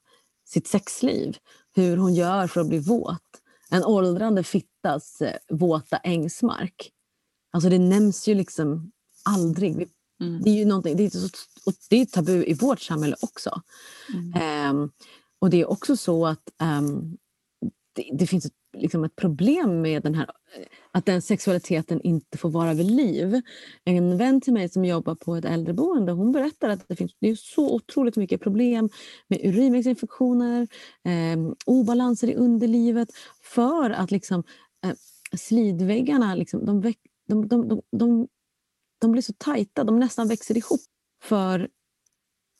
sitt sexliv. Hur hon gör för att bli våt. En åldrande fittas eh, våta ängsmark. Alltså det nämns ju liksom aldrig. Mm. Det är ju någonting, det är, så, och det är tabu i vårt samhälle också. Mm. Ehm, och det är också så att ehm, det, det finns ett, liksom ett problem med den här, att den sexualiteten inte får vara vid liv. En vän till mig som jobbar på ett äldreboende hon berättar att det finns det är så otroligt mycket problem med urinvägsinfektioner, eh, obalanser i underlivet för att liksom, eh, slidväggarna liksom, de, väck, de, de, de, de, de blir så tajta, de nästan växer ihop för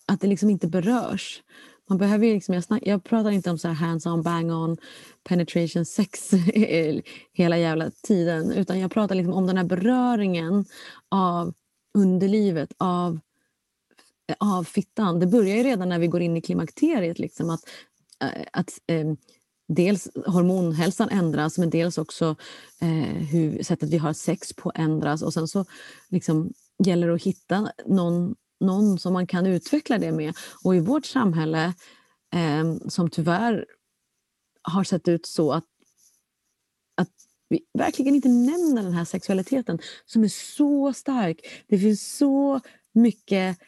att det liksom inte berörs. Man behöver ju liksom, jag, snack, jag pratar inte om så här hands-on, bang-on, penetration, sex hela jävla tiden. Utan jag pratar liksom om den här beröringen av underlivet, av, av fittan. Det börjar ju redan när vi går in i klimakteriet. Liksom, att, eh, att eh, dels hormonhälsan ändras men dels också eh, hur sättet vi har sex på ändras. Och sen så liksom, gäller det att hitta någon någon som man kan utveckla det med. Och i vårt samhälle, eh, som tyvärr har sett ut så att, att vi verkligen inte nämner den här sexualiteten som är så stark. Det finns så mycket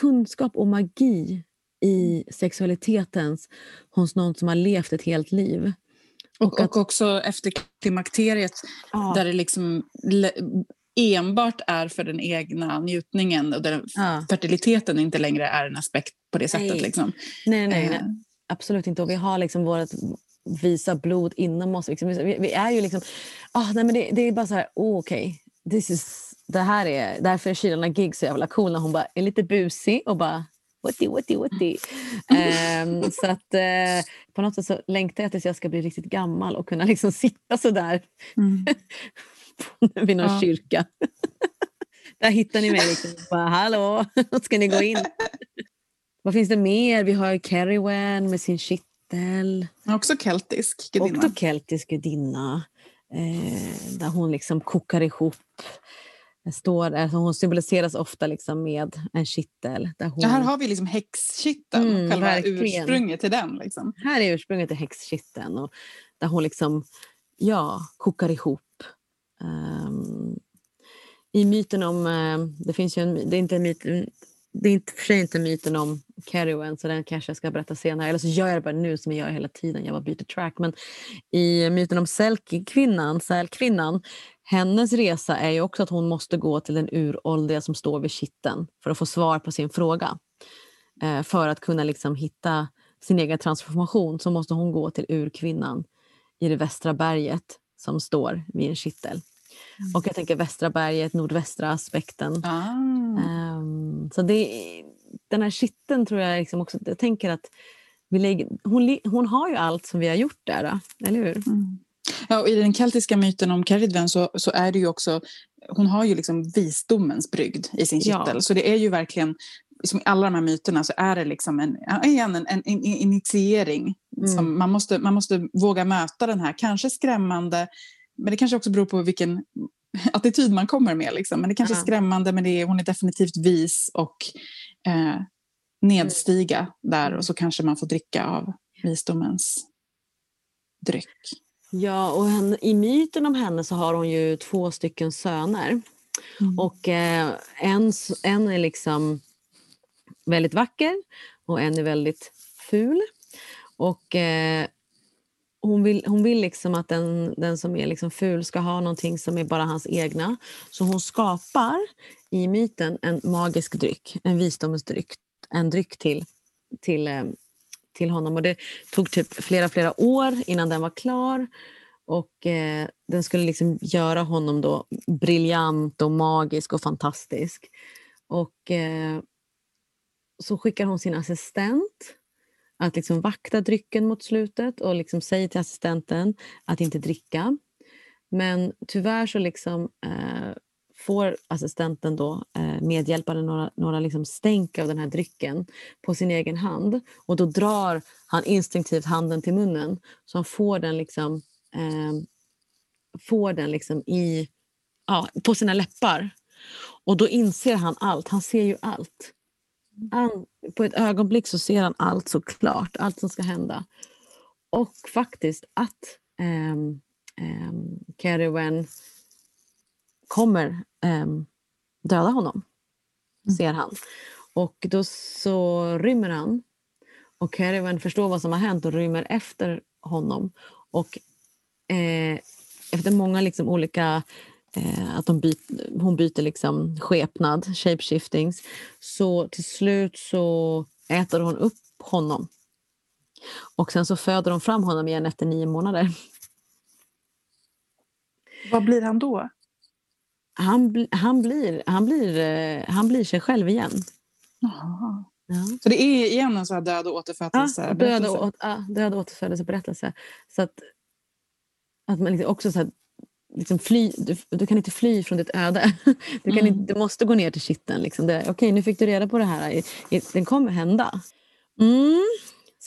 kunskap och magi i sexualitetens hos någon som har levt ett helt liv. Och, och också efter klimakteriet Ja. där det liksom enbart är för den egna njutningen och där Ja. fertiliteten inte längre är en aspekt på det sättet. Nej. Liksom. Nej, nej, Eh, nej. Absolut inte. Och vi har liksom vårt visa blod inom oss. Liksom. Vi, vi är ju liksom... ah nej, men det, det är bara så här, oh, okej. This is, det här är, därför är Sheila Gig så jävla cool när hon bara är lite busig och bara Whatty, whatty, whatty. Ehm, så att eh, på något sätt så längtar jag tills jag ska bli riktigt gammal och kunna liksom sitta så där Mm. vid någon Ja. kyrka. Där hittar ni mig. Liksom. Bara, Hallå, ska ni gå in? Vad finns det mer? Vi har Kerry Wan med sin kittel. Också keltisk gudinna. Och då keltisk gudinna. Eh, där hon liksom kokar ihop. Står, alltså hon symboliseras ofta liksom med en kittel. Där hon, Ja, här har vi liksom häxkitteln, Mm, själva verkligen. ursprunget till den. Liksom. här är ursprunget till häxkitteln. Och där hon liksom, ja, kokar ihop. Um, I myten om... Eh, det finns ju en, det är inte en myt, det är inte, för sig inte myten om Kerouan så den kanske jag ska berätta senare. Eller så gör jag det bara nu som jag gör hela tiden. Jag bara byter track. Men i myten om Selkie-kvinnan, sälkvinnan, hennes resa är ju också att hon måste gå till den uråldriga som står vid kitteln för att få svar på sin fråga. Eh, för att kunna liksom hitta sin egen transformation så måste hon gå till urkvinnan i det västra berget som står vid en kittel. Och jag tänker västra berget, nordvästra aspekten. Ah. Ehm, så det, den här kitteln tror jag liksom också, jag tänker att vi lägger, hon, hon har ju allt som vi har gjort där, eller hur? Mm. Ja, och I den keltiska myten om Keridwen så, så är det ju också... Hon har ju liksom visdomens brygd i sin Ja. kittel. Så det är ju verkligen... Som i alla de här myterna så är det liksom en, ja, igen, en, en, en initiering. Mm. Som man, måste, man måste våga möta den här, kanske skrämmande, men det kanske också beror på vilken attityd man kommer med. Liksom. Men det kanske är skrämmande, men det är, hon är definitivt vis och eh, nedstiga där. Och så kanske man får dricka av visdomens dryck. Ja, och henne, i myten om henne så har hon ju två stycken söner. Mm. Och eh, en, en är liksom väldigt vacker och en är väldigt ful. Och eh, hon vill, hon vill liksom att den, den som är liksom ful ska ha någonting som är bara hans egna. Så hon skapar i myten en magisk dryck, en visdomens dryck. En dryck till, till, eh, till honom. Och det tog typ flera, flera år innan den var klar. Och eh, den skulle liksom göra honom då briljant och magisk och fantastisk. Och eh, så skickar hon sin assistent att liksom vakta drycken mot slutet och liksom säger till assistenten att inte dricka. Men tyvärr så liksom, eh, får assistenten då eh, medhjälparen några, några liksom stänk av den här drycken på sin egen hand. Och då drar han instinktivt handen till munnen så han får den liksom eh, får den liksom i, ja, på sina läppar. Och då inser han allt. Han ser ju allt. Han, på ett ögonblick så ser han allt så klart. Allt som ska hända. Och faktiskt att um, um, Wen kommer ehm, döda honom. ser han. Och då så rymmer han. Och Caravan förstår vad som har hänt och rymmer efter honom. Och eh, efter många liksom olika att de byt, hon byter liksom skepnad, shapeshiftings, så till slut så äter hon upp honom. Och sen så föder de fram honom igen efter nio månader. Vad blir han då? Han, han, blir, han, blir, eh, han blir sig själv igen. Ja. Så det är igen en sån här död och Ja, återfödelse? död, berättelse? och, ja, död och återfödelseberättelse. Så att, att man liksom också så här, liksom fly, du, du kan inte fly från ditt öde. Du, kan Mm. inte, du måste gå ner till kitteln. Liksom. Okej, nu fick du reda på det här. Den kommer hända. Mm.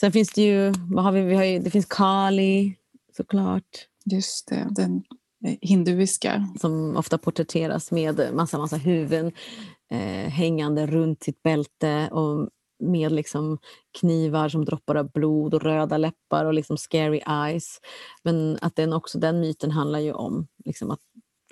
Sen finns det ju, vad har vi, vi har ju, det finns Kali såklart. Just det, den eh, hinduiska. som ofta porträtteras med massa, massa huvuden eh, hängande runt sitt bälte och med liksom knivar som droppar av blod och röda läppar och liksom scary eyes. Men att den, också, den myten handlar ju om liksom att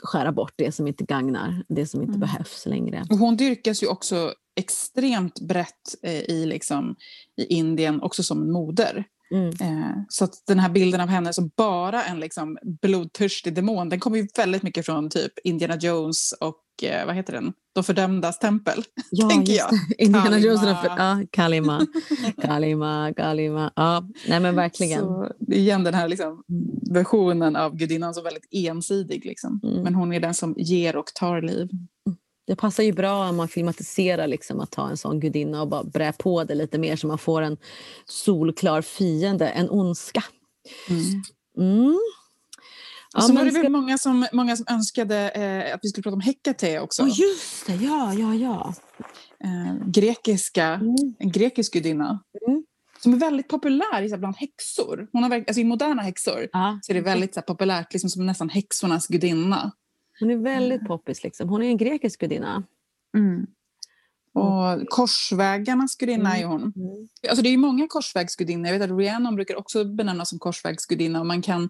skära bort det som inte gagnar, det som inte Mm. behövs längre. Och hon dyrkas ju också extremt brett eh, i, liksom, i Indien, också som en moder. Mm. Eh, så den här bilden av henne som bara en liksom, blodtörstig demon, den kommer ju väldigt mycket från typ Indiana Jones och eh, vad heter den? De fördömdas tempel. Ja, tänker jag. Indiana. Jones. är för- Ja, Kalima. Kalima, Kalima. Ja, nej men verkligen. Så igen den här liksom, versionen av gudinnan som är väldigt ensidig. Liksom. Mm. Men hon är den som ger och tar liv. Det passar ju bra om man filmatiserar liksom att ha en sån gudinna och bara brä på det lite mer så man får en solklar fiende, en ondska. Mm. Ja, så var det ska- väl många som, många som önskade eh, att vi skulle prata om Hekate också. Åh, just det, ja, ja, ja. Eh, grekiska, Mm. en grekisk gudinna. Mm. Som är väldigt populär här, bland häxor. Hon har, alltså, I moderna häxor Ja, så är det väldigt så här, populärt, liksom, som nästan häxornas gudinna. Hon är väldigt poppis. Liksom. Hon är en grekisk gudinna. Och korsvägarnas gudinna Mm. är hon. Mm. Alltså det är ju många korsvägsgudinnor. Jag vet att Rhiannon brukar också benämnas som korsvägsgudinna. Och man kan,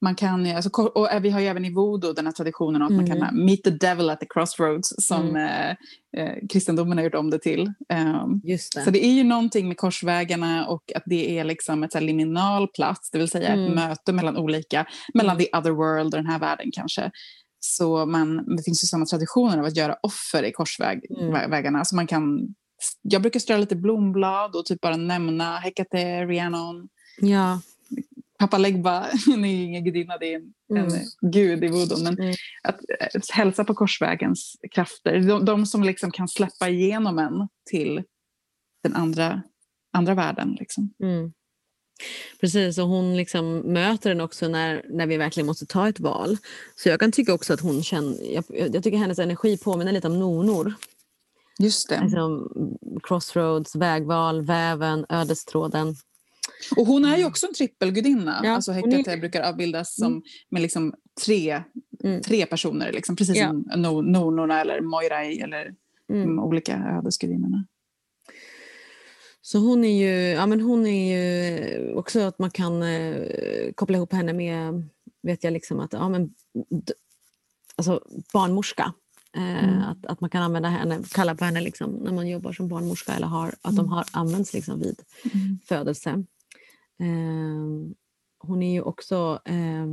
man kan, alltså, och vi har ju även i voodoo den här traditionen att man Mm. kan meet the devil at the crossroads som eh, eh, kristendomen har gjort om det till. Um, det. så det är ju någonting med korsvägarna och att det är liksom ett så liminal plats, det vill säga ett Mm. möte mellan olika, mellan the other world och den här världen kanske. Så man, det finns ju sådana traditioner av att göra offer i korsvägarna. Mm. Så man kan, jag brukar strö lite blomblad och typ bara nämna Hekate, Rhiannon, Ja. Pappa Legba. Hon är ingen gudinna, det är en, Mm. en gud i voodoo. Men Mm. att, eh, hälsa på korsvägens krafter. De, de som liksom kan släppa igenom en till den andra, andra världen. Liksom. Mm. Precis, och hon liksom möter den också när, när vi verkligen måste ta ett val. Så jag kan tycka också att hon känner, jag, jag tycker hennes energi påminner lite om nonor. Just det. Liksom, crossroads, vägval, väven, ödestråden. Och hon är ju också en trippelgudinna. Ja, alltså hon är- Hekate brukar avbildas som, med liksom tre, Mm. tre personer. Liksom, precis Ja. som no, Nonorna eller Moirai eller Mm. de olika ödesgudinnorna. Så hon är ju, ja men hon är ju också att man kan eh, koppla ihop henne med, vet jag liksom att, ja men, alltså barnmorska. Eh, Mm. att, att man kan använda henne, kalla på henne liksom, när man jobbar som barnmorska eller har, att de har använts liksom vid födelse. Eh, hon är ju också eh,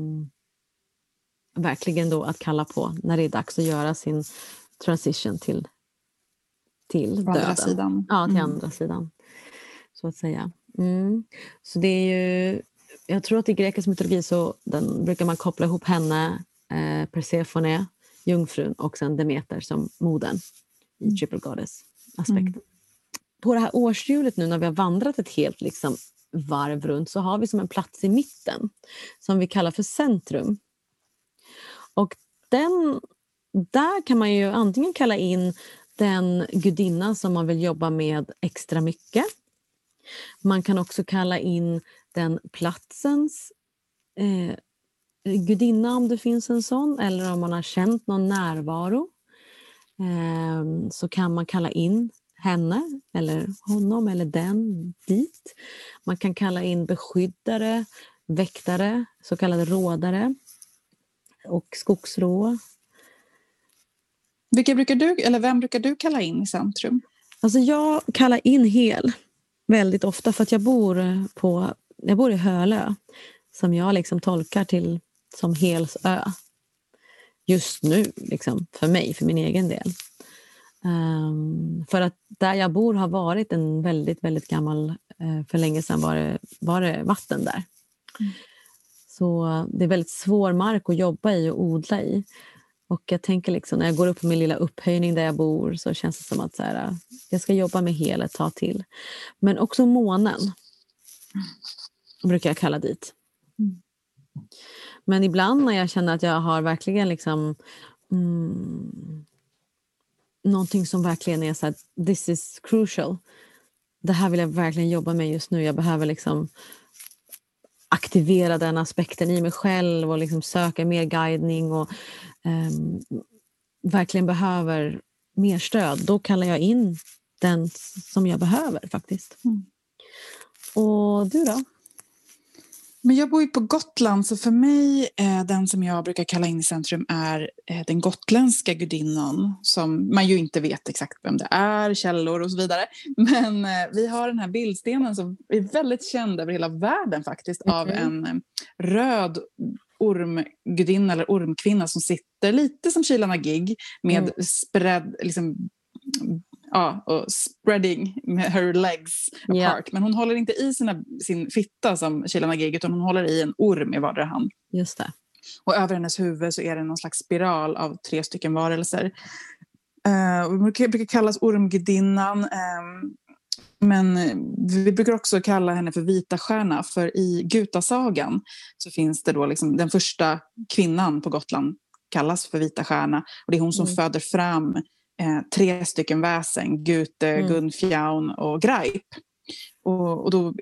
verkligen då att kalla på när det är dags att göra sin transition till, till På andra döden. sidan. Ja, till Mm. andra sidan. Så att säga. Mm. Så det är ju, jag tror att i grekisk mytologi så den, brukar man koppla ihop henne, eh, Persefone, jungfrun och sen Demeter som modern i Mm. triple goddess-aspekten. På det här årshjulet nu när vi har vandrat ett helt liksom, varv runt så har vi som en plats i mitten som vi kallar för centrum. Och den, där kan man ju antingen kalla in den gudinna som man vill jobba med extra mycket. Man kan också kalla in den platsens eh, gudinna om det finns en sån eller om man har känt någon närvaro. Eh, så kan man kalla in henne eller honom eller den dit. Man kan kalla in beskyddare, väktare, så kallade rådare och skogsrå. Vilka brukar du, eller vem brukar du kalla in i centrum? Alltså jag kallar in hel väldigt ofta för att jag bor, på, jag bor i Hölö som jag liksom tolkar till som Helsö. Just nu, liksom, för mig, för min egen del. Um, för att där jag bor har varit en väldigt, väldigt gammal... Uh, för länge sedan var det, var det vatten där. Mm. Så det är väldigt svår mark att jobba i och odla i. Och jag tänker liksom, när jag går upp på min lilla upphöjning där jag bor så känns det som att så här, äh, jag ska jobba med hel ett tag till. Men också månen brukar jag kalla dit. Men ibland när jag känner att jag har verkligen liksom mm, någonting som verkligen är så här, this is crucial. Det här vill jag verkligen jobba med just nu. Jag behöver liksom aktivera den aspekten i mig själv och liksom söka mer guidning och verkligen behöver mer stöd. Då kallar jag in den som jag behöver faktiskt. Mm. Och du då? Men jag bor ju på Gotland, så för mig, eh, den som jag brukar kalla in i centrum är eh, den gotländska gudinnan som man ju inte vet exakt vem det är, källor och så vidare. Men eh, vi har den här bildstenen som är väldigt känd över hela världen faktiskt mm. av en eh, röd ormgudinna eller ormkvinna som sitter lite som Kila Gig med mm. spread, liksom, ja, och spreading her legs apart. Yeah. Men hon håller inte i sina, sin fitta som Sheila Nagig utan hon håller i en orm i vardera hand. Just det. Och över hennes huvud så är det någon slags spiral av tre stycken varelser. Uh, hon brukar kallas ormgudinnan. Um, men vi brukar också kalla henne för Vita stjärna för i Gutasagan så finns det då liksom den första kvinnan på Gotland kallas för Vita stjärna och det är hon som mm. föder fram eh, tre stycken väsen, Gute, mm. Gunfjaun och Greip. Och, och då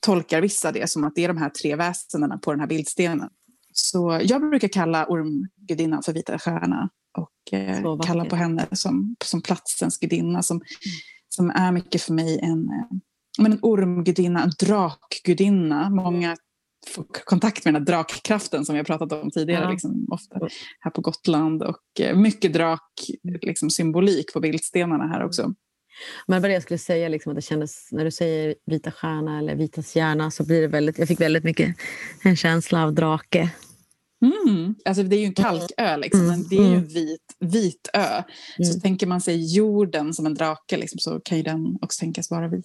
tolkar vissa det som att det är de här tre väsendena på den här bildstenen. Så jag brukar kalla ormgudinnan för Vita stjärna och eh, kalla på henne som, som platsens gudinna som, mm. Som är mycket för mig en, eh, men en ormgudinna, en drakgudinna. Många få kontakt med den här drakkraften som vi har pratat om tidigare, ja. liksom, ofta här på Gotland. Och eh, mycket draksymbolik liksom, på bildstenarna här också. Men vad jag skulle säga, liksom, att det kändes, när du säger vita stjärna eller vita hjärna så blir det väldigt, jag fick väldigt mycket en känsla av drake. Mm. Alltså det är ju en kalkö, liksom, mm. men det är ju en mm. vit, vit ö. Mm. Så tänker man sig jorden som en drake liksom, så kan ju den också tänkas vara vit.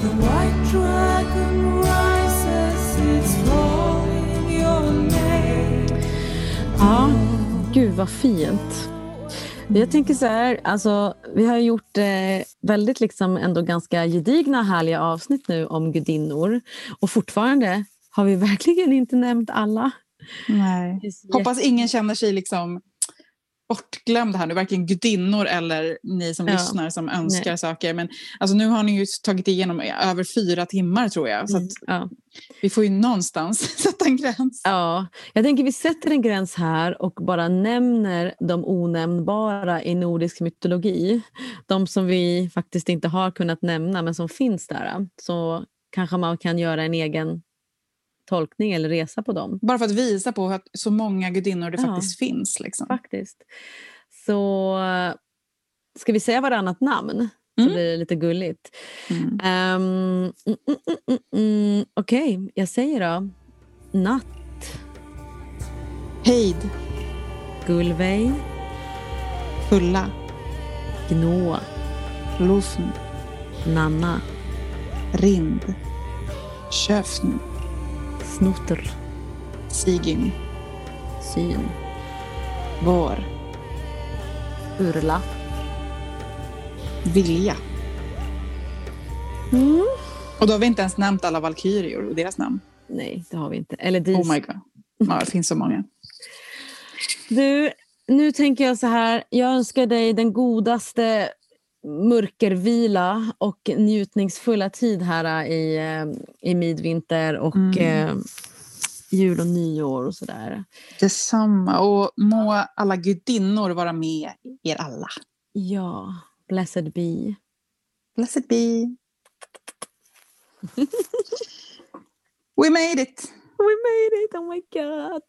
The white dragon Ja, gud vad fint. Jag tänker så här, alltså, vi har gjort eh, väldigt liksom ändå ganska gedigna härliga avsnitt nu om gudinnor och fortfarande har vi verkligen inte nämnt alla. Hoppas ingen känner sig liksom bortglömd här nu, varken gudinnor eller ni som ja. lyssnar som önskar Nej. saker. Men alltså, nu har ni ju tagit igenom över fyra timmar tror jag. Så mm, ja. Vi får ju någonstans sätta en gräns. Ja, jag tänker vi sätter en gräns här och bara nämner de onämnbara i nordisk mytologi. De som vi faktiskt inte har kunnat nämna men som finns där. Så kanske man kan göra en egen tolkning eller resa på dem. Bara för att visa på att så många gudinnor det ja, faktiskt finns. Liksom. Faktiskt. Så ska vi säga varannat namn? Så mm. blir det lite gulligt. Mm. Um, mm, Okej, okay, jag säger då. Natt. Hejd. Gullveig. Fulla. Gnå. Lufn. Nanna. Rind. Köfn. Snotter. Sigyn. Syn. Vår. Urla. Vilja. Mm. Och då har vi inte ens nämnt alla valkyrior och deras namn. Nej, det har vi inte. Eller dis. Oh my god. Ja, det finns så många. Du, nu tänker jag så här. Jag önskar dig den godaste mörkervila och njutningsfulla tid här i, eh, i midvinter och mm. eh, jul och nyår och sådär. Detsamma. Och må alla gudinnor vara med er alla. Ja, blessed be. Blessed be. We made it! We made it! Oh my god!